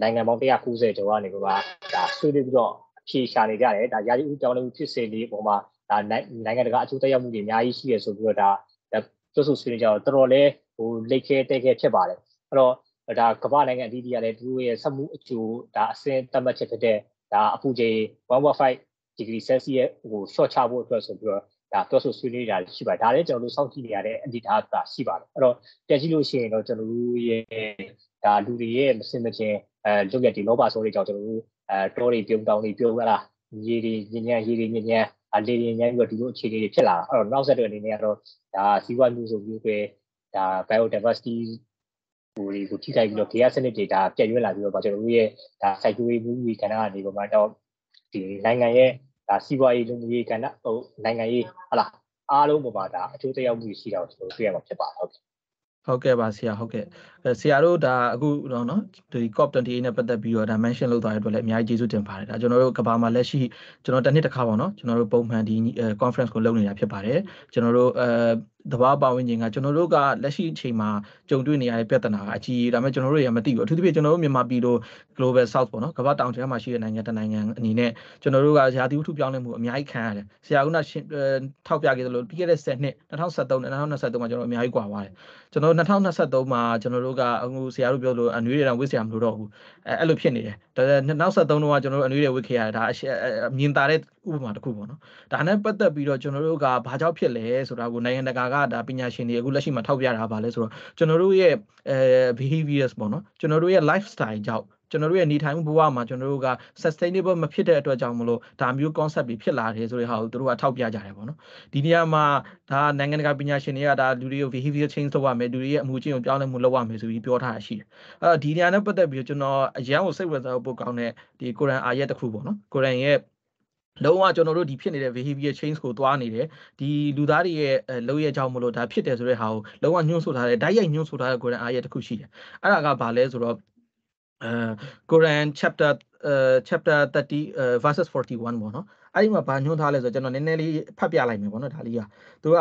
နိုင်ငံပေါင်း190ကျော်ကနေပြီးတော့ဒါဆွေးနွေးပြီးတော့ဖြေရှာနေကြတယ်ဒါရာသီဥတုကြောင်းလည်းဖြစ်စေနေပုံမှာဒါနိုင်ငံတကာအကျိုးသက်ရောက်မှုတွေအများကြီးရှိရဆိုပြီးတော့ဒါတွတ်ဆိုဆွေးနွေးကြတော့တော်တော်လေးဟိုလိတ်ခဲတဲခဲဖြစ်ပါတယ်အဲ့တော့ဒါကမ္ဘာနိုင်ငံအသီးသီးကလည်းသူတို့ရဲ့စက်မှုအကျိုးဒါအစင်းတတ်မှတ်ချက်ဖြစ်တဲ့ဒါအပူချိန်1.5 degree celsius ဟို short ချဖို့အတွက်ဆိုပြီးတော့ ဒါတွတ်ဆိုဆွေးနွေးကြရှိပါတယ်ဒါလည်းကျွန်တော်တို့စောင့်ကြည့်နေရတဲ့အနေအထားကရှိပါတယ်အဲ့တော့တက်ကြည့်လို့ရှိရင်တော့ကျွန်တော်တို့ရဲ့ဒါလူတွေရဲ့မစင်မချင်းအဲလုပ်ရတဲ့လောဘဆိုးတွေကြောင့်ကျွန်တော်တို့အဲတောတွေပြုံတောင်တွေပြုံရတာရေတွေညဉ့်ညံ့ရေတွေညဉ့်ညံ့အလေးရင်းညံ့ပြီးတော့ဒီလိုအခြေအနေတွေဖြစ်လာတာအဲ့တော့နောက်ဆက်တွဲအနေနဲ့ကတော့ဒါဇီဝမျိုးစုံမျိုးပဲဒါ biodiversity ဟိုတွေကိုထိခိုက်ပြီးတော့ gas စနစ်တွေဒါပြည့်ရွက်လာပြီးတော့ကျွန်တော်တို့ရဲ့ဒါစိုက်ပျိုးရေးမှုကြီးကဏ္ဍကနေပေါ်မှာတော့ဒီနိုင်ငံရဲ့ ဒါစီးပွားရေးလူမှုရေးကဏ္ဍဟိုနိုင်ငံရေးဟလာအားလုံးပေါ်မှာဒါအကျိုးသက်ရောက်မှုရှိတာကိုကျွန်တော်တွေ့ရမှာဖြစ်ပါတယ်ဟုတ်ကဲ့ဟုတ်ကဲ့ပါဆရာဟုတ်ကဲ့ဆရာတို့ဒါအခုတော့နော်ဒီ COP28 နဲ့ပတ်သက်ပြီးတော့ဒါ mention လုပ်သွားတဲ့အတွက်လည်းအများကြီးကျေးဇူးတင်ပါတယ်ဒါကျွန်တော်တို့ကဘာမှာလက်ရှိကျွန်တော်တစ်နှစ်တစ်ခါပေါ့နော်ကျွန်တော်တို့ပုံမှန်ဒီ conference ကိုလုပ်နေတာဖြစ်ပါတယ်ကျွန်တော်တို့အဲ သဘာဝပတ်ဝန်းကျင်ကကျွန်တော်တို့ကလက်ရှိအချိန်မှာကြုံတွေ့နေရတဲ့ပြဿနာကအကြီးဒါပေမဲ့ကျွန်တော်တို့ရမသိဘူးအထူးသဖြင့်ကျွန်တော်တို့မြန်မာပြည်လို global south ပေါ့နော်ကမ္ဘာတောင်ထဲမှာရှိတဲ့နိုင်ငံတစ်နိုင်ငံအနေနဲ့ကျွန်တော်တို့ကရာသီဥတုပြောင်းလဲမှုအများကြီးခံရတယ်ဆရာကထောက်ပြခဲ့သလိုပြီးခဲ့တဲ့10နှစ်2023နဲ့2023မှာကျွန်တော်အများကြီးကွာသွားတယ်ကျွန်တော်2023မှာကျွန်တော်တို့ကအခုဆရာတို့ပြောလို့အနွေးတွေတော့ဝစ်ဆရာမလို့တော့ဘူးအဲအဲ့လိုဖြစ်နေတယ် ဒါ2023တုန်းကကျွန်တော်တို့အနွေးတွေဝစ်ခဲ့ရတယ်ဒါအမြင်သာတဲ့ဥပမာတစ်ခုပေါ့နော်ဒါနဲ့ပတ်သက်ပြီးတော့ကျွန်တော်တို့ကဘာကြောင့်ဖြစ်လဲဆိုတာကိုနိုင်ငံတကာကဒါပညာရှင်တွေအခုလက်ရှိမှာထောက်ပြတာပါလဲဆိုတော့ကျွန်တော်တို့ရဲ့အဲ behaviors ပေါ့နော်ကျွန်တော်တို့ရဲ့ lifestyle ကြောင့် ကျွန်တော်တို့ရဲ့နေထိုင်မှုဘဝမှာကျွန်တော်တို့က sustainable မဖြစ်တဲ့အတွက်ကြောင့်မလို့ဒါမျိုး concept တွေဖြစ်လာတယ်ဆိုတဲ့ဟာကိုသူတို့ကထောက်ပြကြတယ်ပေါ့နော်ဒီနေရာမှာဒါနိုင်ငံတကာပညာရှင်တွေကဒါလူတွေကို behavior change လုပ်ရမယ်လူတွေရဲ့အမှုချင်းကိုပြောင်းလဲမှုလုပ်ရမယ်ဆိုပြီးပြောထားတာရှိတယ်အဲ့တော့ဒီနေရာနဲ့ပတ်သက်ပြီးကျွန်တော်အရန်ကိုစိတ်ဝင်စားဖို့ပိုကောင်းတဲ့ဒီကုရ်အန်အာယတ်တစ်ခုပေါ့နော်ကုရ်အန်ရဲ့လုံးဝကျွန်တော်တို့ဒီဖြစ်နေတဲ့ behavior change ကိုသွားနေတယ်ဒီလူသားတွေရဲ့လုံရဲ့ကြောင့်မလို့ဒါဖြစ်တယ်ဆိုတဲ့ဟာကိုလုံးဝညှို့ဆိုထားတယ်ဓာတ်ရိုက်ညှို့ဆိုထားတဲ့ကိုရန်အားရတစ်ခုရှိတယ်အဲ့ဒါကဘာလဲဆိုတော့ အဲ Quran chapter uh chapter 30 uh, verses 41ပေါ့နော်အဲ့ဒီမှာဘာညွှန်းထားလဲဆိုတော့ကျွန်တော်နည်းနည်းလေးဖတ်ပြလိုက်မယ်ပေါ့နော်ဒါလေးကသူက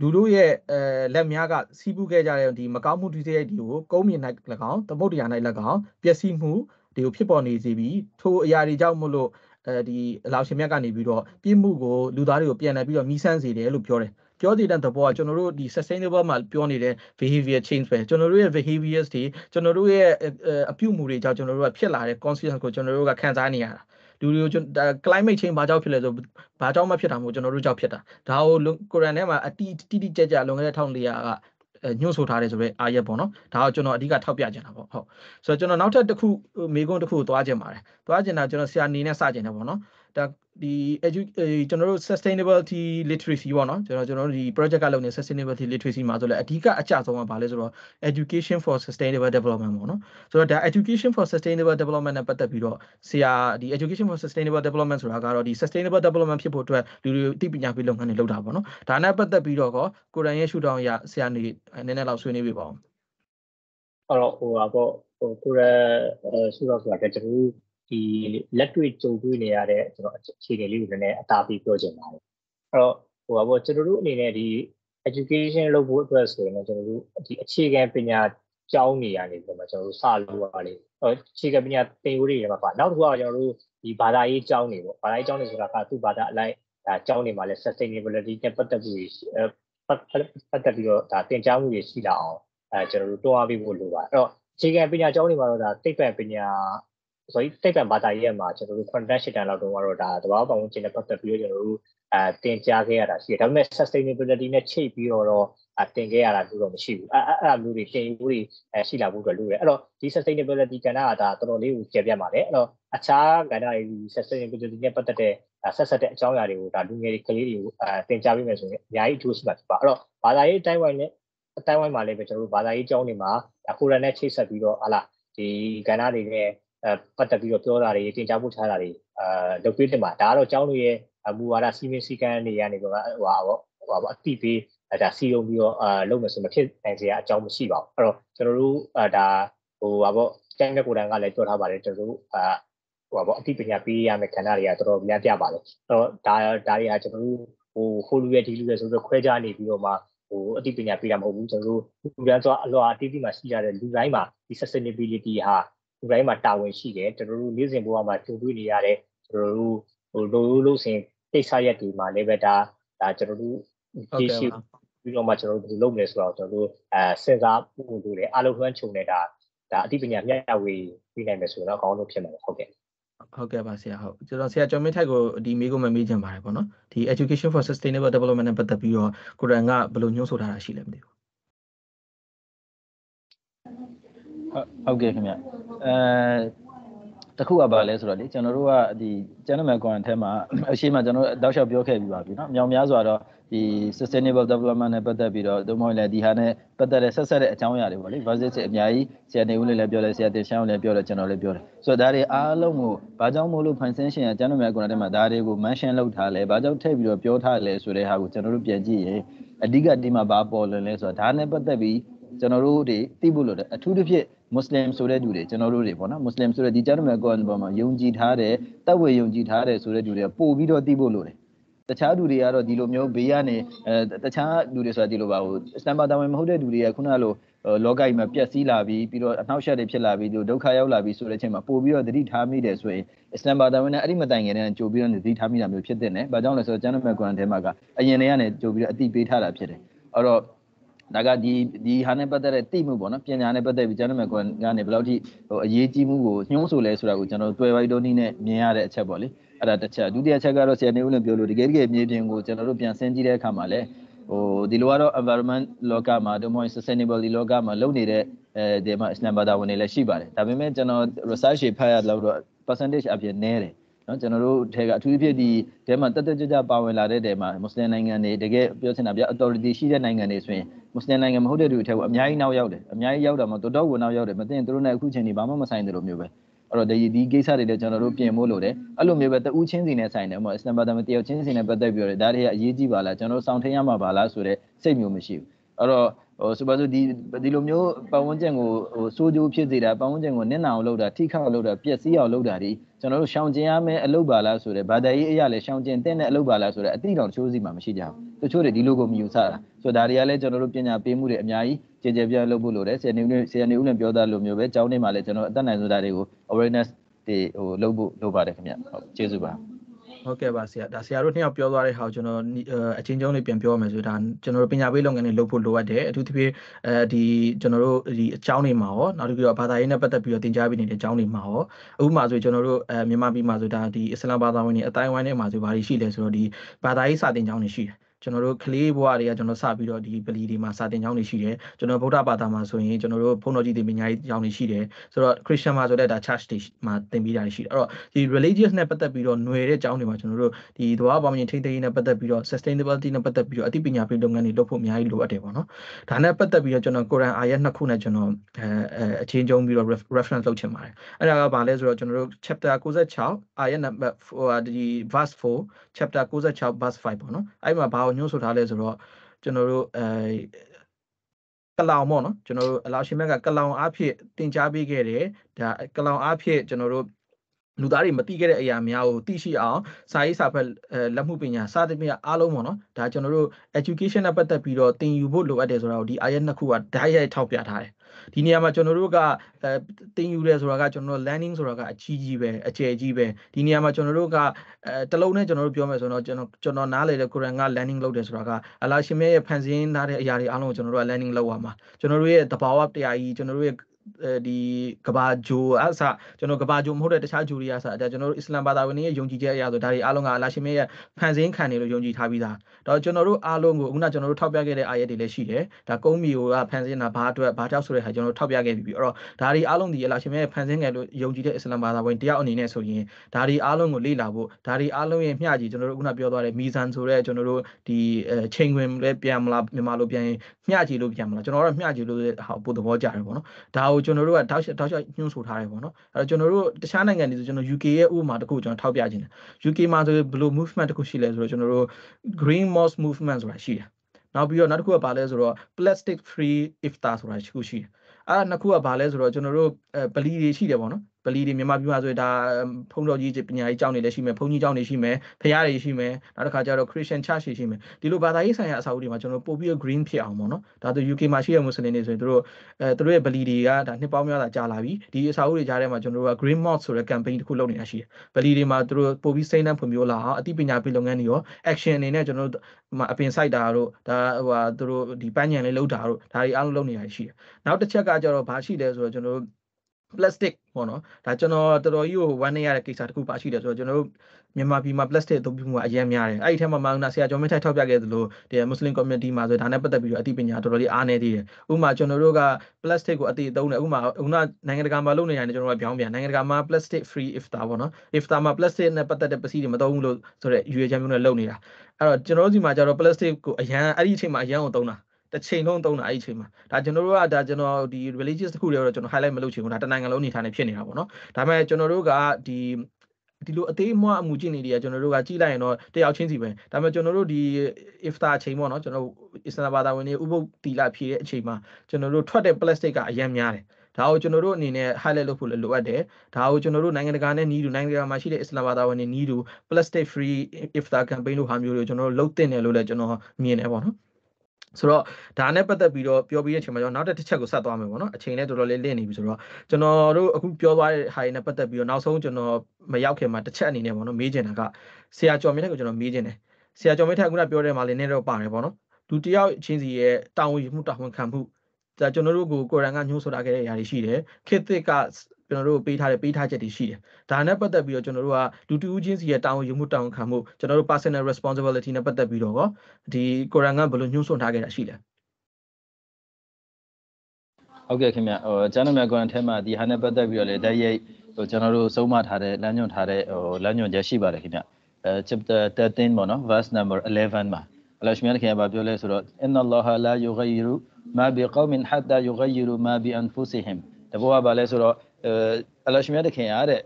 လူတို့ရဲ့အဲလက်များကစီးပူးခဲ့ကြတဲ့ဒီမကောင်းမှုတွေတဲ့ဒီကိုကုန်းမြင်၌၎င်းသမုတ်တရား၌၎င်းပျက်စီးမှုတွေကိုဖြစ်ပေါ်နေစေပြီးထိုအရာတွေကြောင့်မလို့အဲဒီအလောင်ရှင်မြတ်ကနေပြီးတော့ပြစ်မှုကိုလူသားတွေကိုပြန်လှည့်ပြီးတော့မိဆန်းစေတယ်လို့ပြောတယ် ပြောတည်တဲ့သဘောကကျွန်တော်တို့ဒီ sustainable မှာပြောနေတဲ့ behavior change ပဲကျွန်တော်တို့ရဲ့ behaviors တွေကျွန်တော်တို့ရဲ့အပြုအမူတွေကြောင့်ကျွန်တော်တို့ကဖြစ်လာတဲ့ conscience ကိုကျွန်တော်တို့ကခံစားနေရတာလူတွေကို climate change ဘာကြောင့်ဖြစ်လဲဆိုဘာကြောင့်မဖြစ်တာမို့ကျွန်တော်တို့ကြောင့်ဖြစ်တာဒါကိုကိုရန်ထဲမှာအတိတိတိကျကျလွန်ခဲ့တဲ့1400ကညှို့ဆိုထားတယ်ဆိုတော့အာရက်ပေါ့နော်ဒါကိုကျွန်တော်အဓိကထောက်ပြချင်တာပေါ့ဟုတ်ဆိုတော့ကျွန်တော်နောက်ထပ်တစ်ခုမေကွန်းတစ်ခုကိုသွားချင်ပါတယ်သွားချင်တာကျွန်တော်ဆရာနေနဲ့စချင်တယ်ပေါ့နော် ဒါဒီ edu ကျွန်တော်တို့ sustainability literacy ပေါ့နော်ကျွန်တော်ကျွန်တော်တို့ဒီ project ကလုပ်နေ sustainability literacy မှာဆိုလဲအဓိကအကျဆုံးကဘာလဲဆိုတော့ education for sustainable development ပေါ့နော်ဆိုတော့ဒါ education for sustainable development နဲ့ပတ်သက်ပြီးတော့ဆရာဒီ education for sustainable development ဆိုတာကတော့ဒီ sustainable development ဖြစ်ဖို့အတွက်လူတွေအသိပညာပေးလုပ်ငန်းတွေလုပ်တာပေါ့နော်ဒါနဲ့ပတ်သက်ပြီးတော့ကိုကိုရန်ရဲ့ရှုထောင့်ရဆရာနေနည်းနည်းလောက်ဆွေးနွေးပြပါဦးအဲ့တော့ဟိုပါပေါ့ဟိုကိုရန်ရှုထောင့်ဆိုတာကျွန်တော်တို့ ဒီလက်တွေ့ကြုံတွေ့နေရတဲ့ကျွန်တော်အခြေအနေလေးကိုလည်းအသာပေးပြောချင်ပါတယ်အဲ့တော့ဟိုပါပေါ့ကျွန်တော်တို့အနေနဲ့ဒီ education လုပ်ဖို့အတွက်ဆိုရင်ကျွန်တော်တို့ဒီအခြေခံပညာကျောင်းနေရနေပြီးတော့ကျွန်တော်တို့စလို့ရလေအခြေခံပညာသင်ယူတွေမှာပါနောက်တစ်ခုကကျွန်တော်တို့ဒီဘာသာရေးကျောင်းတွေပေါ့ဘာသာရေးကျောင်းတွေဆိုတာကသူ့ဘာသာအလိုက်ဒါကျောင်းတွေမှာလည်း sustainability နဲ့ပတ်သက်ပြီးပတ်သက်ပြီးတော့ဒါသင်ကြားမှုတွေရှိလာအောင်အဲကျွန်တော်တို့တွန်းအားပေးဖို့လိုပါတယ်အဲ့တော့အခြေခံပညာကျောင်းတွေမှာတော့ဒါသိပ္ပံပညာ ဆိုရင်တိတ်ပံဘာသာရေးမှာကျွန်တော်တို့ content ရှစ်တန်လောက်တော့တော့ဒါသဘာဝပတ်ဝန်းကျင်နဲ့ပတ်သက်ပြီးတော့ကျွန်တော်တို့အဲတင်ကြားခဲ့ရတာရှိတယ်ဒါပေမဲ့ sustainability နဲ့ချိတ်ပြီးတော့အတင်ခဲ့ရတာမျိုးတော့မရှိဘူးအဲအဲ့အဲ့မျိုးတွေတင်ယူတွေအဲရှိလာဖို့အတွက်လိုတယ်အဲ့တော့ဒီ sustainability ကဏ္ဍကဒါတော်တော်လေးကိုကျေပြတ်ပါတယ်အဲ့တော့အခြားကဏ္ဍတွေ sustainability နဲ့ပတ်သက်တဲ့ဆက်ဆက်တဲ့အကြောင်းအရာတွေကိုဒါလူငယ်တွေကလေးတွေကိုအဲတင်ကြားပေးမယ်ဆိုရင်အများကြီးအကျိုးရှိမှာဖြစ်ပါအဲ့တော့ဘာသာရေးအတိုင်းဝိုင်းနဲ့အတိုင်းဝိုင်းမှာလည်းပဲကျွန်တော်တို့ဘာသာရေးအကြောင်းတွေမှာကိုရန်နဲ့ချိတ်ဆက်ပြီးတော့ဟာလာဒီကဏ္ဍတွေနဲ့ အဲပတ်သက်ပြီးတော့ပြောတာတွေတင်ကြားဖို့ထားတာတွေအာလုပ်ပေးတင်ပါဒါကတော့ကျောင်းတွေရဲ့မူဝါဒစီမင်းစည်းကမ်းတွေကနေတော့ဟိုပါပေါ့ဟိုပါပေါ့အတိပေးဒါစီယုံပြီးတော့အာလုပ်မယ်ဆိုမဖြစ်နိုင်စရာအကြောင်းမရှိပါဘူးအဲ့တော့ကျွန်တော်တို့အာဒါဟိုပါပေါ့ကျန်းတဲ့ကိုယ်တိုင်ကလည်းပြောထားပါတယ်ကျွန်တော်တို့အာဟိုပါပေါ့အတိပညာပေးရမယ့်ခန္ဓာတွေကတော်တော်များပြပါလေအဲ့တော့ဒါဒါတွေကကျွန်တော်တို့ဟိုဟိုလူရဲ့ဒီလူရဲ့ဆိုတော့ခွဲခြားနေပြီးတော့မှဟိုအတိပညာပေးတာမဟုတ်ဘူးကျွန်တော်တို့လူတန်းသွားအလွာအတိအတိမှာရှိကြတဲ့လူတိုင်းမှာဒီ sustainability ဟာ လူတိုင်းမှာတာဝန်ရှိတယ်ကျွန်တော်တို့နေ့စဉ်ဘဝမှာကြုံတွေ့နေရတဲ့ကျွန်တော်တို့ဟိုလိုလို့စဉ်ကိစ္စရက်တွေမှာလည်းပဲဒါဒါကျွန်တော်တို့ဒီရှိပြီးတော့မှကျွန်တော်တို့လုပ်မယ်ဆိုတော့ကျွန်တော်တို့အဲစဉ်းစားဖို့လိုတယ်အလုံးလွှမ်းခြုံနေတာဒါအသိပညာမျှဝေပြီးနိုင်မယ်ဆိုတော့အကောင်းဆုံးဖြစ်မှာဟုတ်ကဲ့ဟုတ်ကဲ့ပါဆရာဟုတ်ကျွန်တော်ဆရာကျော်မင်းထိုက်ကိုဒီမေးခွန်းမမေးချင်ပါတယ်ပေါ့နော်ဒီ education for sustainable development နဲ့ပတ်သက်ပြီးတော့ကိုရန်ကဘယ်လိုညှို့ဆိုထားတာရှိလဲမသိဘူး ဟုတ်ကဲ့ခင်ဗျအဲတခုကပါလဲဆိုတော့လေကျွန်တော်တို့ကဒီကျန်တဲ့မယ်ကွန်ထဲမှာအရှိမကျွန်တော်တောက်လျှောက်ပြောခဲ့ပြီးပါပြီเนาะမြောင်များစွာတော့ဒီ sustainable development နဲ့ပတ်သက်ပြီးတော့တို့မဟုတ်လေဒီဟာနဲ့ပတ်သက်တဲ့ဆက်ဆက်တဲ့အကြောင်းအရာတွေပေါ့လေ versus အများကြီးဆရာနေဦးလေးလည်းပြောတယ်ဆရာတင်ရှောင်းလည်းပြောတယ်ကျွန်တော်လည်းပြောတယ်ဆိုတော့ဒါတွေအားလုံးကိုဘာကြောင့်မို့လို့ function ရှင်ကကျန်တဲ့မယ်ကွန်ထဲမှာဒါတွေကို mention လုပ်ထားလဲဘာကြောင့်ထည့်ပြီးတော့ပြောထားလဲဆိုတဲ့ဟာကိုကျွန်တော်တို့ပြန်ကြည့်ရင်အဓိကဒီမှာဘာပေါ်လွင်လဲဆိုတော့ဒါနဲ့ပတ်သက်ပြီး ကျွန်တော်တို့တွေသိဖို့လိုတယ်အထူးသဖြင့်မွတ်စလင်ဆိုတဲ့သူတွေကျွန်တော်တို့တွေပေါ့နော်မွတ်စလင်ဆိုတဲ့ဒီကျမ်းတော်မှာကောန်ပေါ်မှာယုံကြည်ထားတဲ့တပ်ဝေယုံကြည်ထားတဲ့ဆိုတဲ့သူတွေပို့ပြီးတော့သိဖို့လိုတယ်တခြားလူတွေကတော့ဒီလိုမျိုးဘေးကနေအဲတခြားလူတွေဆိုတာဒီလိုပါဟိုစတန်ပါတာဝင်မဟုတ်တဲ့လူတွေကခုနကလိုလောကကြီးမှာပျက်စီးလာပြီးပြီးတော့အနှောက်အယှက်တွေဖြစ်လာပြီးဒုက္ခရောက်လာပြီးဆိုတဲ့အချိန်မှာပို့ပြီးတော့သတိထားမိတယ်ဆိုရင်အစ္စလမ်ဘာသာဝင်နဲ့အဲ့ဒီမတိုင်ခင်နဲ့ကြိုပြီးတော့သတိထားမိတာမျိုးဖြစ်တဲ့နဲ့။ဘာကြောင့်လဲဆိုတော့ကျမ်းစာကွန်ထဲမှာကအရင်တည်းကနေကြိုပြီးတော့အတိပေးထားတာဖြစ်တယ်။အဲ့တော့ ဒါကဒီဒီဟာနဲ့ပတ်သက်တဲ့သိမှုပေါ့နော်ပညာနဲ့ပတ်သက်ပြီးကျွန်တော်မြတ်ကနေဘယ်လောက်ထိဟိုအရေးကြီးမှုကိုညှိုးဆိုလဲဆိုတာကိုကျွန်တော်တွေ့ဝိုက်တော့နည်းနဲ့မြင်ရတဲ့အချက်ပေါ့လေအဲ့ဒါတစ်ချက်ဒုတိယချက်ကတော့ဆရာနေဦးလည်းပြောလို့တကယ်တကယ်မြေပြင်ကိုကျွန်တော်တို့ပြန်ဆင်းကြည့်တဲ့အခါမှာလည်းဟိုဒီလိုကတော့ environment လောကမှာတို့မဟုတ် sustainability လောကမှာလုပ်နေတဲ့အဲဒီမှာ Islam ဘာသာဝင်တွေလည်းရှိပါတယ်ဒါပေမဲ့ကျွန်တော် research တွေဖတ်ရတော့ percentage အပြင်နည်းတယ်နော်ကျွန်တော်တို့ထဲကအထူးသဖြင့်ဒီတဲမှာတက်တက်ကြွကြွပါဝင်လာတဲ့တဲမှာမွတ်စလင်နိုင်ငံတွေတကယ်ပြောချင်တာပြ authority ရှိတဲ့နိုင်ငံတွေဆိုရင် မွတ်စလင်နိုင်ငံမဟုတ်တဲ့လူတွေထဲကအများကြီးနောက်ရောက်တယ်အများကြီးရောက်တာမှတော်တော်ကိုနောက်ရောက်တယ်မသိရင်တို့နဲ့အခုချိန်ဒီဘာမှမဆိုင်တယ်လို့မျိုးပဲအဲ့တော့ဒီဒီကိစ္စတွေလည်းကျွန်တော်တို့ပြင်ဖို့လိုတယ်အဲ့လိုမျိုးပဲတဦးချင်းစီနဲ့ဆိုင်တယ်ဟိုအစ္စလမ်ဘာသာမတယောက်ချင်းစီနဲ့ပတ်သက်ပြီးတော့ဒါတွေကအရေးကြီးပါလားကျွန်တော်တို့စောင့်ထင်းရမှာပါလားဆိုတဲ့စိတ်မျိုးမရှိဘူးအဲ့တော့ဟိုဆိုပါစို့ဒီဒီလိုမျိုးပတ်ဝန်းကျင်ကိုဟိုစိုးကြိုးဖြစ်စေတာပတ်ဝန်းကျင်ကိုနစ်နာအောင်လုပ်တာထိခအောင်လုပ်တာပျက်စီးအောင်လုပ်တာဒီကျွန်တော်တို့ရှောင်ကျင်ရမယ့်အလုပ်ပါလားဆိုတဲ့ဗာဒရေးအရာလည်းရှောင်ကျင်တဲ့အလုပ်ပါလားဆိုတဲ့အတိအတော်တချို့စီမှာမရှိကြဘူး တချို့တွေဒီလိုကိုမယူဆတာဆိုတော့ဒါတွေကလည်းကျွန်တော်တို့ပညာပေးမှုတွေအများကြီးကြည်ကြဲပြန့်လုပ်ဖို့လိုတယ်ဆယ်နေဦးဆယ်နေဦးလည်းပြောသားလိုမျိုးပဲကျောင်းထဲမှာလည်းကျွန်တော်အသက်နိုင်ဆိုတာတွေကို awareness တွေဟိုလုပ်ဖို့လုပ်ပါတယ်ခင်ဗျဟုတ်ကျေးဇူးပါဟုတ်ကဲ့ပါဆရာဒါဆရာတို့နှစ်ယောက်ပြောသွားတဲ့ဟာကိုကျွန်တော်အချင်းချင်းလေးပြန်ပြောရမယ်ဆိုဒါကျွန်တော်တို့ပညာပေးလုပ်ငန်းတွေလုပ်ဖို့လိုအပ်တယ်အထူးသဖြင့်အဲဒီကျွန်တော်တို့ဒီအကြောင်းတွေမှာရောနောက်တစ်ခုတော့ဘာသာရေးနဲ့ပတ်သက်ပြီးတော့သင်ကြားပေးနေတဲ့အကြောင်းတွေမှာရောအခုမှဆိုကျွန်တော်တို့အဲမြန်မာပြည်မှာဆိုဒါဒီအစ္စလာမ်ဘာသာဝင်တွေအတိုင်းဝိုင်းထဲမှာဆိုဘာတွေရှိလဲဆိုတော့ဒီဘာသာရေးစာသင်ကျောင်းတွေရှိတယ် ကျွန်တော်တို့ကလေးဘဝတွေကကျွန်တော်စပြီးတော့ဒီပလီတွေမှာစာတင်ကျောင်းတွေရှိတယ်ကျွန်တော်ဗုဒ္ဓဘာသာမှာဆိုရင်ကျွန်တော်တို့ဘုန်းတော်ကြီးတွေပညာရေးကျောင်းတွေရှိတယ်ဆိုတော့ Christian မှာဆိုတဲ့ဒါ church တွေမှာသင်ပေးတာရှိတယ်အဲ့တော့ဒီ religious နဲ့ပတ်သက်ပြီးတော့ຫນွယ်တဲ့ကျောင်းတွေမှာကျွန်တော်တို့ဒီသဘာဝပတ်ဝန်းကျင်ထိန်းသိမ်းရေးနဲ့ပတ်သက်ပြီးတော့ sustainability နဲ့ပတ်သက်ပြီးတော့အသိပညာပေးလုပ်ငန်းတွေလုပ်ဖို့အများကြီးလိုအပ်တယ်ပေါ့နော်ဒါနဲ့ပတ်သက်ပြီးတော့ကျွန်တော် Quran အာယတ်နှစ်ခုနဲ့ကျွန်တော်အဲအချင်းချင်းပြီးတော့ reference လုပ်ချင်ပါတယ်အဲ့ဒါကဘာလဲဆိုတော့ကျွန်တော်တို့ chapter 96အာယတ်နံပါတ်ဟိုဒီ verse 4 chapter 96 verse 5ပေါ့နော်အဲ့မှာဘာကိုညွှန်းဆိုထားလဲဆိုတော့ကျွန်တော်တို့အဲကလောင်ပေါ့နော်ကျွန်တော်တို့အလောရှင်မြတ်ကကလောင်အားဖြင့်တင် जा ပေးခဲ့တယ်ဒါကလောင်အားဖြင့်ကျွန်တော်တို့လူသားတွေမသိခဲ့တဲ့အရာများကိုသိရှိအောင်စာရေးစာဖတ်လက်မှုပညာစသဖြင့်အားလုံးပေါ့နော်ဒါကျွန်တော်တို့ education နဲ့ပတ်သက်ပြီးတော့သင်ယူဖို့လိုအပ်တယ်ဆိုတာကိုဒီအာရက်နှစ်ခုကဓာတ်ရိုက်ထောက်ပြထားတယ် ဒီနေရာမှာကျွန်တော်တို့ကအဲသင်ယူတယ်ဆိုတာကကျွန်တော်တို့ learning ဆိုတာကအကြီးကြီးပဲအကျယ်ကြီးပဲဒီနေရာမှာကျွန်တော်တို့ကအဲတလုံးနဲ့ကျွန်တော်တို့ပြောမယ်ဆိုတော့ကျွန်တော်ကျွန်တော်နားလေတဲ့ Quran က learning လုပ်တယ်ဆိုတာကအလာရှင်မြတ်ရဲ့ဖန်ဆင်းထားတဲ့အရာတွေအားလုံးကိုကျွန်တော်တို့က learning လုပ်ရမှာကျွန်တော်တို့ရဲ့တဘာဝတရားကြီးကျွန်တော်တို့ရဲ့ ဒီကဘာဂျိုအဆကျွန်တော်ကဘာဂျိုမဟုတ်တဲ့တခြားဂျိုတွေအဆဒါကျွန်တော်တို့အစ္စလမ်ဘာသာဝင်တွေရဲ့ယုံကြည်ချက်အရာဆိုဒါတွေအားလုံးကအလာရှင်မြတ်ရဲ့ဖန်ဆင်းခံတယ်လို့ယုံကြည်ထားပြီးသားတော့ကျွန်တော်တို့အားလုံးကိုခုနကျွန်တော်တို့ထောက်ပြခဲ့တဲ့အာရက်တွေလည်းရှိတယ်ဒါကုန်းမီကိုကဖန်ဆင်းတာဘာအတွက်ဘာကြောက်ဆိုတဲ့ဟာကျွန်တော်တို့ထောက်ပြခဲ့ပြီးပြီအဲ့တော့ဒါတွေအားလုံးဒီအလာရှင်မြတ်ရဲ့ဖန်ဆင်းခဲ့လို့ယုံကြည်တဲ့အစ္စလမ်ဘာသာဝင်တယောက်အနေနဲ့ဆိုရင်ဒါတွေအားလုံးကိုလေ့လာဖို့ဒါတွေအားလုံးရဲ့မျှကြည့်ကျွန်တော်တို့ခုနပြောသွားတဲ့မီဇန်ဆိုတဲ့ကျွန်တော်တို့ဒီချိန်ဝင်လည်းပြန်မလားမြန်မာလိုပြန်ရင်မျှကြည့်လို့ပြန်မလားကျွန်တော်တို့မျှကြည့်လို့ဟာပို့သဘောကျတယ်ပေါ့နော်ဒါကိုကျွန်တော်တို့ကတောက်တောက်ချညွှန်းဆိုထားတယ်ပေါ့နော်အဲ့တော့ကျွန်တော်တို့တခြားနိုင်ငံတွေဆိုကျွန်တော် UK ရဲ့ဥပမာတစ်ခုကျွန်တော်ထောက်ပြခြင်းတယ် UK မှာဆိုဘယ်လို movement တစ်ခုရှိလဲဆိုတော့ကျွန်တော်တို့ green mosque movement ဆိုတာရှိတယ်နောက်ပြီးတော့နောက်တစ်ခုကဘာလဲဆိုတော့ plastic free iftar ဆိုတာရှိခုရှိတယ်အဲ့နှစ်ခုကဘာလဲဆိုတော့ကျွန်တော်တို့ပလီတွေရှိတယ်ပေါ့နော် ပလီတွေမြန်မာပြည်မှာဆိုရင်ဒါဖုန်းတော်ကြီးပညာရေးကျောင်းတွေလည်းရှိမယ်ဘုန်းကြီးကျောင်းတွေရှိမယ်ဖရားတွေရှိမယ်နောက်တစ်ခါကျတော့ Christian Church တွေရှိမယ်ဒီလိုဘာသာရေးဆိုင်ရာအဆောက်အဦတွေမှာကျွန်တော်ပို့ပြီး green ဖြစ်အောင်ပေါ့နော်ဒါဆို UK မှာရှိတဲ့မွတ်စလင်တွေဆိုရင်တို့အဲတို့ရဲ့ပလီတွေကဒါနှစ်ပေါင်းများစွာကြာလာပြီဒီအဆောက်အဦတွေကြားထဲမှာကျွန်တော်တို့က green mosque ဆိုတဲ့ campaign တစ်ခုလုပ်နေတာရှိတယ်ပလီတွေမှာတို့ပို့ပြီးစိမ့်နှံ့ဖွံ့ဖြိုးလာအောင်အသိပညာပေးလုပ်ငန်းတွေရော action အနေနဲ့ကျွန်တော်တို့အပင်စိုက်တာတို့ဒါဟိုဟာတို့ဒီပန်းညံလေးလုပ်တာတို့ဒါတွေအားလုံးလုပ်နေတာရှိတယ်နောက်တစ်ချက်ကကျတော့ဘာရှိလဲဆိုတော့ကျွန်တော်တို့ plastic ပေါ့နော်ဒါကျွန်တော်တော်တော်ကြီးကိုဝမ်းနေရတဲ့ကိစ္စတစ်ခုပါရှိတယ်ဆိုတော့ကျွန်တော်တို့မြန်မာပြည်မှာ plastic အသုံးပြုမှုကအရင်များတယ်အဲ့ဒီထဲမှာမာနာဆရာကျော်မင်းထိုက်ထောက်ပြခဲ့သလိုဒီ Muslim community မှာဆိုဒါနဲ့ပတ်သက်ပြီးတော့အသိပညာတော်တော်လေးအားနေသေးတယ်ဥပမာကျွန်တော်တို့က plastic ကိုအသိအသုံးတယ်ဥပမာခုနနိုင်ငံတကာမှာလုပ်နေရတယ်ကျွန်တော်ကပြောင်းပြန်နိုင်ငံတကာမှာ plastic free iftar ပေါ့နော် iftar မှာ plastic နဲ့ပတ်သက်တဲ့ပစ္စည်းတွေမသုံးဘူးလို့ဆိုတော့ရွေချမ်းမျိုးနဲ့လုပ်နေတာအဲ့တော့ကျွန်တော်တို့ဒီမှာကျတော့ plastic ကိုအရန်အဲ့ဒီအချိန်မှာအရန်ကိုသုံးတာ တစ်ချိန်လုံးသုံးတာအဲ့ဒီအချိန်မှာဒါကျွန်တော်တို့ကဒါကျွန်တော်ဒီ religious တခုတည်းတော့ကျွန်တော် highlight မလုပ်ချင်ဘူးဒါတနိုင်ငံလုံးအနေထားနဲ့ဖြစ်နေတာပေါ့နော်ဒါပေမဲ့ကျွန်တော်တို့ကဒီဒီလိုအသေးအမွှအမှုကျင့်နေတွေကကျွန်တော်တို့ကကြည့်လိုက်ရင်တော့တယောက်ချင်းစီပဲဒါပေမဲ့ကျွန်တော်တို့ဒီ iftar အချိန်ပေါ့နော်ကျွန်တော်အစ္စလာမ်ဘာသာဝင်တွေဥပုပ်တီလာဖြည့်တဲ့အချိန်မှာကျွန်တော်တို့ထွက်တဲ့ plastic ကအများများတယ်ဒါကိုကျွန်တော်တို့အနေနဲ့ highlight လုပ်ဖို့လည်းလိုအပ်တယ်ဒါကိုကျွန်တော်တို့နိုင်ငံတကာနဲ့နီးတူနိုင်ငံတကာမှာရှိတဲ့အစ္စလာမ်ဘာသာဝင်တွေနီးတူ plastic free iftar campaign လို့ဟာမျိုးတွေကျွန်တော်တို့လုပ်တင်တယ်လို့လည်းကျွန်တော်မြင်တယ်ပေါ့နော် ဆိုတော့ဒါနဲ့ပတ်သက်ပြီးတော့ပြောပြီးတဲ့အချိန်မှာကျွန်တော်နောက်တစ်ချက်ကိုဆက်သွားမယ်ပေါ့နော်အချိန်နဲ့တော်တော်လေးလင့်နေပြီဆိုတော့ကျွန်တော်တို့အခုပြောသွားတဲ့ဟာတွေနဲ့ပတ်သက်ပြီးတော့နောက်ဆုံးကျွန်တော်မရောက်ခင်မှာတစ်ချက်အနေနဲ့ပေါ့နော်မေးချင်တာကဆရာကျော်မင်းထက်ကိုကျွန်တော်မေးချင်တယ်ဆရာကျော်မင်းထက်ခုနပြောတဲ့မှာလည်းနည်းတော့ပါတယ်ပေါ့နော်လူတယောက်ချင်းစီရဲ့တာဝန်ယူမှုတာဝန်ခံမှုဒါကျွန်တော်တို့ကိုကိုရန်ကညှိုးဆိုတာခဲ့တဲ့အရာတွေရှိတယ်ခေတ်သစ်က ကျွန်တော်တို့ပေးထားတဲ့ပေးထားချက်တွေရှိတယ်ဒါနဲ့ပတ်သက်ပြီးတော့ကျွန်တော်တို့ကလူတူဦးချင်းစီရဲ့တာဝန်ယူမှုတာဝန်ခံမှုကျွန်တော်တို့ personal responsibility နဲ့ပတ်သက်ပြီးတော့ဒီကိုရန်ကဘယ်လိုညှိုးဆွထားခဲ့တာရှိလဲဟုတ်ကဲ့ခင်ဗျဟိုကျွန်တော်မြတ်ကွန်ထဲမှာဒီဟာနဲ့ပတ်သက်ပြီးတော့လေတိုက်ရိုက်ဟိုကျွန်တော်တို့ဆုံးမထားတဲ့လမ်းညွှန်ထားတဲ့ဟိုလမ်းညွှန်ချက်ရှိပါတယ်ခင်ဗျအဲ chapter 13ပေါ့နော် verse number 11မှာအလရှမြတ်ခင်ဗျပြောလဲဆိုတော့ inna allaha la yughayyiru ma bi qaumin hatta yughayyiru ma bi anfusihim တဘောကဘာလဲဆိုတော့ အလရှမြတ်ခင်ရတဲ့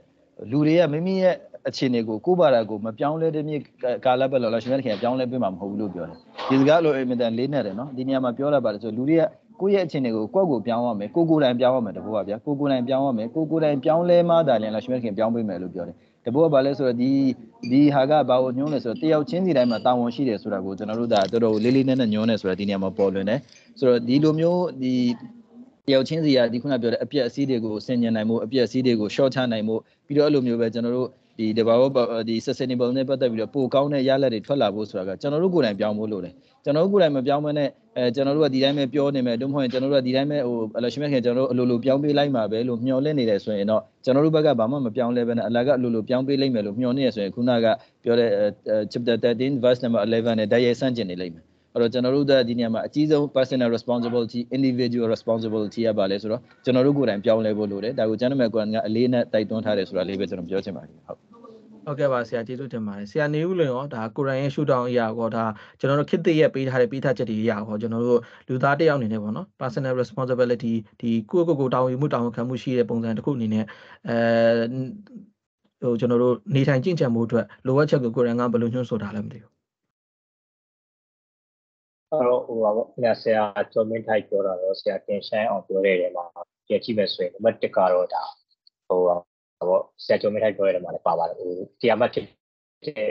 လူတွေကမိမိရဲ့အခြေအနေကိုကိုယ်ဘာသာကိုမပြောင်းလဲတဲ့မြေကာလပတ်လောအလရှမြတ်ခင်ပြောင်းလဲပေးမှာမဟုတ်ဘူးလို့ပြောတယ်ဒီစကားလိုအင်မတန်လေးနဲ့တယ်နော်ဒီနေရာမှာပြောရပါတယ်ဆိုလူတွေကကိုယ့်ရဲ့အခြေအနေကိုကိုယ့်ကိုပြောင်းရမယ်ကိုကိုယ်တိုင်ပြောင်းရမယ်တဘောကဗျာကိုကိုယ်တိုင်ပြောင်းရမယ်ကိုကိုယ်တိုင်ပြောင်းလဲမှသာလျှင်လရှမြတ်ခင်ပြောင်းပေးမယ်လို့ပြောတယ်တဘောကဘာလဲဆိုတော့ဒီဒီဟာကဘာကိုညွှန်းလဲဆိုတော့တယောက်ချင်းစီတိုင်းမှာတာဝန်ရှိတယ်ဆိုတာကိုကျွန်တော်တို့ဒါတော်တော်လေးလေးနက်နက်ညွှန်းနေဆိုတာဒီနေရာမှာပေါ်လွင်တယ်ဆိုတော့ဒီလိုမျိုးဒီ တယောက်ချင်းစီကဒီခုနပြောတဲ့အပြက်အစည်းတွေကိုဆင်ញင်နိုင်မှုအပြက်အစည်းတွေကို short ချနိုင်မှုပြီးတော့အဲ့လိုမျိုးပဲကျွန်တော်တို့ဒီတဘာဝဒီ sustainable နဲ့ပတ်သက်ပြီးတော့ပိုကောင်းတဲ့ရလဒ်တွေထွက်လာဖို့ဆိုတာကကျွန်တော်တို့ကိုယ်တိုင်ပြောင်းဖို့လိုတယ်ကျွန်တော်တို့ကိုယ်တိုင်မပြောင်းမနဲ့အဲကျွန်တော်တို့ကဒီတိုင်းပဲပြောနေမယ်တို့မဟုတ်ရင်ကျွန်တော်တို့ကဒီတိုင်းပဲဟိုအလရှိမဲ့ခင်ကျွန်တော်တို့အလိုလိုပြောင်းပေးလိုက်မှာပဲလို့မျှော်လင့်နေတယ်ဆိုရင်တော့ကျွန်တော်တို့ဘက်ကဘာမှမပြောင်းလဲပဲနဲ့အလာကအလိုလိုပြောင်းပေးလိုက်မယ်လို့မျှော်နေရဆိုရင်ခုနကပြောတဲ့ chapter 13 verse number 11နဲ့တိုက်ရိုက်ဆန့်ကျင်နေလိမ့်မယ် အဲ့တော့ကျွန်တော်တို့ကဒီနေရာမှာအကြီးဆုံး personal responsibility individual responsibility ရပါလဲဆိုတော့ကျွန်တော်တို့ကိုယ်တိုင်ပြောင်းလဲဖို့လိုတယ်ဒါကိုကျွန်တော်တို့ကအလေးနဲ့တိုက်တွန်းထားတယ်ဆိုတာလေးပဲကျွန်တော်ပြောချင်ပါတယ်ဟုတ်ဟုတ်ကဲ့ပါဆရာကျေးဇူးတင်ပါတယ်ဆရာနေဦးလွင်ရောဒါကိုရန်ရဲ့ရှုထောင့်အရာကောဒါကျွန်တော်တို့ခစ်တရဲ့ပေးထားတဲ့ပေးထားချက်တွေအရာကောကျွန်တော်တို့လူသားတစ်ယောက်အနေနဲ့ပေါ့နော် personal responsibility ဒီကိုယ့်ကိုယ်ကိုတာဝန်ယူမှုတာဝန်ခံမှုရှိတဲ့ပုံစံတစ်ခုအနေနဲ့အဲဟိုကျွန်တော်တို့နေထိုင်ကြင့်ကြံမှုအတွက်လိုအပ်ချက်ကိုကိုရန်ကဘယ်လိုညွှန်းဆိုတာလဲမသိဘူး အဲ့တော့ဟိုပါပေါ့ဆရာကျော်မင်းထိုက်ပြောတာတော့ဆရာတင်ဆိုင်အောင်ပြောတဲ့နေရာမှာကြည့်ကြည့်မယ်ဆိုရင်နံပါတ်1ကတော့ဒါဟိုပေါ့ဆရာကျော်မင်းထိုက်ပြောတဲ့နေရာမှာလည်းပါပါတယ်ဟိုတရားမှတ်ဖြစ်တဲ့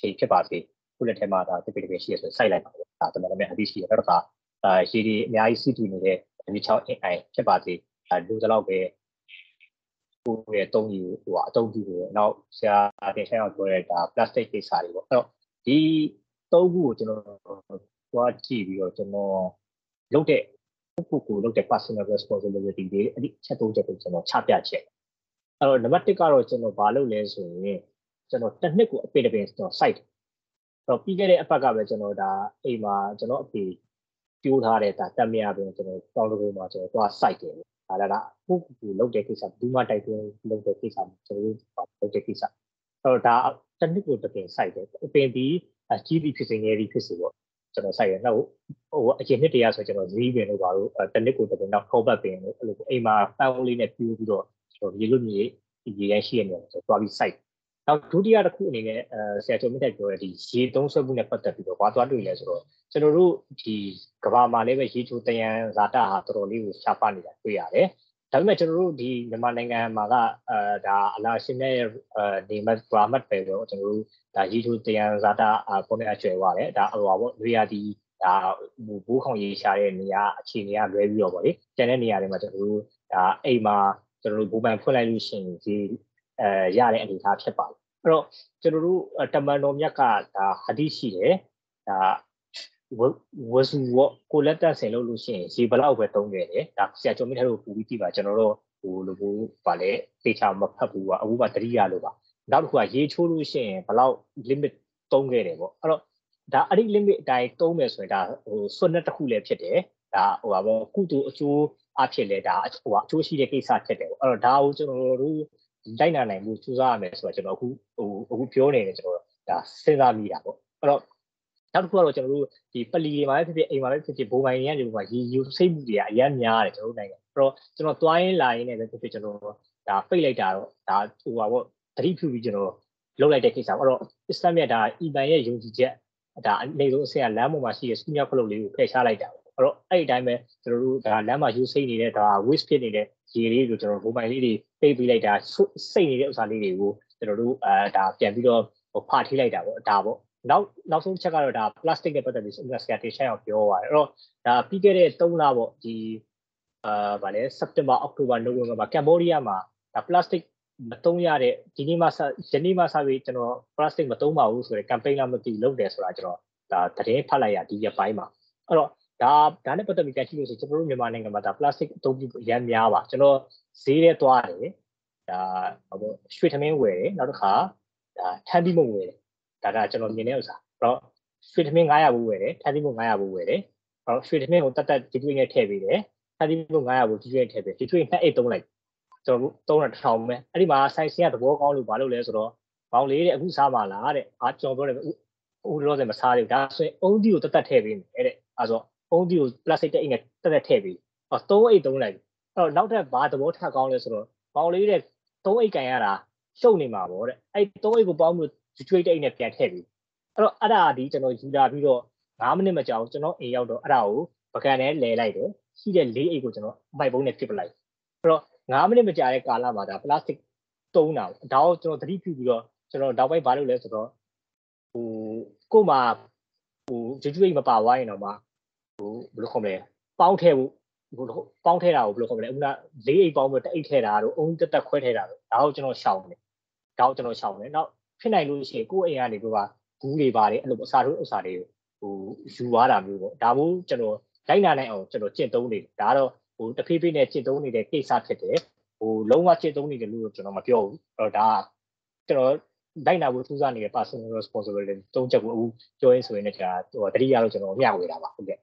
ချိန်ဖြစ်ပါစေခုလက်ထဲမှာဒါတပိတပိရှိရဆိုစိုက်လိုက်ပါပေါ့ဒါတမန်တော်များအသိရှိရတော့ကအာရေဒီအများကြီးစီးတည်နေတဲ့ဒီ6 AI ဖြစ်ပါစေအဲလူတလောက်ပဲကိုယ့်ရဲ့တုံးကြီးဟိုအတုံးကြီးကိုနောက်ဆရာတင်ဆိုင်အောင်ပြောတဲ့ဒါ plastic ကိစ္စတွေပေါ့အဲ့တော့ဒီ သုံးခုကိုကျွန်တော်သွားကြည့်ပြီးတော့ကျွန်တော်လုပ်တဲ့ကိုကိုလုပ်တဲ့ personal responsibility တွေအဲ့ဒီချက်သုံးချက်ကိုကျွန်တော်ချပြချက်အဲ့တော့နံပါတ်1ကတော့ကျွန်တော်ဘာလုပ်လဲဆိုရင်ကျွန်တော်တစ်နှစ်ကိုအပေတပင်ကျွန်တော် site အဲ့တော့ပြီးခဲ့တဲ့အပတ်ကပဲကျွန်တော်ဒါအိမ်မှာကျွန်တော်အပေပြိုးထားတဲ့ဒါတက်မြပင်ကျွန်တော်တောင်းတကူမှာကျွန်တော်သွား site တယ်ဒါလည်းကကိုကိုလုပ်တဲ့ကိစ္စဘူးမတိုက်တွန်းလုပ်တဲ့ကိစ္စကျွန်တော်တို့လုပ်တဲ့ကိစ္စအဲ့တော့ဒါတစ်နှစ်ကိုတစ်ပင် site တယ်အပင်ဒီ ကြီးပြီးဖြစ်စေငယ်ပြီးဖြစ်စေပေါ့ကျွန်တော်ဆိုင်ရနောက်ဟိုအရင်နှစ်တည်းဆိုကျွန်တော်ဇီးပင်လို့ပါလို့တနစ်ကိုတပင်နောက်ခေါ်ပတ်ပင်လို့အဲ့လိုအိမ်မှာပန်းလေးနဲ့ပြူးပြီးတော့ကျွန်တော်ရေလို့မြေရေရရှိရနေတယ်ဆိုတော့သွားပြီး site နောက်ဒုတိယတစ်ခုအနေနဲ့အဲဆရာကျော်မြင့်တက်ပြောတဲ့ဒီရေသုံးဆွဲမှုနဲ့ပတ်သက်ပြီးတော့ဘာသွားတွေ့လဲဆိုတော့ကျွန်တော်တို့ဒီကဘာမှာလည်းပဲရေချိုးတယံဇာတာဟာတော်တော်လေးကိုရှားပါနေတာတွေ့ရတယ် ဒါပေမဲ့ကျွန်တော်တို့ဒီမြန်မာနိုင်ငံမှာကအဲဒါအလားရှင်ရဲ့နေမတ်ဂရာမတ်ပဲတော့ကျွန်တော်တို့ဒါရေချိုးတယံဇာတာပုံနဲ့အကျွဲသွားတယ်ဒါဟိုပါပေါ့ရေယာဒီဒါဘိုးခေါင်ရေးရှာတဲ့နေရာအခြေအနေကလွဲပြီးတော့ဗောလေကျန်တဲ့နေရာတွေမှာကျွန်တော်တို့ဒါအိမ်မှာကျွန်တော်တို့ဘူပန်ဖွင့်လိုက်လို့ရှိရင်ဒီအဲရတဲ့အနေအထားဖြစ်ပါတယ်အဲ့တော့ကျွန်တော်တို့တမန်တော်မြတ်ကဒါဟာဒီရှိတယ်ဒါ ဝစုဝကိုလက်တက်ဆင်လို့လို့ရှိရင်ရေဘလောက်ပဲတုံးခဲ့တယ်ဒါဆရာကျော်မင်းတို့ပူပြီးကြည့်ပါကျွန်တော်တို့ဟိုလိုဘူးဗာလဲသေချာမဖတ်ဘူးကအခုကတတိယလို့ပါနောက်တစ်ခုကရေချိုးလို့ရှိရင်ဘလောက် limit တုံးခဲ့တယ်ပေါ့အဲ့တော့ဒါအဲ့ဒီ limit အတိုင်းတုံးမယ်ဆိုရင်ဒါဟိုစွန်းတစ်ခုလည်းဖြစ်တယ်ဒါဟိုပါဘောကုတူအကျိုးအဖြစ်လဲဒါဟိုအကျိုးရှိတဲ့ကိစ္စဖြစ်တယ်ပေါ့အဲ့တော့ဒါကိုကျွန်တော်တို့လိုက်နာနိုင်မှုစူးစမ်းရမယ်ဆိုတော့ကျွန်တော်အခုဟိုအခုပြောနေတယ်ကျွန်တော်ဒါစဉ်းစားမိတာပေါ့အဲ့တော့ နောက်တစ်ခုကတော့ကျွန်တော်တို့ဒီပလီတွေမှာဖြစ်ဖြစ်အိမ်မှာဖြစ်ဖြစ်ဘိုးပိုင်တွေကနေဒီမှာရေယူစိတ်မှုတွေကအများများတယ်ကျွန်တော်တို့နိုင်ငံအဲ့တော့ကျွန်တော်သွားရင်လာရင်လည်းဖြစ်ဖြစ်ကျွန်တော်ဒါပိတ်လိုက်တာတော့ဒါဟိုပါပေါ့တတိဖြူပြီးကျွန်တော်လုပ်လိုက်တဲ့ကိစ္စပေါ့အဲ့တော့အစ္စလာမ်ရဲ့ဒါအီမန်ရဲ့ယုံကြည်ချက်ဒါအနေဆုံးအဆင့်ကလမ်းပေါ်မှာရှိတဲ့စူးမြောက်ခလုတ်လေးကိုဖယ်ရှားလိုက်တာပေါ့အဲ့တော့အဲ့ဒီအတိုင်းပဲကျွန်တော်တို့ဒါလမ်းမှာယူစိတ်နေတဲ့ဒါ waste ဖြစ်နေတဲ့ရေလေးကိုကျွန်တော်မိုဘိုင်လေးတွေပိတ်ပြီးလိုက်တာစိတ်နေတဲ့ဥစ္စာလေးတွေကိုကျွန်တော်တို့အဲဒါပြန်ပြီးတော့ဟိုဖာထိလိုက်တာပေါ့ဒါပေါ့ နောက်နောက်ဆုံးချက်ကတော့ဒါ plastic နဲ့ပတ်သက်ပြီး University တေချာအောင်ပြောသွားတယ်အဲ့တော့ဒါပြီးခဲ့တဲ့3လပေါ့ဒီအာဗာလဲ September October November မှာကမ်ဘောဒီးယားမှာဒါ plastic မသုံးရတဲ့ဒီနေ့မှယနေ့မှစပြီးကျွန်တော် plastic မသုံးပါဘူးဆိုတဲ့ campaign လာမသိလုပ်တယ်ဆိုတာကျွန်တော်ဒါသတင်းဖတ်လိုက်ရဒီရက်ပိုင်းမှာအဲ့တော့ဒါဒါနဲ့ပတ်သက်ပြီးကြည့်လို့ဆိုကျွန်တော်တို့မြန်မာနိုင်ငံမှာဒါ plastic အသုံးပြုရမ်းများပါကျွန်တော်ဈေးထဲသွားတယ်ဒါဟိုရွှေထမင်းဝယ်တယ်နောက်တစ်ခါဒါထန်းပြီးမဝယ်တယ် ဒါကကျွန်တော်မြင်တဲ့ဥစ္စာအဲ့တော့ရွှေထမင်း900ဘူးဝယ်တယ်ထန်းပြီးမ900ဘူးဝယ်တယ်အဲ့တော့ရွှေထမင်းကိုတတ်တတ်ဒီတွင်းနဲ့ထည့်ပေးတယ်ထန်းပြီးမ900ဘူးဒီတွင်းထည့်ပေးဒီတွင်းနှစ်အိတ်သုံးလိုက်ကျွန်တော်တို့3000ပဲအဲ့ဒီမှာ size ကသဘောကောင်းလို့ဘာလို့လဲဆိုတော့ဘောင်လေးတဲ့အခုစားပါလားတဲ့အားကျွန်တော်ပြောတယ်ဥလောဆယ်မစားသေးဘူးဒါဆိုရင်အုံးဒီကိုတက်တက်ထည့်ပေးမယ်တဲ့အဲဆိုအုံးဒီကို plastic တဲ့အိမ်နဲ့တက်တက်ထည့်ပေးအော်သုံးအိတ်သုံးလိုက်အဲ့တော့နောက်ထပ်ဘာသဘောထပ်ကောင်းလဲဆိုတော့ဘောင်လေးတဲ့သုံးအိတ်ကန်ရတာရှုပ်နေမှာပေါ့တဲ့အဲ့သုံးအိတ်ကိုပေါင်းပြီး ကျွေးတဲ့အိတ်နဲ့ပြန်ထည့်ပေးအဲ့တော့အဲ့ဒါဒီကျွန်တော်ယူလာပြီးတော့9မိနစ်မကြာဘူးကျွန်တော်အိမ်ရောက်တော့အဲ့ဒါကိုပကံနဲ့လဲလိုက်တယ်ရှိတဲ့၄အိတ်ကိုကျွန်တော်မိုက်ပုံးနဲ့ဖြစ်ပလိုက်အဲ့တော့9မိနစ်မကြာတဲ့ကာလမှာဒါ plastic တုံးတာဒါကိုကျွန်တော်သတိပြုပြီးတော့ကျွန်တော်နောက်ပိုင်းဘာလုပ်လဲဆိုတော့ဟိုကို့မှာဟိုဂျူဂျူအိတ်မပါဝိုင်းရင်တော့မှဟိုဘယ်လိုခေါ်မလဲပေါင်းထဲဖို့ဟိုပေါင်းထဲတာကိုဘယ်လိုခေါ်မလဲအခုနလေးအိတ်ပေါင်းပြီးတအိတ်ထဲတာတို့အုံးတက်တက်ခွဲထဲတာတို့ဒါကိုကျွန်တော်ရှောင်တယ်ဒါကိုကျွန်တော်ရှောင်တယ်နောက် ဖြစ်နိုင်လို့ရှိရင်ကိုယ့်အိမ်ကနေပြီးပါဘူးတွေပါတယ်အဲ့လိုအစာတို့ဥစ္စာတွေဟိုယူသွားတာမျိုးပေါ့ဒါမို့ကျွန်တော်လိုက်နာနိုင်အောင်ကျွန်တော်ကျင့်သုံးနေတယ်ဒါကတော့ဟိုတဖေးဖေးနဲ့ကျင့်သုံးနေတဲ့ကိစ္စဖြစ်တယ်ဟိုလုံးဝကျင့်သုံးနေတယ်လို့ကျွန်တော်မပြောဘူးအဲ့တော့ဒါကျွန်တော်လိုက်နာဖို့ထူးဆန်းနေတဲ့ personal responsibility တုံးချက်ကိုအခုပြောရင်းဆိုရင်လည်းကျွန်တော်ဟိုတတိယလို့ကျွန်တော်မျှဝေတာပါဟုတ်ကဲ့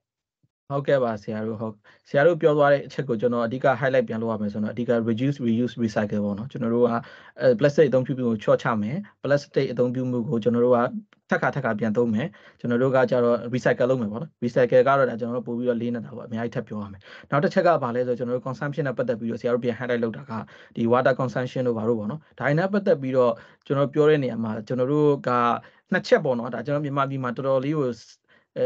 ဟုတ်ကဲ့ပါဆရာတို့ဟုတ်ဆရာတို့ပြောသွားတဲ့အချက်ကိုကျွန်တော်အဓိက highlight ပြန်လုပ်ရမယ်ဆိုတော့အဓိက reduce reuse recycle ပေါ့နော်ကျွန်တော်တို့က plastic အသုံးပြုမှုကိုချော့ချမယ် plastic အသုံးပြုမှုကိုကျွန်တော်တို့ကထပ်ခါထပ်ခါပြန်သုံးမယ်ကျွန်တော်တို့ကကြတော့ recycle လုပ်မယ်ပေါ့နော် recycle ကတော့ဒါကျွန်တော်တို့ပို့ပြီးတော့လေးနေတာပေါ့အများကြီးထပ်ပြောရမယ်နောက်တစ်ချက်ကဘာလဲဆိုတော့ကျွန်တော်တို့ consumption နဲ့ပတ်သက်ပြီးတော့ဆရာတို့ပြန် highlight လုပ်တာကဒီ water consumption တို့ဘာလို့ပေါ့နော်ဒါနဲ့ပတ်သက်ပြီးတော့ကျွန်တော်ပြောတဲ့နေရာမှာကျွန်တော်တို့ကနှစ်ချက်ပေါ့နော်ဒါကျွန်တော်မြန်မာပြည်မှာတော်တော်လေးကိုအဲ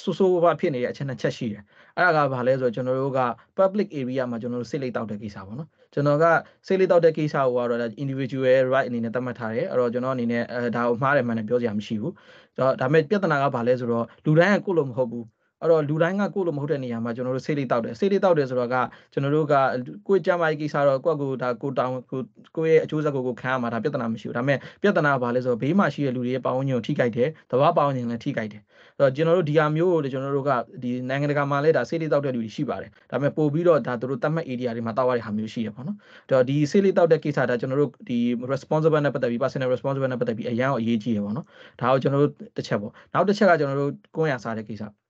ဆိုးဆိုးဘာဖြစ်နေတဲ့အချက်နှစ်ချက်ရှိတယ်အဲ့ဒါကဘာလဲဆိုတော့ကျွန်တော်တို့က public area မှာကျွန်တော်တို့စိတ်လေးတောက်တဲ့ကိစ္စပေါ့နော်ကျွန်တော်ကစိတ်လေးတောက်တဲ့ကိစ္စကိုကတော့ individual right အနေနဲ့သတ်မှတ်ထားတယ်အဲ့တော့ကျွန်တော်အနေနဲ့အဲဒါကိုမှားတယ်မှန်တယ်ပြောစရာမရှိဘူးဒါပေမဲ့ပြဿနာကဘာလဲဆိုတော့လူတိုင်းကကိုယ့်လိုမဟုတ်ဘူး အဲ့တော့လူတိုင်းကကိုယ့်လိုမဟုတ်တဲ့နေရာမှာကျွန်တော်တို့စိတ်လေးတောက်တယ်စိတ်လေးတောက်တယ်ဆိုတော့ကကျွန်တော်တို့ကကိုယ့်ကြမ်းမာရေးကိစ္စတော့ကိုယ့်ကိုဒါကိုတောင်းကိုကိုယ့်ရဲ့အကျိုးဆက်ကိုကိုခံရမှာဒါပြဿနာမရှိဘူးဒါပေမဲ့ပြဿနာကဘာလဲဆိုတော့ဘေးမှာရှိတဲ့လူတွေရဲ့ပတ်ဝန်းကျင်ကိုထိခိုက်တယ်တဘာပတ်ဝန်းကျင်လည်းထိခိုက်တယ်အဲ့တော့ကျွန်တော်တို့ဒီဟာမျိုးကိုကျွန်တော်တို့ကဒီနိုင်ငံတကာမှာလည်းဒါစိတ်လေးတောက်တဲ့လူတွေရှိပါတယ်ဒါပေမဲ့ပို့ပြီးတော့ဒါတို့တတ်မှတ် area တွေမှာတောက်ရတဲ့ဟာမျိုးရှိရပါတော့အဲ့တော့ဒီစိတ်လေးတောက်တဲ့ကိစ္စဒါကျွန်တော်တို့ဒီ responsible နဲ့ပတ်သက်ပြီး personal responsible နဲ့ပတ်သက်ပြီးအရန်အရေးကြီးရပါတော့ဒါကိုကျွန်တော်တို့တစ်ချက်ပေါ့နောက်တစ်ချက်ကကျွန်တော်တို့ကိုယ်ရစားတဲ့ကိစ္စ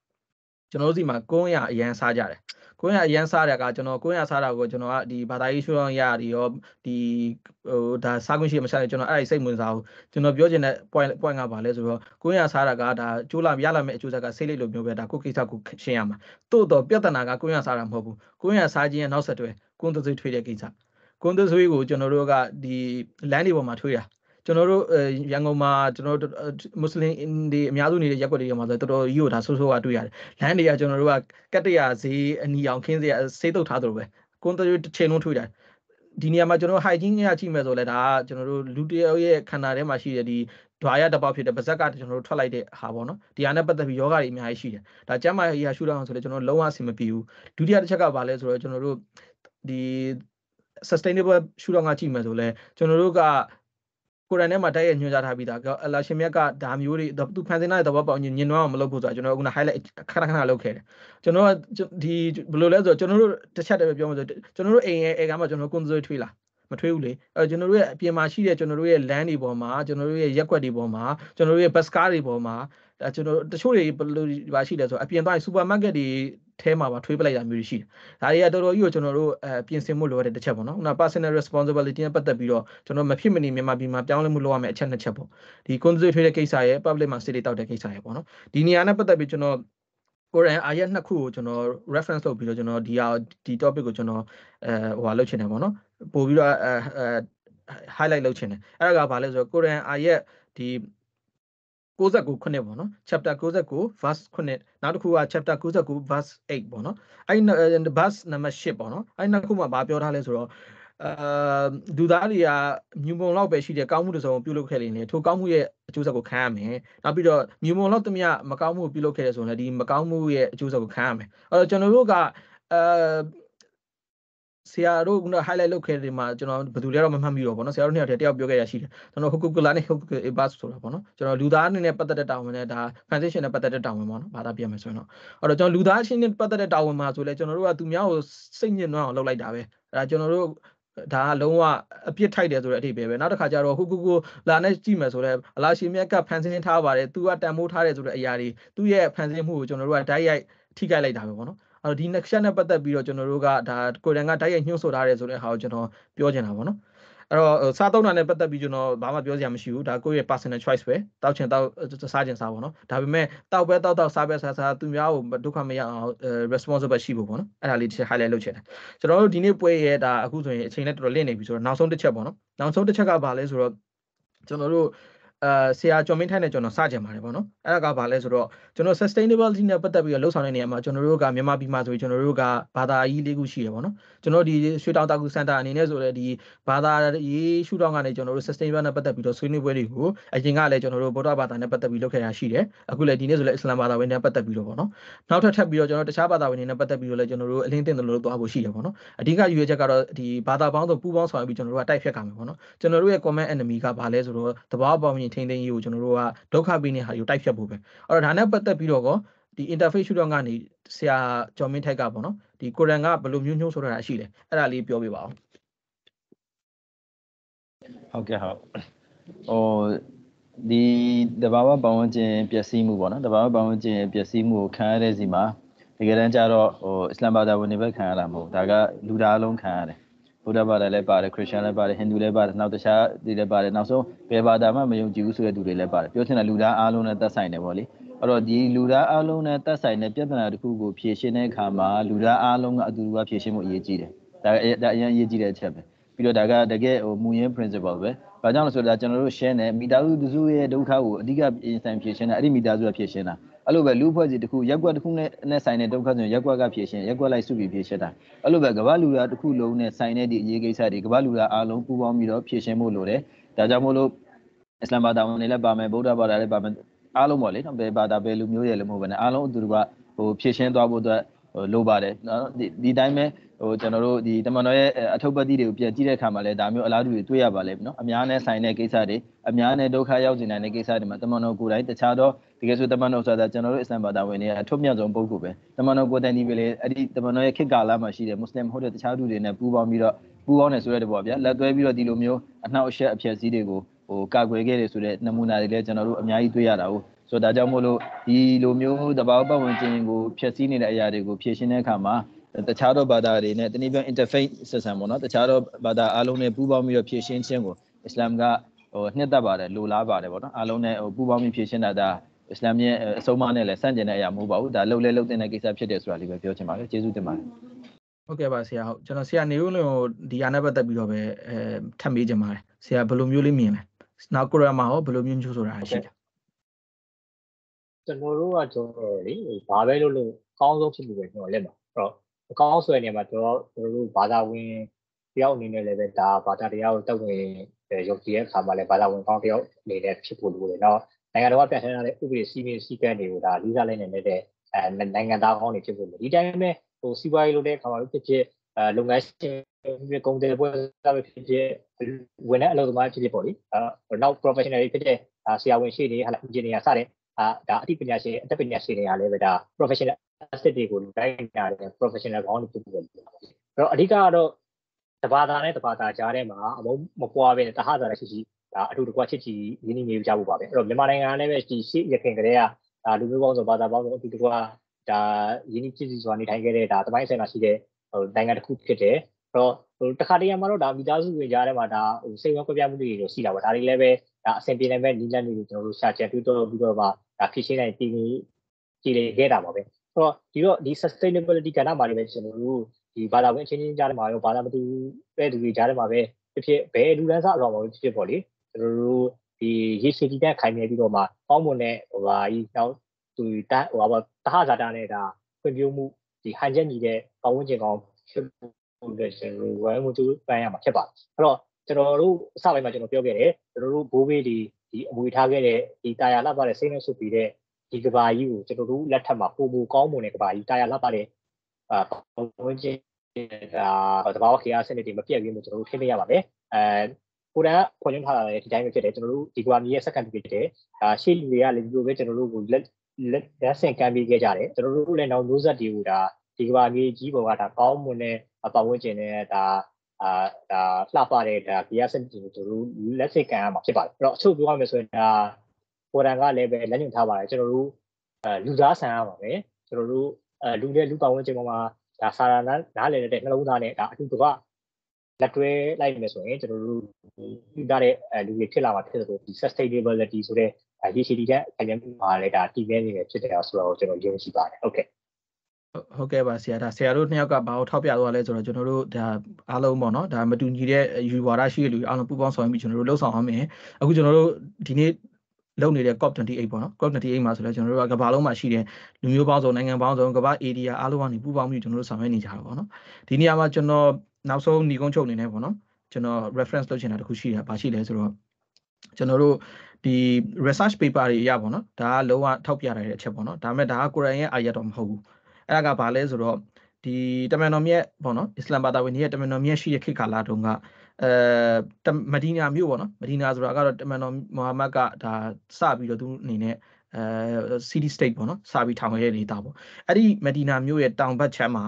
ကျွန်တော်တို့စီမှာကုန်းရအရန်စားကြတယ်ကိုရအရန်စားတဲ့ကကျွန်တော်ကိုရစားတာကိုကျွန်တော်ကဒီဘာသာရေးရှုထောင့်ရဒီရောဒီဟိုဒါစားခွင့်ရှိမစားကျွန်တော်အဲ့ဒီစိတ်ဝင်စားဘူးကျွန်တော်ပြောချင်တဲ့ point point ကဘာလဲဆိုတော့ကိုရစားတာကဒါကျိုးလာရလာမယ့်အကျိုးဆက်ကစိတ်လေးလိုမျိုးပဲဒါကိုကိစ္စကိုရှင်းရမှာတို့တော့ပြဿနာကကိုရစားတာမဟုတ်ဘူးကိုရစားခြင်းရဲ့နောက်ဆက်တွဲကွန်သဆွေးထွေးတဲ့ကိစ္စကွန်သဆွေးကိုကျွန်တော်တို့ကဒီလမ်းတွေပေါ်မှာထွေးတာ ကျွန်တော်တို့ရန်ကုန်မှာကျွန်တော်တို့မွတ်စလင်တွေအများစုနေတဲ့ရက်ွက်တွေမှာဆိုတော်တော်ကြီးကိုဒါဆိုးဆိုးကတွေ့ရတယ်။လမ်းတွေကကျွန်တော်တို့ကကတ်တရဈေးအနီအောင်ခင်းစရာဆေးတုပ်ထားသလိုပဲကွန်တူတစ်ချိန်လုံးထွေးတယ်ဒီနေရာမှာကျွန်တော် hygiene ရကြည့်မယ်ဆိုလဲဒါကကျွန်တော်တို့လူတယောက်ရဲ့ခန္ဓာထဲမှာရှိတဲ့ဒီဒွါရတစ်ပေါက်ဖြစ်တဲ့ပါဇက်ကကျွန်တော်တို့ထွက်လိုက်တဲ့ဟာပေါ့နော်ဒီဟာနဲ့ပတ်သက်ပြီးယောဂတွေအများကြီးရှိတယ်ဒါကျမ်းမာရေးဟာရှုတော့အောင်ဆိုလဲကျွန်တော်လုံးဝအဆင်မပြေဘူးဒုတိယတစ်ချက်ကဘာလဲဆိုတော့ကျွန်တော်တို့ဒီ sustainable ရှုတော့ငါကြည့်မယ်ဆိုလဲကျွန်တော်တို့က ကိုရန်ထဲမှာတိုက်ရိုက်ညွှန်ကြားထားပြီးသားအလာရှင်မြတ်ကဒါမျိုးတွေသူဖန်ဆင်းတဲ့သဘောပေါက်ညင်ညင်နွမ်းအောင်မလုပ်ဖို့ဆိုတာကျွန်တော်က highlight ခဏခဏလုပ်ခဲ့တယ်ကျွန်တော်ကဒီဘယ်လိုလဲဆိုတော့ကျွန်တော်တို့တစ်ချက်တည်းပဲပြောမှဆိုကျွန်တော်တို့အိမ်ရဲ့အိမ်ကမှကျွန်တော်ကွန်ဆိုထွေးလာမထွေးဘူးလေအဲကျွန်တော်တို့ရဲ့အပြင်မှာရှိတဲ့ကျွန်တော်တို့ရဲ့ land တွေပေါ်မှာကျွန်တော်တို့ရဲ့ရက်ွက်တွေပေါ်မှာကျွန်တော်တို့ရဲ့ bus car တွေပေါ်မှာအဲကျွန်တော်တချို့တွေဘယ်လိုပါရှိလဲဆိုတော့အပြင်သွားရင် supermarket တွေထဲမှာပါထွေးပလိုက်တာမျိုးတွေရှိတယ်။ဒါတွေကတော်တော်ကြီးကိုကျွန်တော်တို့အဲပြင်ဆင်မှုလိုရတဲ့တစ်ချက်ပေါ့နော်။ခုန personal responsibility နဲ့ပတ်သက်ပြီးတော့ကျွန်တော်မဖြစ်မနေမြန်မာပြည်မှာပြောင်းလဲမှုလုပ်ရမယ့်အချက်နှစ်ချက်ပေါ့။ဒီ constitution ထွေးတဲ့ကိစ္စရဲ့ public မှာ city တောက်တဲ့ကိစ္စရဲ့ပေါ့နော်။ဒီနေရာနဲ့ပတ်သက်ပြီးကျွန်တော်ကိုရန်အာရက်နှစ်ခုကိုကျွန်တော် reference လုပ်ပြီးတော့ကျွန်တော်ဒီဟာဒီ topic ကိုကျွန်တော်အဲဟိုဟာလုပ်ချင်တယ်ပေါ့နော်။ပို့ပြီးတော့အဲ highlight လုပ်ချင်တယ်။အဲ့ဒါကဘာလဲဆိုတော့ကိုရန်အာရက်ဒီ 69ခုနှစ်ပေါ့နော် chapter 69 verse 9နောက်တစ်ခုက chapter 69 verse 8ပေါ့နော်အဲ့ verse number 8ပေါ့နော်အဲ့နှစ်ခုမှာဗာပြောထားလဲဆိုတော့အာလူသားတွေကမြူမုံလောက်ပဲရှိတယ်ကောင်းမှုတစ်စုံပြုလုပ်ခဲ့ရင်လေထိုကောင်းမှုရဲ့အကျိုးဆက်ကိုခံရမယ်နောက်ပြီးတော့မြူမုံလောက်တမယမကောင်းမှုပြုလုပ်ခဲ့တယ်ဆိုရင်လည်းဒီမကောင်းမှုရဲ့အကျိုးဆက်ကိုခံရမယ်အဲ့တော့ကျွန်တော်တို့ကအာ ဆရာတို့က highlight လုပ်ခဲ့တယ်မှာကျွန်တော်ဘယ်သူလဲတော့မမှတ်မိတော့ဗောနော်ဆရာတို့နှစ်ယောက်တည်းတယောက်ပြောခဲ့ရရှိတယ်ကျွန်တော်ဟိုကူကူလာနဲ့ဟိုကူကူ bus ဆိုတာဗောနော်ကျွန်တော်လူသားအနေနဲ့ပတ်သက်တဲ့တာဝန်နဲ့ဒါ transition နဲ့ပတ်သက်တဲ့တာဝန်ဗောနော်ဘာသာပြမယ်ဆိုရင်တော့အဲ့တော့ကျွန်တော်လူသားချင်းနဲ့ပတ်သက်တဲ့တာဝန်မှာဆိုလဲကျွန်တော်တို့ကသူများကိုစိတ်ညစ်နှွမ်းအောင်လုပ်လိုက်တာပဲအဲ့ဒါကျွန်တော်တို့ဒါကလုံးဝအပြစ်ထိုက်တယ်ဆိုတဲ့အဓိပ္ပာယ်ပဲနောက်တစ်ခါကျတော့ဟိုကူကူလာနဲ့ကြည့်မယ်ဆိုတော့အလားရှိမြက်ကဖန်ဆင်းထားပါတယ်သူကတန်မိုးထားတယ်ဆိုတဲ့အရာတွေသူ့ရဲ့ဖန်ဆင်းမှုကိုကျွန်တော်တို့ကဓာတ်ရိုက်ထိခိုက်လိုက်တာပဲပေါ့နော် အဲ့တော့ဒီ next step နဲ့ပတ်သက်ပြီးတော့ကျွန်တော်တို့ကဒါကိုရန်ကဓာတ်ရိုက်ညှို့ဆိုထားတယ်ဆိုတဲ့ဟာကိုကျွန်တော်ပြောချင်တာပေါ့နော်အဲ့တော့စားသုံးတာနဲ့ပတ်သက်ပြီးကျွန်တော်ဘာမှပြောစရာမရှိဘူးဒါကိုယ့်ရဲ့ personal choice ပဲတောက်ချင်တောက်စားချင်စားပေါ့နော်ဒါပေမဲ့တောက်ပဲတောက်တောက်စားပဲစားစားသူများကိုဒုက္ခမရအောင် responsible ရှိဖို့ပေါ့နော်အဲ့ဒါလေးတစ်ချက် highlight လုပ်ချင်တယ်ကျွန်တော်တို့ဒီနေ့ပွဲရဲ့ဒါအခုဆိုရင်အချိန်နဲ့တော်တော်လင့်နေပြီဆိုတော့နောက်ဆုံးတစ်ချက်ပေါ့နော်နောက်ဆုံးတစ်ချက်ကဘာလဲဆိုတော့ကျွန်တော်တို့ အာဆရာကျော်မင်းထိုင်နဲ့ကျွန်တော်စကြင်ပါတယ်ပေါ့နော်အဲ့ဒါကဘာလဲဆိုတော့ကျွန်တော် sustainability နဲ့ပတ်သက်ပြီးတော့လှုပ်ဆောင်တဲ့နေရာမှာကျွန်တော်တို့ကမြန်မာပြည်မှာဆိုရင်ကျွန်တော်တို့ကဘာသာရေးလေးခုရှိရပေါ့နော်ကျွန်တော်ဒီရွှေတောင်တာကူစင်တာအနေနဲ့ဆိုတော့ဒီဘာသာရေးရှုထောင့်ကနေကျွန်တော်တို့ sustainable နဲ့ပတ်သက်ပြီးတော့ဆွေးနွေးပွဲတွေကိုအရင်ကလည်းကျွန်တော်တို့ဗုဒ္ဓဘာသာနဲ့ပတ်သက်ပြီးလုပ်ခဲ့ရရှိတယ်အခုလည်းဒီနေ့ဆိုလည်းအစ္စလာမ်ဘာသာဝင်နဲ့ပတ်သက်ပြီးတော့ပေါ့နော်နောက်ထပ်ထပ်ပြီးတော့ကျွန်တော်တခြားဘာသာဝင်တွေနဲ့ပတ်သက်ပြီးတော့လည်းကျွန်တော်တို့အလင်းတင်တယ်လို့သွားဖို့ရှိတယ်ပေါ့နော်အဓိကယူရချက်ကတော့ဒီဘာသာပေါင်းစုံပူးပေါင်းဆောင်ရွက်ပြီးကျွန်တော်တို့ကတိုက်ဖြတ်ကြမယ်ပေါ့နော်ကျွန်တော်တို့ရဲ့ comment enemy ကဘာလဲဆိုတော့တဘာပေါင်းရင်ထိန်းသိမ်းရေးကိုကျွန်တော်တို့ကဒုက္ခပေးနေတဲ့ဟာကိုတိုက်ဖြတ်ဖို့ပဲအဲ့တော့ဒါနဲ့ပတ်သက်ပြီးတော့ကောဒီ interface ရှုတော့ကနေဆရာကျော်မင်းထိုက်ကပေါ့နော်ဒီကိုရန်ကဘယ်လိုမျိုးညှိုးဆိုတာရှိလဲအဲ့ဒါလေးပြောပြပါအောင်ဟုတ်ကဲ့ဟုတ်ဟိုဒီတဘာဝပတ်ဝန်းကျင်ပျက်စီးမှုပေါ့နော်တဘာဝပတ်ဝန်းကျင်ပျက်စီးမှုကိုခံရတဲ့စီမှာတကယ်တမ်းကျတော့ဟိုအစ္စလာမ်ဘာသာဝင်တွေပဲခံရတာမဟုတ်ဒါကလူသားအလုံးခံရတယ် ဗုဒ္ဓဘာသာလည်းပါတယ်ခရစ်ယာန်လည်းပါတယ်ဟိန္ဒူလည်းပါတယ်နောက်တခြားတွေလည်းပါတယ်နောက်ဆုံးဘယ်ဘာသာမှမယုံကြည်ဘူးဆိုတဲ့သူတွေလည်းပါတယ်ပြောချင်တာလူသားအားလုံးနဲ့သက်ဆိုင်တယ်ပေါ့လေအဲ့တော့ဒီလူသားအားလုံးနဲ့သက်ဆိုင်တဲ့ပြဿနာတစ်ခုကိုဖြေရှင်းတဲ့အခါမှာလူသားအားလုံးကအတူတူကဖြေရှင်းဖို့အရေးကြီးတယ်ဒါဒါအရင်အရေးကြီးတဲ့အချက်ပဲပြီးတော့ဒါကတကယ်ဟိုမူရင်း principle ပဲဘာကြောင့်လဲဆိုတော့ကျွန်တော်တို့ share နေမိသားစုတစုရဲ့ဒုက္ခကိုအဓိကပြင်ဆိုင်ဖြေရှင်းတာအဲ့ဒီမိသားစုကဖြေရှင်းတာ အဲ့လိုပဲလူဖွဲ့စီတစ်ခုရက်ကွက်တစ်ခုနဲ့နဲ့ဆိုင်တဲ့ဒုက္ခဆိုရင်ရက်ကွက်ကဖြေရှင်းရက်ကွက်လိုက်စုပြီးဖြေရှင်းတာအဲ့လိုပဲကမ္ဘာလူသားတစ်ခုလုံးနဲ့ဆိုင်တဲ့ဒီအရေးကိစ္စတွေကမ္ဘာလူသားအားလုံးပူးပေါင်းပြီးတော့ဖြေရှင်းဖို့လိုတယ်ဒါကြောင့်မို့လို့အစ္စလာမ်ဘာသာဝင်တွေလည်းပါမယ်ဗုဒ္ဓဘာသာလည်းပါမယ်အားလုံးပေါ့လေနော်ဘယ်ဘာသာဘယ်လူမျိုးတွေလည်းမဟုတ်ဘဲနဲ့အားလုံးအတူတူကဟိုဖြည့်ရှင်းသွားဖို့အတွက်ဟို လိုပါတယ်နော်ဒီဒီတိုင်းပဲဟိုကျွန်တော်တို့ဒီတမန်တော်ရဲ့အထုပ်ပတ်တိတွေကိုပြန်ကြည့်တဲ့အခါမှာလည်းဒါမျိုးအလားတူတွေတွေ့ရပါလိမ့်မယ်နော်အများနဲ့ဆိုင်တဲ့ကိစ္စတွေအများနဲ့ဒုက္ခရောက်နေနိုင်တဲ့ကိစ္စတွေမှာတမန်တော်ကိုယ်တိုင်တခြားတော့တကယ်ဆိုတမန်တော်ဆိုတာကျွန်တော်တို့အစ္စလမ်ဘာသာဝင်တွေအထွတ်မြတ်ဆုံးပုဂ္ဂိုလ်ပဲတမန်တော်ကိုယ်တိုင်ဒီပဲလေအဲ့ဒီတမန်တော်ရဲ့ခေတ်ကာလမှာရှိတဲ့မွတ်စလင်ဟုတ်တဲ့တခြားသူတွေနဲ့ပူးပေါင်းပြီးတော့ပူးပေါင်းနေဆိုတဲ့ဘောဗျာလက်သွဲပြီးတော့ဒီလိုမျိုးအနှောက်အယှက်အဖျက်ဆီးတွေကိုဟိုကာကွယ်ခဲ့တယ်ဆိုတဲ့နမူနာတွေလည်းကျွန်တော်တို့အများကြီးတွေ့ရတာဟုတ် ဆိုတော့ဒါကြောင့်မို့လို့ဒီလိုမျိုးတဘာပတ်ဝန်းကျင်ကိုဖျက်ဆီးနေတဲ့အရာတွေကိုဖြည့်ရှင်းတဲ့အခါမှာတခြားသောဘာသာတွေနဲ့တနည်းပြော interface system ပေါ့နော်တခြားသောဘာသာအားလုံးနဲ့ပူးပေါင်းပြီးတော့ဖြည့်ရှင်းခြင်းကိုအစ္စလာမ်ကဟိုနှစ်သက်ပါတယ်လိုလားပါတယ်ပေါ့နော်အားလုံးနဲ့ဟိုပူးပေါင်းပြီးဖြည့်ရှင်းတာဒါအစ္စလာမ်ရဲ့အဆုံးအမနဲ့လည်းဆန့်ကျင်တဲ့အရာမဟုတ်ပါဘူးဒါလှုပ်လဲလှုပ်တဲ့ကိစ္စဖြစ်တယ်ဆိုတာလေးပဲပြောချင်ပါတယ်ကျေးဇူးတင်ပါတယ်ဟုတ်ကဲ့ပါဆရာဟုတ်ကျွန်တော်ဆရာနေဦးလို့ဒီအားနဲ့ပတ်သက်ပြီးတော့ပဲအဲထပ်မေးချင်ပါတယ်ဆရာဘယ်လိုမျိုးလေးမြင်လဲနောက်ကိုရမှာဟောဘယ်လိုမျိုးညှို့ဆိုတာရှိတယ် ကျွန်တော်တို့ကကျွန်တော်လေဘာပဲလုပ်လို့အကောင်းဆုံးဖြစ်မှုပဲကျွန်တော်လက်မှာအဲ့တော့အကောင်းဆိုတဲ့နေရာမှာကျွန်တော်တို့ဘာသာဝင်တယောက်အနေနဲ့လည်းပဲဒါဘာသာတရားကိုတက်ဝင်ရုပ်တည်ရဲ့အခါမှာလည်းဘာသာဝင်ကောင်းတယောက်အနေနဲ့ဖြစ်ဖို့လိုတယ်နော်နိုင်ငံတော်ကပြဋ္ဌာန်းထားတဲ့ဥပဒေစည်းမျဉ်းစည်းကမ်းတွေကိုဒါလေးစားလိုက်နိုင်တဲ့အဲနိုင်ငံသားကောင်းတွေဖြစ်ဖို့လိုဒီတိုင်းပဲဟိုစီးပွားရေးလုပ်တဲ့အခါမှာဖြစ်ဖြစ်အဲလုပ်ငန်းရှင်ဖြစ်ကုန်တယ်ပွဲစားဖြစ်ဖြစ်ဝန်ထမ်းအလုပ်သမားဖြစ်ဖြစ်ပေါ့လေအဲနောက် professional ဖြစ်တဲ့ဆရာဝန်ရှိနေဟာ engineer စတဲ့ အာဒါအသိပညာရှင်အတတ်ပညာရှင်တွေကလည်းပဲဒါ professional asset တွေကိုတိုင်းတာတယ် professional ကောင်းတွေဖြစ်ပြီးတော့အဲ့တော့အဓိကကတော့တဘာသာနဲ့တဘာသာကြားထဲမှာအမုံမပွားပဲတဟသာရရှိရှိဒါအတူတကွချစ်ချီရင်းနှီးနေကြဖို့ပါပဲအဲ့တော့မြန်မာနိုင်ငံကလည်းပဲဒီရှေ့ရခင်ကလေးကဒါလူမျိုးပေါင်းစုံဘာသာပေါင်းစုံအတူတကွဒါရင်းနှီးချစ်ချီစွာနေထိုင်ခဲ့တဲ့ဒါတပိုင်းဆိုင်မှာရှိတဲ့ဟိုနိုင်ငံတစ်ခုဖြစ်တယ်အဲ့တော့ဟိုတခါတည်းမှာတော့ဒါမိသားစုဝင်ကြားထဲမှာဒါဟိုစိတ်ဝမ်းကွဲပြားမှုတွေတော့ရှိတာပါဒါတွေလည်းပဲဒါအဆင်ပြေနိုင်မဲ့နည်းလမ်းတွေကိုကျွန်တော်တို့ရှာချက်တွေ့တော့ပြီးတော့ပါ ဒါဖြစ်ရှင်းနိုင်တည်နေကြည်လေခဲ့တာပါပဲဆိုတော့ဒီတော့ဒီ sustainability ကဏ္ဍမှာလည်းပဲကျွန်တော်တို့ဒီဘာသာဝင်အချင်းချင်းကြားထဲမှာရောဘာသာမတူတဲ့သူတွေကြားထဲမှာပဲဖြစ်ဖြစ်ဘယ်လူလန်းစားအလောမှာပဲဖြစ်ဖြစ်ပေါ့လေကျွန်တော်တို့ဒီရေရှည်တည်တဲ့ခိုင်မြဲပြီးတော့မှကောင်းမွန်တဲ့ဟိုဟာကြီးနောက်သူတဟိုဟာတဟဇာတာနဲ့ဒါဖွံ့ဖြိုးမှုဒီဟန်ချက်ညီတဲ့ပတ်ဝန်းကျင်ကောင်းဖြစ်ဖို့အတွက်ကျွန်တော်ဝိုင်းမှုသူပန်းရမှာဖြစ်ပါတယ်အဲ့တော့ကျွန်တော်တို့အစပိုင်းမှာကျွန်တော်ပြောခဲ့တယ်ကျွန်တော်တို့ဘိုးဘေးဒီ ဒီအမွေထားခဲ့တဲ့ဒီတာယာလှပတဲ့စိတ်နဲ့ဆုပ်ပြီးတဲ့ဒီကဘာကြီးကိုကျွန်တော်တို့လက်ထက်မှာပုံမူကောင်းမွန်တဲ့ကဘာကြီးတာယာလှပတဲ့အာပတ်ဝန်းကျင်ဒါတဘာဝခေယစနစ်တွေမပြတ်ပြီးမှကျွန်တော်တို့ထိနေရပါမယ်အဲကိုရန်ကဖွင့်ထားတာလည်းဒီတိုင်းပဲဖြစ်တယ်ကျွန်တော်တို့ဒီကွာမီရဲ့စက္ကန့်ဖြစ်တယ်ဒါရှေ့လူတွေကလည်းဒီလိုပဲကျွန်တော်တို့ကိုလက်လက်ဆင့်ကမ်းပေးခဲ့ကြတယ်ကျွန်တော်တို့လည်းနောက်မျိုးဆက်တွေကိုဒါဒီကွာမီကြီးပေါ်ကဒါကောင်းမွန်တဲ့ပတ်ဝန်းကျင်နဲ့ဒါ အာဒါလှပတဲ့ဒါဘီယာစနစ်တွေကိုတို့လက်ဆင့်ကမ်းရမှာဖြစ်ပါတယ်အဲ့တော့အချုပ်ပြောရမယ်ဆိုရင်ဒါကိုရန်ကလည်းပဲလက်ညှိုးထားပါတယ်ကျွန်တော်တို့အဲလူသားဆန်ရပါမယ်ကျွန်တော်တို့အဲလူတဲ့လူပတ်ဝန်းကျင်ပေါ်မှာဒါစာရနာနားလည်တဲ့နှလုံးသားနဲ့ဒါအတူတကွလက်တွဲလိုက်မယ်ဆိုရင်ကျွန်တော်တို့ပြီးသားတဲ့လူတွေဖြစ်လာမှာဖြစ်တယ်ဆိုဒီ sustainability ဆိုတဲ့ရည်ရှိတည်တဲ့အကြံပြုမှာလည်းဒါတည်မြဲနေတယ်ဖြစ်တယ်ဆိုတော့ကျွန်တော်ယုံကြည်ပါတယ်ဟုတ်ကဲ့ ဟုတ်ကဲ့ပါဆရာဒါဆရာတို့နှစ်ယောက်ကဘာလို့ထောက်ပြသွားလဲဆိုတော့ကျွန်တော်တို့ဒါအားလုံးပေါ့နော်ဒါမတူညီတဲ့ယူဝါဒရှိတဲ့လူအားလုံးပူးပေါင်းဆောင်ရွက်ပြီးကျွန်တော်တို့လှုပ်ဆောင်အောင်မယ်အခုကျွန်တော်တို့ဒီနေ့လုပ်နေတဲ့ COP28 ပေါ့နော် COP28 မှာဆိုတော့ကျွန်တော်တို့ကကမ္ဘာလုံးမှာရှိတဲ့လူမျိုးပေါင်းစုံနိုင်ငံပေါင်းစုံကမ္ဘာ area အားလုံးကနေပူးပေါင်းပြီးကျွန်တော်တို့ဆောင်ရွက်နေကြတာပေါ့နော်ဒီနေရာမှာကျွန်တော်နောက်ဆုံးညီကုန်းချုပ်အနေနဲ့ပေါ့နော်ကျွန်တော် reference လုပ်ချင်တာတခုရှိတာဘာရှိလဲဆိုတော့ကျွန်တော်တို့ဒီ research paper တွေအရပေါ့နော်ဒါကလုံးဝထောက်ပြရတဲ့အချက်ပေါ့နော်ဒါပေမဲ့ဒါကကိုရန်ရဲ့အာရတော့မဟုတ်ဘူး အဲ့ဒါကဘာလဲဆိုတော့ဒီတမန်တော်မြတ်ပေါ့နော်အစ္စလမ်ဘာသာဝင်တွေရဲ့တမန်တော်မြတ်ရှိတဲ့ခေတ်ကာလတုန်းကအဲမဒီနာမြို့ပေါ့နော်မဒီနာဆိုတာကတော့တမန်တော်မုဟာမတ်ကဒါစပြီးတော့သူအနေနဲ့အဲ city state ပေါ့နော်စပြီးထောင်ခဲ့တဲ့ဒေသပေါ့အဲ့ဒီမဒီနာမြို့ရဲ့တောင်ဘက်ခြမ်းမှာ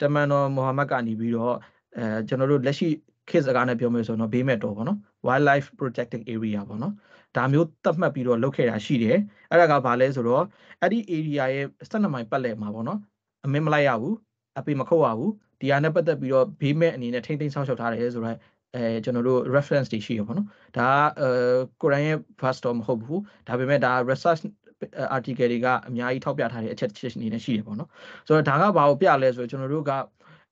တမန်တော်မုဟာမတ်ကနေပြီးတော့အဲကျွန်တော်တို့လက်ရှိခေတ်စကားနဲ့ပြောမယ်ဆိုတော့ဘေးမဲ့တော်ပေါ့နော် wildlife protected area ပေါ့နော်ဒါမျိုးသတ်မှတ်ပြီးတော့လုပ်ခဲ့တာရှိတယ်အဲ့ဒါကဘာလဲဆိုတော့အဲ့ဒီ area ရဲ့12မိုင်ပတ်လည်မှာပေါ့နော် အမင်းမလိုက်ရဘူးအပေမခုတ်ရဘူးဒီဟာနဲ့ပတ်သက်ပြီးတော့ဘေးမဲ့အနေနဲ့ထိမ့်သိမ်းဆောက်ရှောက်ထားတယ်ဆိုတော့အဲကျွန်တော်တို့ reference တွေရှိရပါတော့ဒါကအဲကိုရန်ရဲ့ first တော့မဟုတ်ဘူးဒါပေမဲ့ဒါ research article တွေကအများကြီးထောက်ပြထားတဲ့အချက်ချက်အနေနဲ့ရှိတယ်ပေါ့နော်ဆိုတော့ဒါကဘာကိုပြလဲဆိုတော့ကျွန်တော်တို့က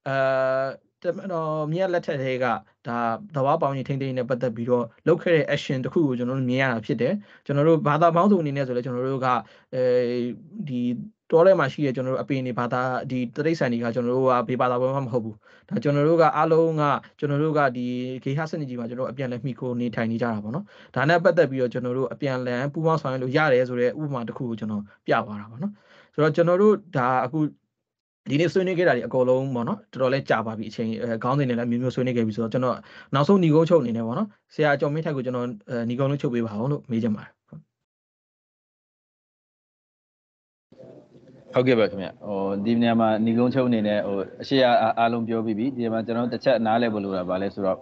အဲတော့မြက်လက်ထက်တွေကဒါသဘာဝပေါင်းရင်ထိမ့်သိမ်းနဲ့ပတ်သက်ပြီးတော့လုပ်ခဲ့တဲ့ action တခုကိုကျွန်တော်တို့မြင်ရတာဖြစ်တယ်ကျွန်တော်တို့ဘာသာပေါင်းစုံအနေနဲ့ဆိုလဲကျွန်တော်တို့ကအဲဒီ တောထဲမှာရှိတဲ့ကျွန်တော်တို့အပင်တွေဘာသာဒီတရိတ်ဆန်တွေကကျွန်တော်တို့ကဘေးဘာသာဘယ်မှမဟုတ်ဘူးဒါကျွန်တော်တို့ကအားလုံးကကျွန်တော်တို့ကဒီဂေဟစနစ်ကြီးမှာကျွန်တော်တို့အပြန်လဲမှီခိုနေထိုင်နေကြတာပေါ့နော်ဒါနဲ့ပတ်သက်ပြီးတော့ကျွန်တော်တို့အပြန်လန်ပူးပေါင်းဆောင်ရွက်လို့ရတယ်ဆိုတဲ့ဥပမာတစ်ခုကိုကျွန်တော်ပြသွားတာပေါ့နော်ဆိုတော့ကျွန်တော်တို့ဒါအခုဒီနေ့ဆွေးနွေးခဲ့တာဒီအကုန်လုံးပေါ့နော်တော်တော်လေးကြာပါပြီအချိန်ခေါင်းစဉ်တွေလည်းမျိုးမျိုးဆွေးနွေးခဲ့ပြီဆိုတော့ကျွန်တော်နောက်ဆုံးညီကုန်းချုပ်အနေနဲ့ပေါ့နော်ဆရာကျော်မင်းထိုက်ကိုကျွန်တော်ညီကုန်းလုံးချုပ်ပေးပါအောင်လို့မေးချင်ပါတယ် ဟုတ်ကဲ့ပါခင်ဗျဟိုဒီနေရာမှာညီကုန်းချုပ်အနေနဲ့ဟိုအရှိအားလုံးပြောပြီးပြီဒီမှာကျွန်တော်တစ်ချက်နားလည်ဖို့လိုတာဗာလဲဆိုတော့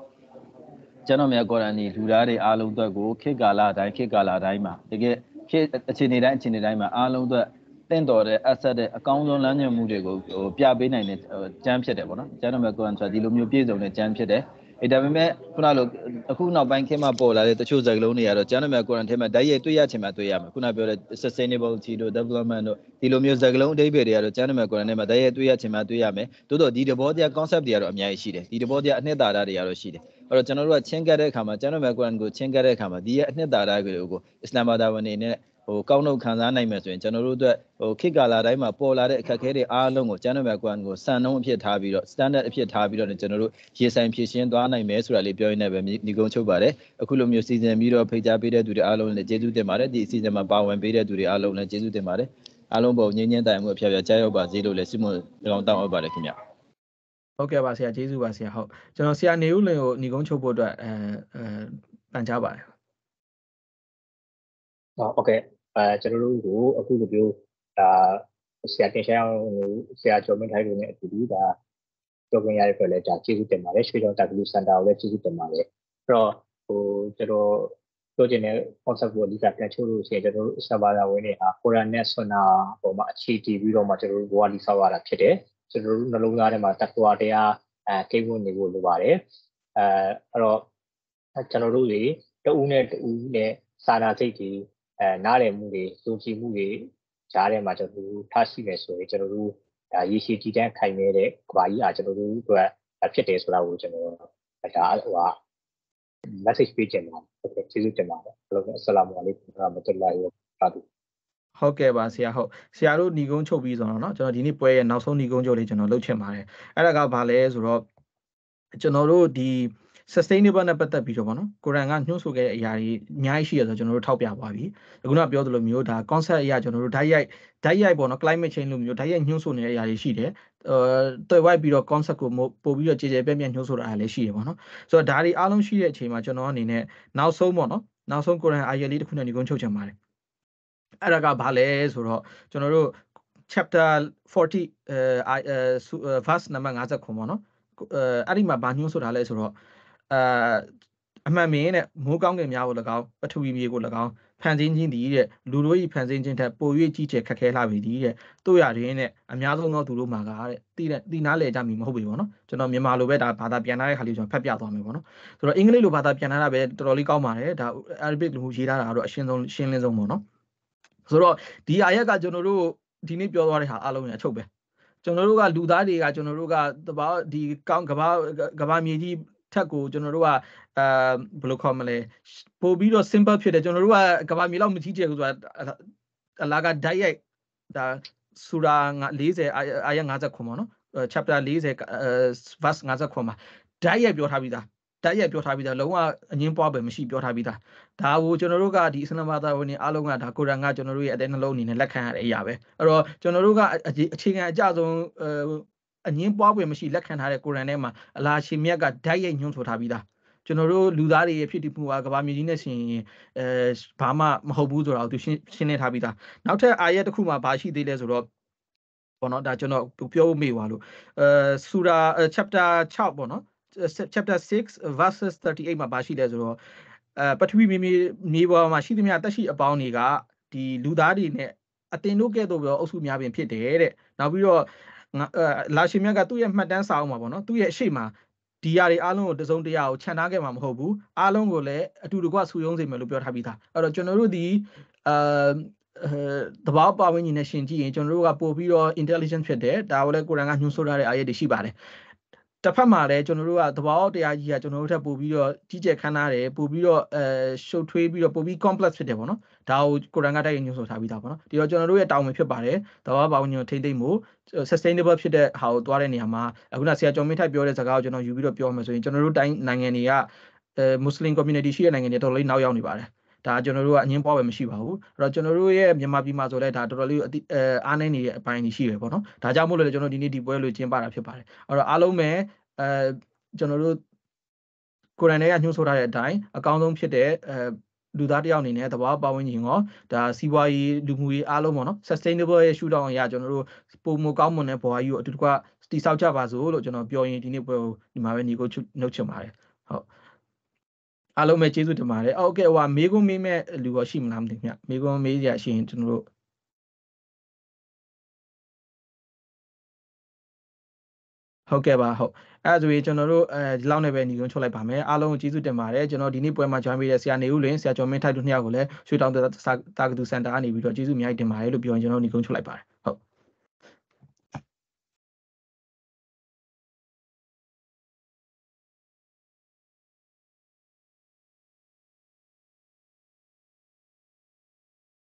ကျွန်တော်မြန်ကော်ရန်ဒီလူသားတွေအားလုံးအတွက်ကိုခေတ်ကာလအတိုင်းခေတ်ကာလအတိုင်းမှာတကယ်ခေတ်အခြေအနေတိုင်းအခြေအနေတိုင်းမှာအားလုံးအတွက်တင့်တော်တဲ့ asset တဲ့အကောင်းဆုံးလမ်းညွှန်မှုတွေကိုဟိုပြပေးနိုင်တဲ့ကျမ်းဖြစ်တယ်ပေါ့နော်ကျမ်းတော်မဲ့ကော်ရန်ဆိုတာဒီလိုမျိုးပြည့်စုံတဲ့ကျမ်းဖြစ်တယ် အဲဒါပေမဲ့ခုနလိုအခုနောက်ပိုင်းခေတ်မှာပေါ်လာတဲ့တချို့ဇာတ်ကလုံးတွေကတော့ကျန်းမာကွာရန်ထဲမှာဓာတ်ရိုက်တွေ့ရချင်မှတွေ့ရမယ်ခုနပြောတဲ့ sustainability တို့ development တို့ဒီလိုမျိုးဇာတ်ကလုံးအဓိပ္ပာယ်တွေကတော့ကျန်းမာကွာရန်ထဲမှာဓာတ်ရိုက်တွေ့ရချင်မှတွေ့ရမယ်တိုးတော့ဒီတဘောတရား concept တွေကတော့အများကြီးရှိတယ်ဒီတဘောတရားအနှစ်သာရတွေကတော့ရှိတယ်အဲ့တော့ကျွန်တော်တို့ကချင်းကတ်တဲ့အခါမှာကျန်းမာကွာရန်ကိုချင်းကတ်တဲ့အခါမှာဒီရဲ့အနှစ်သာရတွေကိုအစ္စလာမ်ဘာသာဝင်တွေနဲ့ ဟိုကောင်းနှုတ်ခံစားနိုင်မယ်ဆိုရင်ကျွန်တော်တို့အတွက်ဟိုခေတ်ကာလတိုင်းမှာပေါ်လာတဲ့အခက်အခဲတွေအားလုံးကိုကျန်းမာကွာကိုစံနှုန်းအဖြစ်ထားပြီးတော့ standard အဖြစ်ထားပြီးတော့ကျွန်တော်တို့ရေဆိုင်ဖြည့်ရှင်းသွားနိုင်မယ်ဆိုတာလေးပြောရင်းနဲ့ပဲညီကုန်းချုပ်ပါတယ်အခုလိုမျိုးစီစဉ်ပြီးတော့ဖိတ်ကြားပေးတဲ့သူတွေအားလုံးလည်းကျေးဇူးတင်ပါတယ်ဒီအစီအစဉ်မှာပါဝင်ပေးတဲ့သူတွေအားလုံးလည်းကျေးဇူးတင်ပါတယ်အားလုံးပုံငြင်းငြင်းတိုင်မှုအဖျက်ဖျက်ကြားရောက်ပါစေလို့လည်းစိတ်မလောင်တောင်းအပ်ပါတယ်ခင်ဗျဟုတ်ကဲ့ပါဆရာကျေးဇူးပါဆရာဟုတ်ကျွန်တော်ဆရာနေဦးလင်ကိုညီကုန်းချုပ်ဖို့အတွက်အဲအဲပန်ကြားပါတယ် ဟုတ်ကဲ့အဲကျွန်တော်တို့ကိုအခုလိုမျိုးဒါဆရာတင်ရှားအောင်ဆရာကျော်မင်းထိုင်လို့ ਨੇ အတူတူဒါပြောခွင့်ရတဲ့အတွက်လည်းဒါကျေးဇူးတင်ပါတယ်ရွှေကျောင်းတာကလူစင်တာကိုလည်းကျေးဇူးတင်ပါတယ်အဲ့တော့ဟိုကျွန်တော်ပြောချင်တဲ့ concept ကိုအဓိကပြန်ချုပ်လို့ရှိရင်ကျွန်တော်တို့အစပါလာဝင်နေတာ Quran နဲ့ Sunnah ပေါ်မှာအခြေတည်ပြီးတော့မှကျွန်တော်တို့ဘဝလီဆောက်ရတာဖြစ်တယ်ကျွန်တော်တို့နှလုံးသားထဲမှာတက္ကဝတရားအဲကိန်းဝင်နေဖို့လိုပါတယ်အဲအဲ့တော့ကျွန်တော်တို့တွေတဦးနဲ့တဦးနဲ့စာနာစိတ်တွေ အဲနားလည်မှုတွေစုံကြည်မှုတွေကြားထဲမှာကျွန်တော်တို့ထားရှိမယ်ဆိုရင်ကျွန်တော်တို့ဒါရေရှည်တည်တံ့ခိုင်နေတဲ့ကဘာကြီးအားကျွန်တော်တို့အတွက်ဖြစ်တယ်ဆိုတာကိုကျွန်တော်ဒါဟိုဟာ message ပေးချင်ပါတယ်ဟုတ်ကဲ့ကျေးဇူးတင်ပါတယ်ဘလို့အစလာမအလိုင်ကွမ်ဝရဟမတုလာဟီဝဘာရကာတူဟုတ်ကဲ့ပါဆရာဟုတ်ဆရာတို့ညီကုန်းချုပ်ပြီးဆိုတော့เนาะကျွန်တော်ဒီနေ့ပွဲရဲ့နောက်ဆုံးညီကုန်းချုပ်လေးကျွန်တော်လုပ်ချင်ပါတယ်အဲ့ဒါကဘာလဲဆိုတော့ကျွန်တော်တို့ဒီ sustainable နဲ့ပတ်သက်ပြီးတော့ဗောနော်ကိုရန်ကညှို့ဆိုခဲ့တဲ့အရာတွေအများကြီးရှိရဆိုကျွန်တော်တို့ထောက်ပြသွားပြီအခုနပြောသလိုမျိုးဒါ concept အရာကျွန်တော်တို့ဓာတ်ရိုက်ဓာတ်ရိုက်ပေါ့နော် climate change လို့မျိုးဓာတ်ရိုက်ညှို့ဆိုနေတဲ့အရာတွေရှိတယ်အဲတွေ့ဝိုက်ပြီးတော့ concept ကိုပို့ပြီးတော့ကြည်ကြဲပြန့်ပြန့်ညှို့ဆိုတာလည်းရှိတယ်ဗောနော်ဆိုတော့ဒါတွေအားလုံးရှိတဲ့အချိန်မှာကျွန်တော်အနေနဲ့နောက်ဆုံးပေါ့နော်နောက်ဆုံးကိုရန်အာရလေးတစ်ခုနဲ့ညီကုန်းချုပ်ချင်ပါတယ်အဲ့ဒါကဘာလဲဆိုတော့ကျွန်တော်တို့ chapter 40အဲ verse number 59ပေါ့နော်အဲ့ဒီမှာဘာညှို့ဆိုတာလဲဆိုတော့ အာအမှန်မင်းတဲ့မိုးကောင်းကင်များကို၎င်းပထဝီမြေကို၎င်းဖန်ဆင်းခြင်းသည်တဲ့လူတို့၏ဖန်ဆင်းခြင်းထက်ပို၍ကြီးကျယ်ခက်ခဲလာပြီသည်တဲ့တို့ရရင်တဲ့အများဆုံးသောသူတို့မှာကတဲ့တိတဲ့တိနားလေကြမီမဟုတ်ပြီပေါ့နော်ကျွန်တော်မြန်မာလိုပဲဒါဘာသာပြန်ထားတဲ့ခါလေးကျွန်တော်ဖတ်ပြသွားမယ်ပေါ့နော်ဆိုတော့အင်္ဂလိပ်လိုဘာသာပြန်ထားတာပဲတော်တော်လေးကောင်းပါတယ်ဒါ Arabic လိုရေးထားတာကတော့အရှင်းဆုံးရှင်းလင်းဆုံးပေါ့နော်ဆိုတော့ဒီအာရက်ကကျွန်တော်တို့ဒီနေ့ပြောသွားတဲ့ဟာအားလုံးရဲ့အချုပ်ပဲကျွန်တော်တို့ကလူသားတွေကကျွန်တော်တို့ကတဘာဒီကောင်းကဘာကဘာမြေကြီး ထက်ကိုကျွန်တော်တို့ကအာဘယ်လိုခေါ်မလဲပို့ပြီးတော့ simple ဖြစ်တယ်ကျွန်တော်တို့ကကဘာမြေလောက်မကြီးကျယ်ဘူးဆိုတာအလာကဓာတ်ရိုက်ဒါဆူရာ40အာယ50ခွန်ပေါ့နော် chapter 40 verse 50ခွန်မှာဓာတ်ရိုက်ပြောထားပြီးသားဓာတ်ရိုက်ပြောထားပြီးသားလုံးဝအငင်းပွားပဲမရှိပြောထားပြီးသားဒါကိုကျွန်တော်တို့ကဒီအစ္စလာမ်ဘာသာဝင်တွေအားလုံးကဒါကိုရန်ကကျွန်တော်တို့ရဲ့အတဲ့နှလုံးအနေနဲ့လက်ခံရတဲ့အရာပဲအဲ့တော့ကျွန်တော်တို့ကအခြေခံအကြဆုံး အငင်းပွားပွဲမရှိလက်ခံထားတဲ့ကိုရန်ထဲမှာအလာရှင်မြတ်ကဓာတ်ရိုက်ညွှန်းဆိုထားပြီးသားကျွန်တော်တို့လူသားတွေရဲ့ဖြစ်တည်မှုကကဘာမြေကြီးနဲ့ရှင်ရင်အဲဘာမှမဟုတ်ဘူးဆိုတော့သူရှင်းရှင်းနေထားပြီးသားနောက်ထပ်အာရက်တစ်ခုမှဘာရှိသေးလဲဆိုတော့ပေါ့နော်ဒါကျွန်တော်ပြောမေ့ပါလို့အဲဆူရာ chapter 6ပေါ့နော် chapter 6 verses 38မှာဘာရှိလဲဆိုတော့အဲပထဝီမြေမြေပေါ်မှာရှိသမျှတက်ရှိအပေါင်းတွေကဒီလူသားတွေနဲ့အတင်တို့ကဲ့သို့ပြောအုပ်စုများပင်ဖြစ်တယ်တဲ့နောက်ပြီးတော့ လာရှင်မြတ်ကသူ့ရဲ့မှတ်တမ်းစာအုပ်မှာပေါ့နော်သူ့ရဲ့အရှိမဒီယာတွေအားလုံးကိုတစုံတရာကိုခြံထားခဲ့မှာမဟုတ်ဘူးအားလုံးကိုလည်းအတူတကွဆူယုံစေမယ်လို့ပြောထားပြီးသားအဲ့တော့ကျွန်တော်တို့ဒီအာတဘာပါဝင်ကြီးနဲ့ရှင်ကြည့်ရင်ကျွန်တော်တို့ကပို့ပြီးတော့ intelligent ဖြစ်တယ်ဒါကိုလည်းကိုရန်ကညွှန်းဆိုထားတဲ့အာရတွေရှိပါတယ်တစ်ဖက်မှာလည်းကျွန်တော်တို့ကသဘောတရားကြီးကကျွန်တော်တို့ထပ်ပို့ပြီးတော့ကြီးကျယ်ခမ်းနားတယ်ပို့ပြီးတော့အဲရှုပ်ထွေးပြီးတော့ပို့ပြီး complex ဖြစ်တယ်ပေါ့နော် ဒါကိုကိုရန်ကတိုက်ရညွှန်ဆိုထားပြီးသားပေါ့နော်ဒီတော့ကျွန်တော်တို့ရဲ့တောင်းဝင်ဖြစ်ပါတယ်သဘောပါဝင်ညွှန်ထိမ့်သိမ့်မှု sustainable ဖြစ်တဲ့ဟာကိုသွားတဲ့နေရာမှာအခုနဆရာကျော်မင်းထိုက်ပြောတဲ့စကားကိုကျွန်တော်ယူပြီးတော့ပြောမယ်ဆိုရင်ကျွန်တော်တို့တိုင်းနိုင်ငံတွေကအဲမွတ်စလင် community ရှိတဲ့နိုင်ငံတွေတော်တော်လေးနောက်ရောက်နေပါတယ်ဒါကျွန်တော်တို့ကအငင်းပွားပဲမရှိပါဘူးအဲ့တော့ကျွန်တော်တို့ရဲ့မြန်မာပြည်မှာဆိုလဲဒါတော်တော်လေးအဲအားနေနေတဲ့အပိုင်းကြီးရှိတယ်ပေါ့နော်ဒါကြောင့်မို့လို့လည်းကျွန်တော်ဒီနေ့ဒီပွဲလို့ကျင်းပတာဖြစ်ပါတယ်အဲ့တော့အားလုံးပဲအဲကျွန်တော်တို့ကိုရန်ထဲကညှို့ဆိုထားတဲ့အတိုင်းအကောင်းဆုံးဖြစ်တဲ့အဲ လူသားတယောက်အနေနဲ့သဘာဝပတ်ဝန်းကျင်ရောဒါစီးပွားရေးလူမှုရေးအားလုံးပေါ့နော် sustainable ရဲ့ရှုထောင့်အရာကျွန်တော်တို့ပုံမကောင်းမွန်တဲ့ဘဝကြီးကိုအတူတကွတိဆောက်ကြပါစို့လို့ကျွန်တော်ပြောရင်ဒီနေ့ပွဲကိုဒီမှာပဲညီကိုနှုတ်ချင်ပါတယ်ဟုတ်အားလုံးပဲကျေးဇူးတင်ပါတယ်ဟုတ်ကဲ့ဟိုမေးခွန်းမေးမဲ့လူရောရှိမလားမသိဘူးမြမေးခွန်းမေးရရှိရင်ကျွန်တော်တို့ဟုတ်ကဲ့ပါဟုတ် အဲ့ဒါဆိုရင်ကျွန်တော်တို့အဲဒီလောက်နဲ့ပဲညီကုန်းချုပ်လိုက်ပါမယ်အားလုံးကိုကျေးဇူးတင်ပါတယ်ကျွန်တော်ဒီနေ့ပွဲမှာ join ပေးတဲ့ဆရာနေဦးလင်ဆရာကျော်မင်းထိုက်တို့နှစ်ယောက်ကိုလည်းရွှေတောင်တာကတူစင်တာကနေပြီးတော့ကျေးဇူးအများကြီးတင်ပါတယ်လို့ပြောရင်ကျွန်တော်ညီကုန်းချုပ်လိုက်ပါတယ်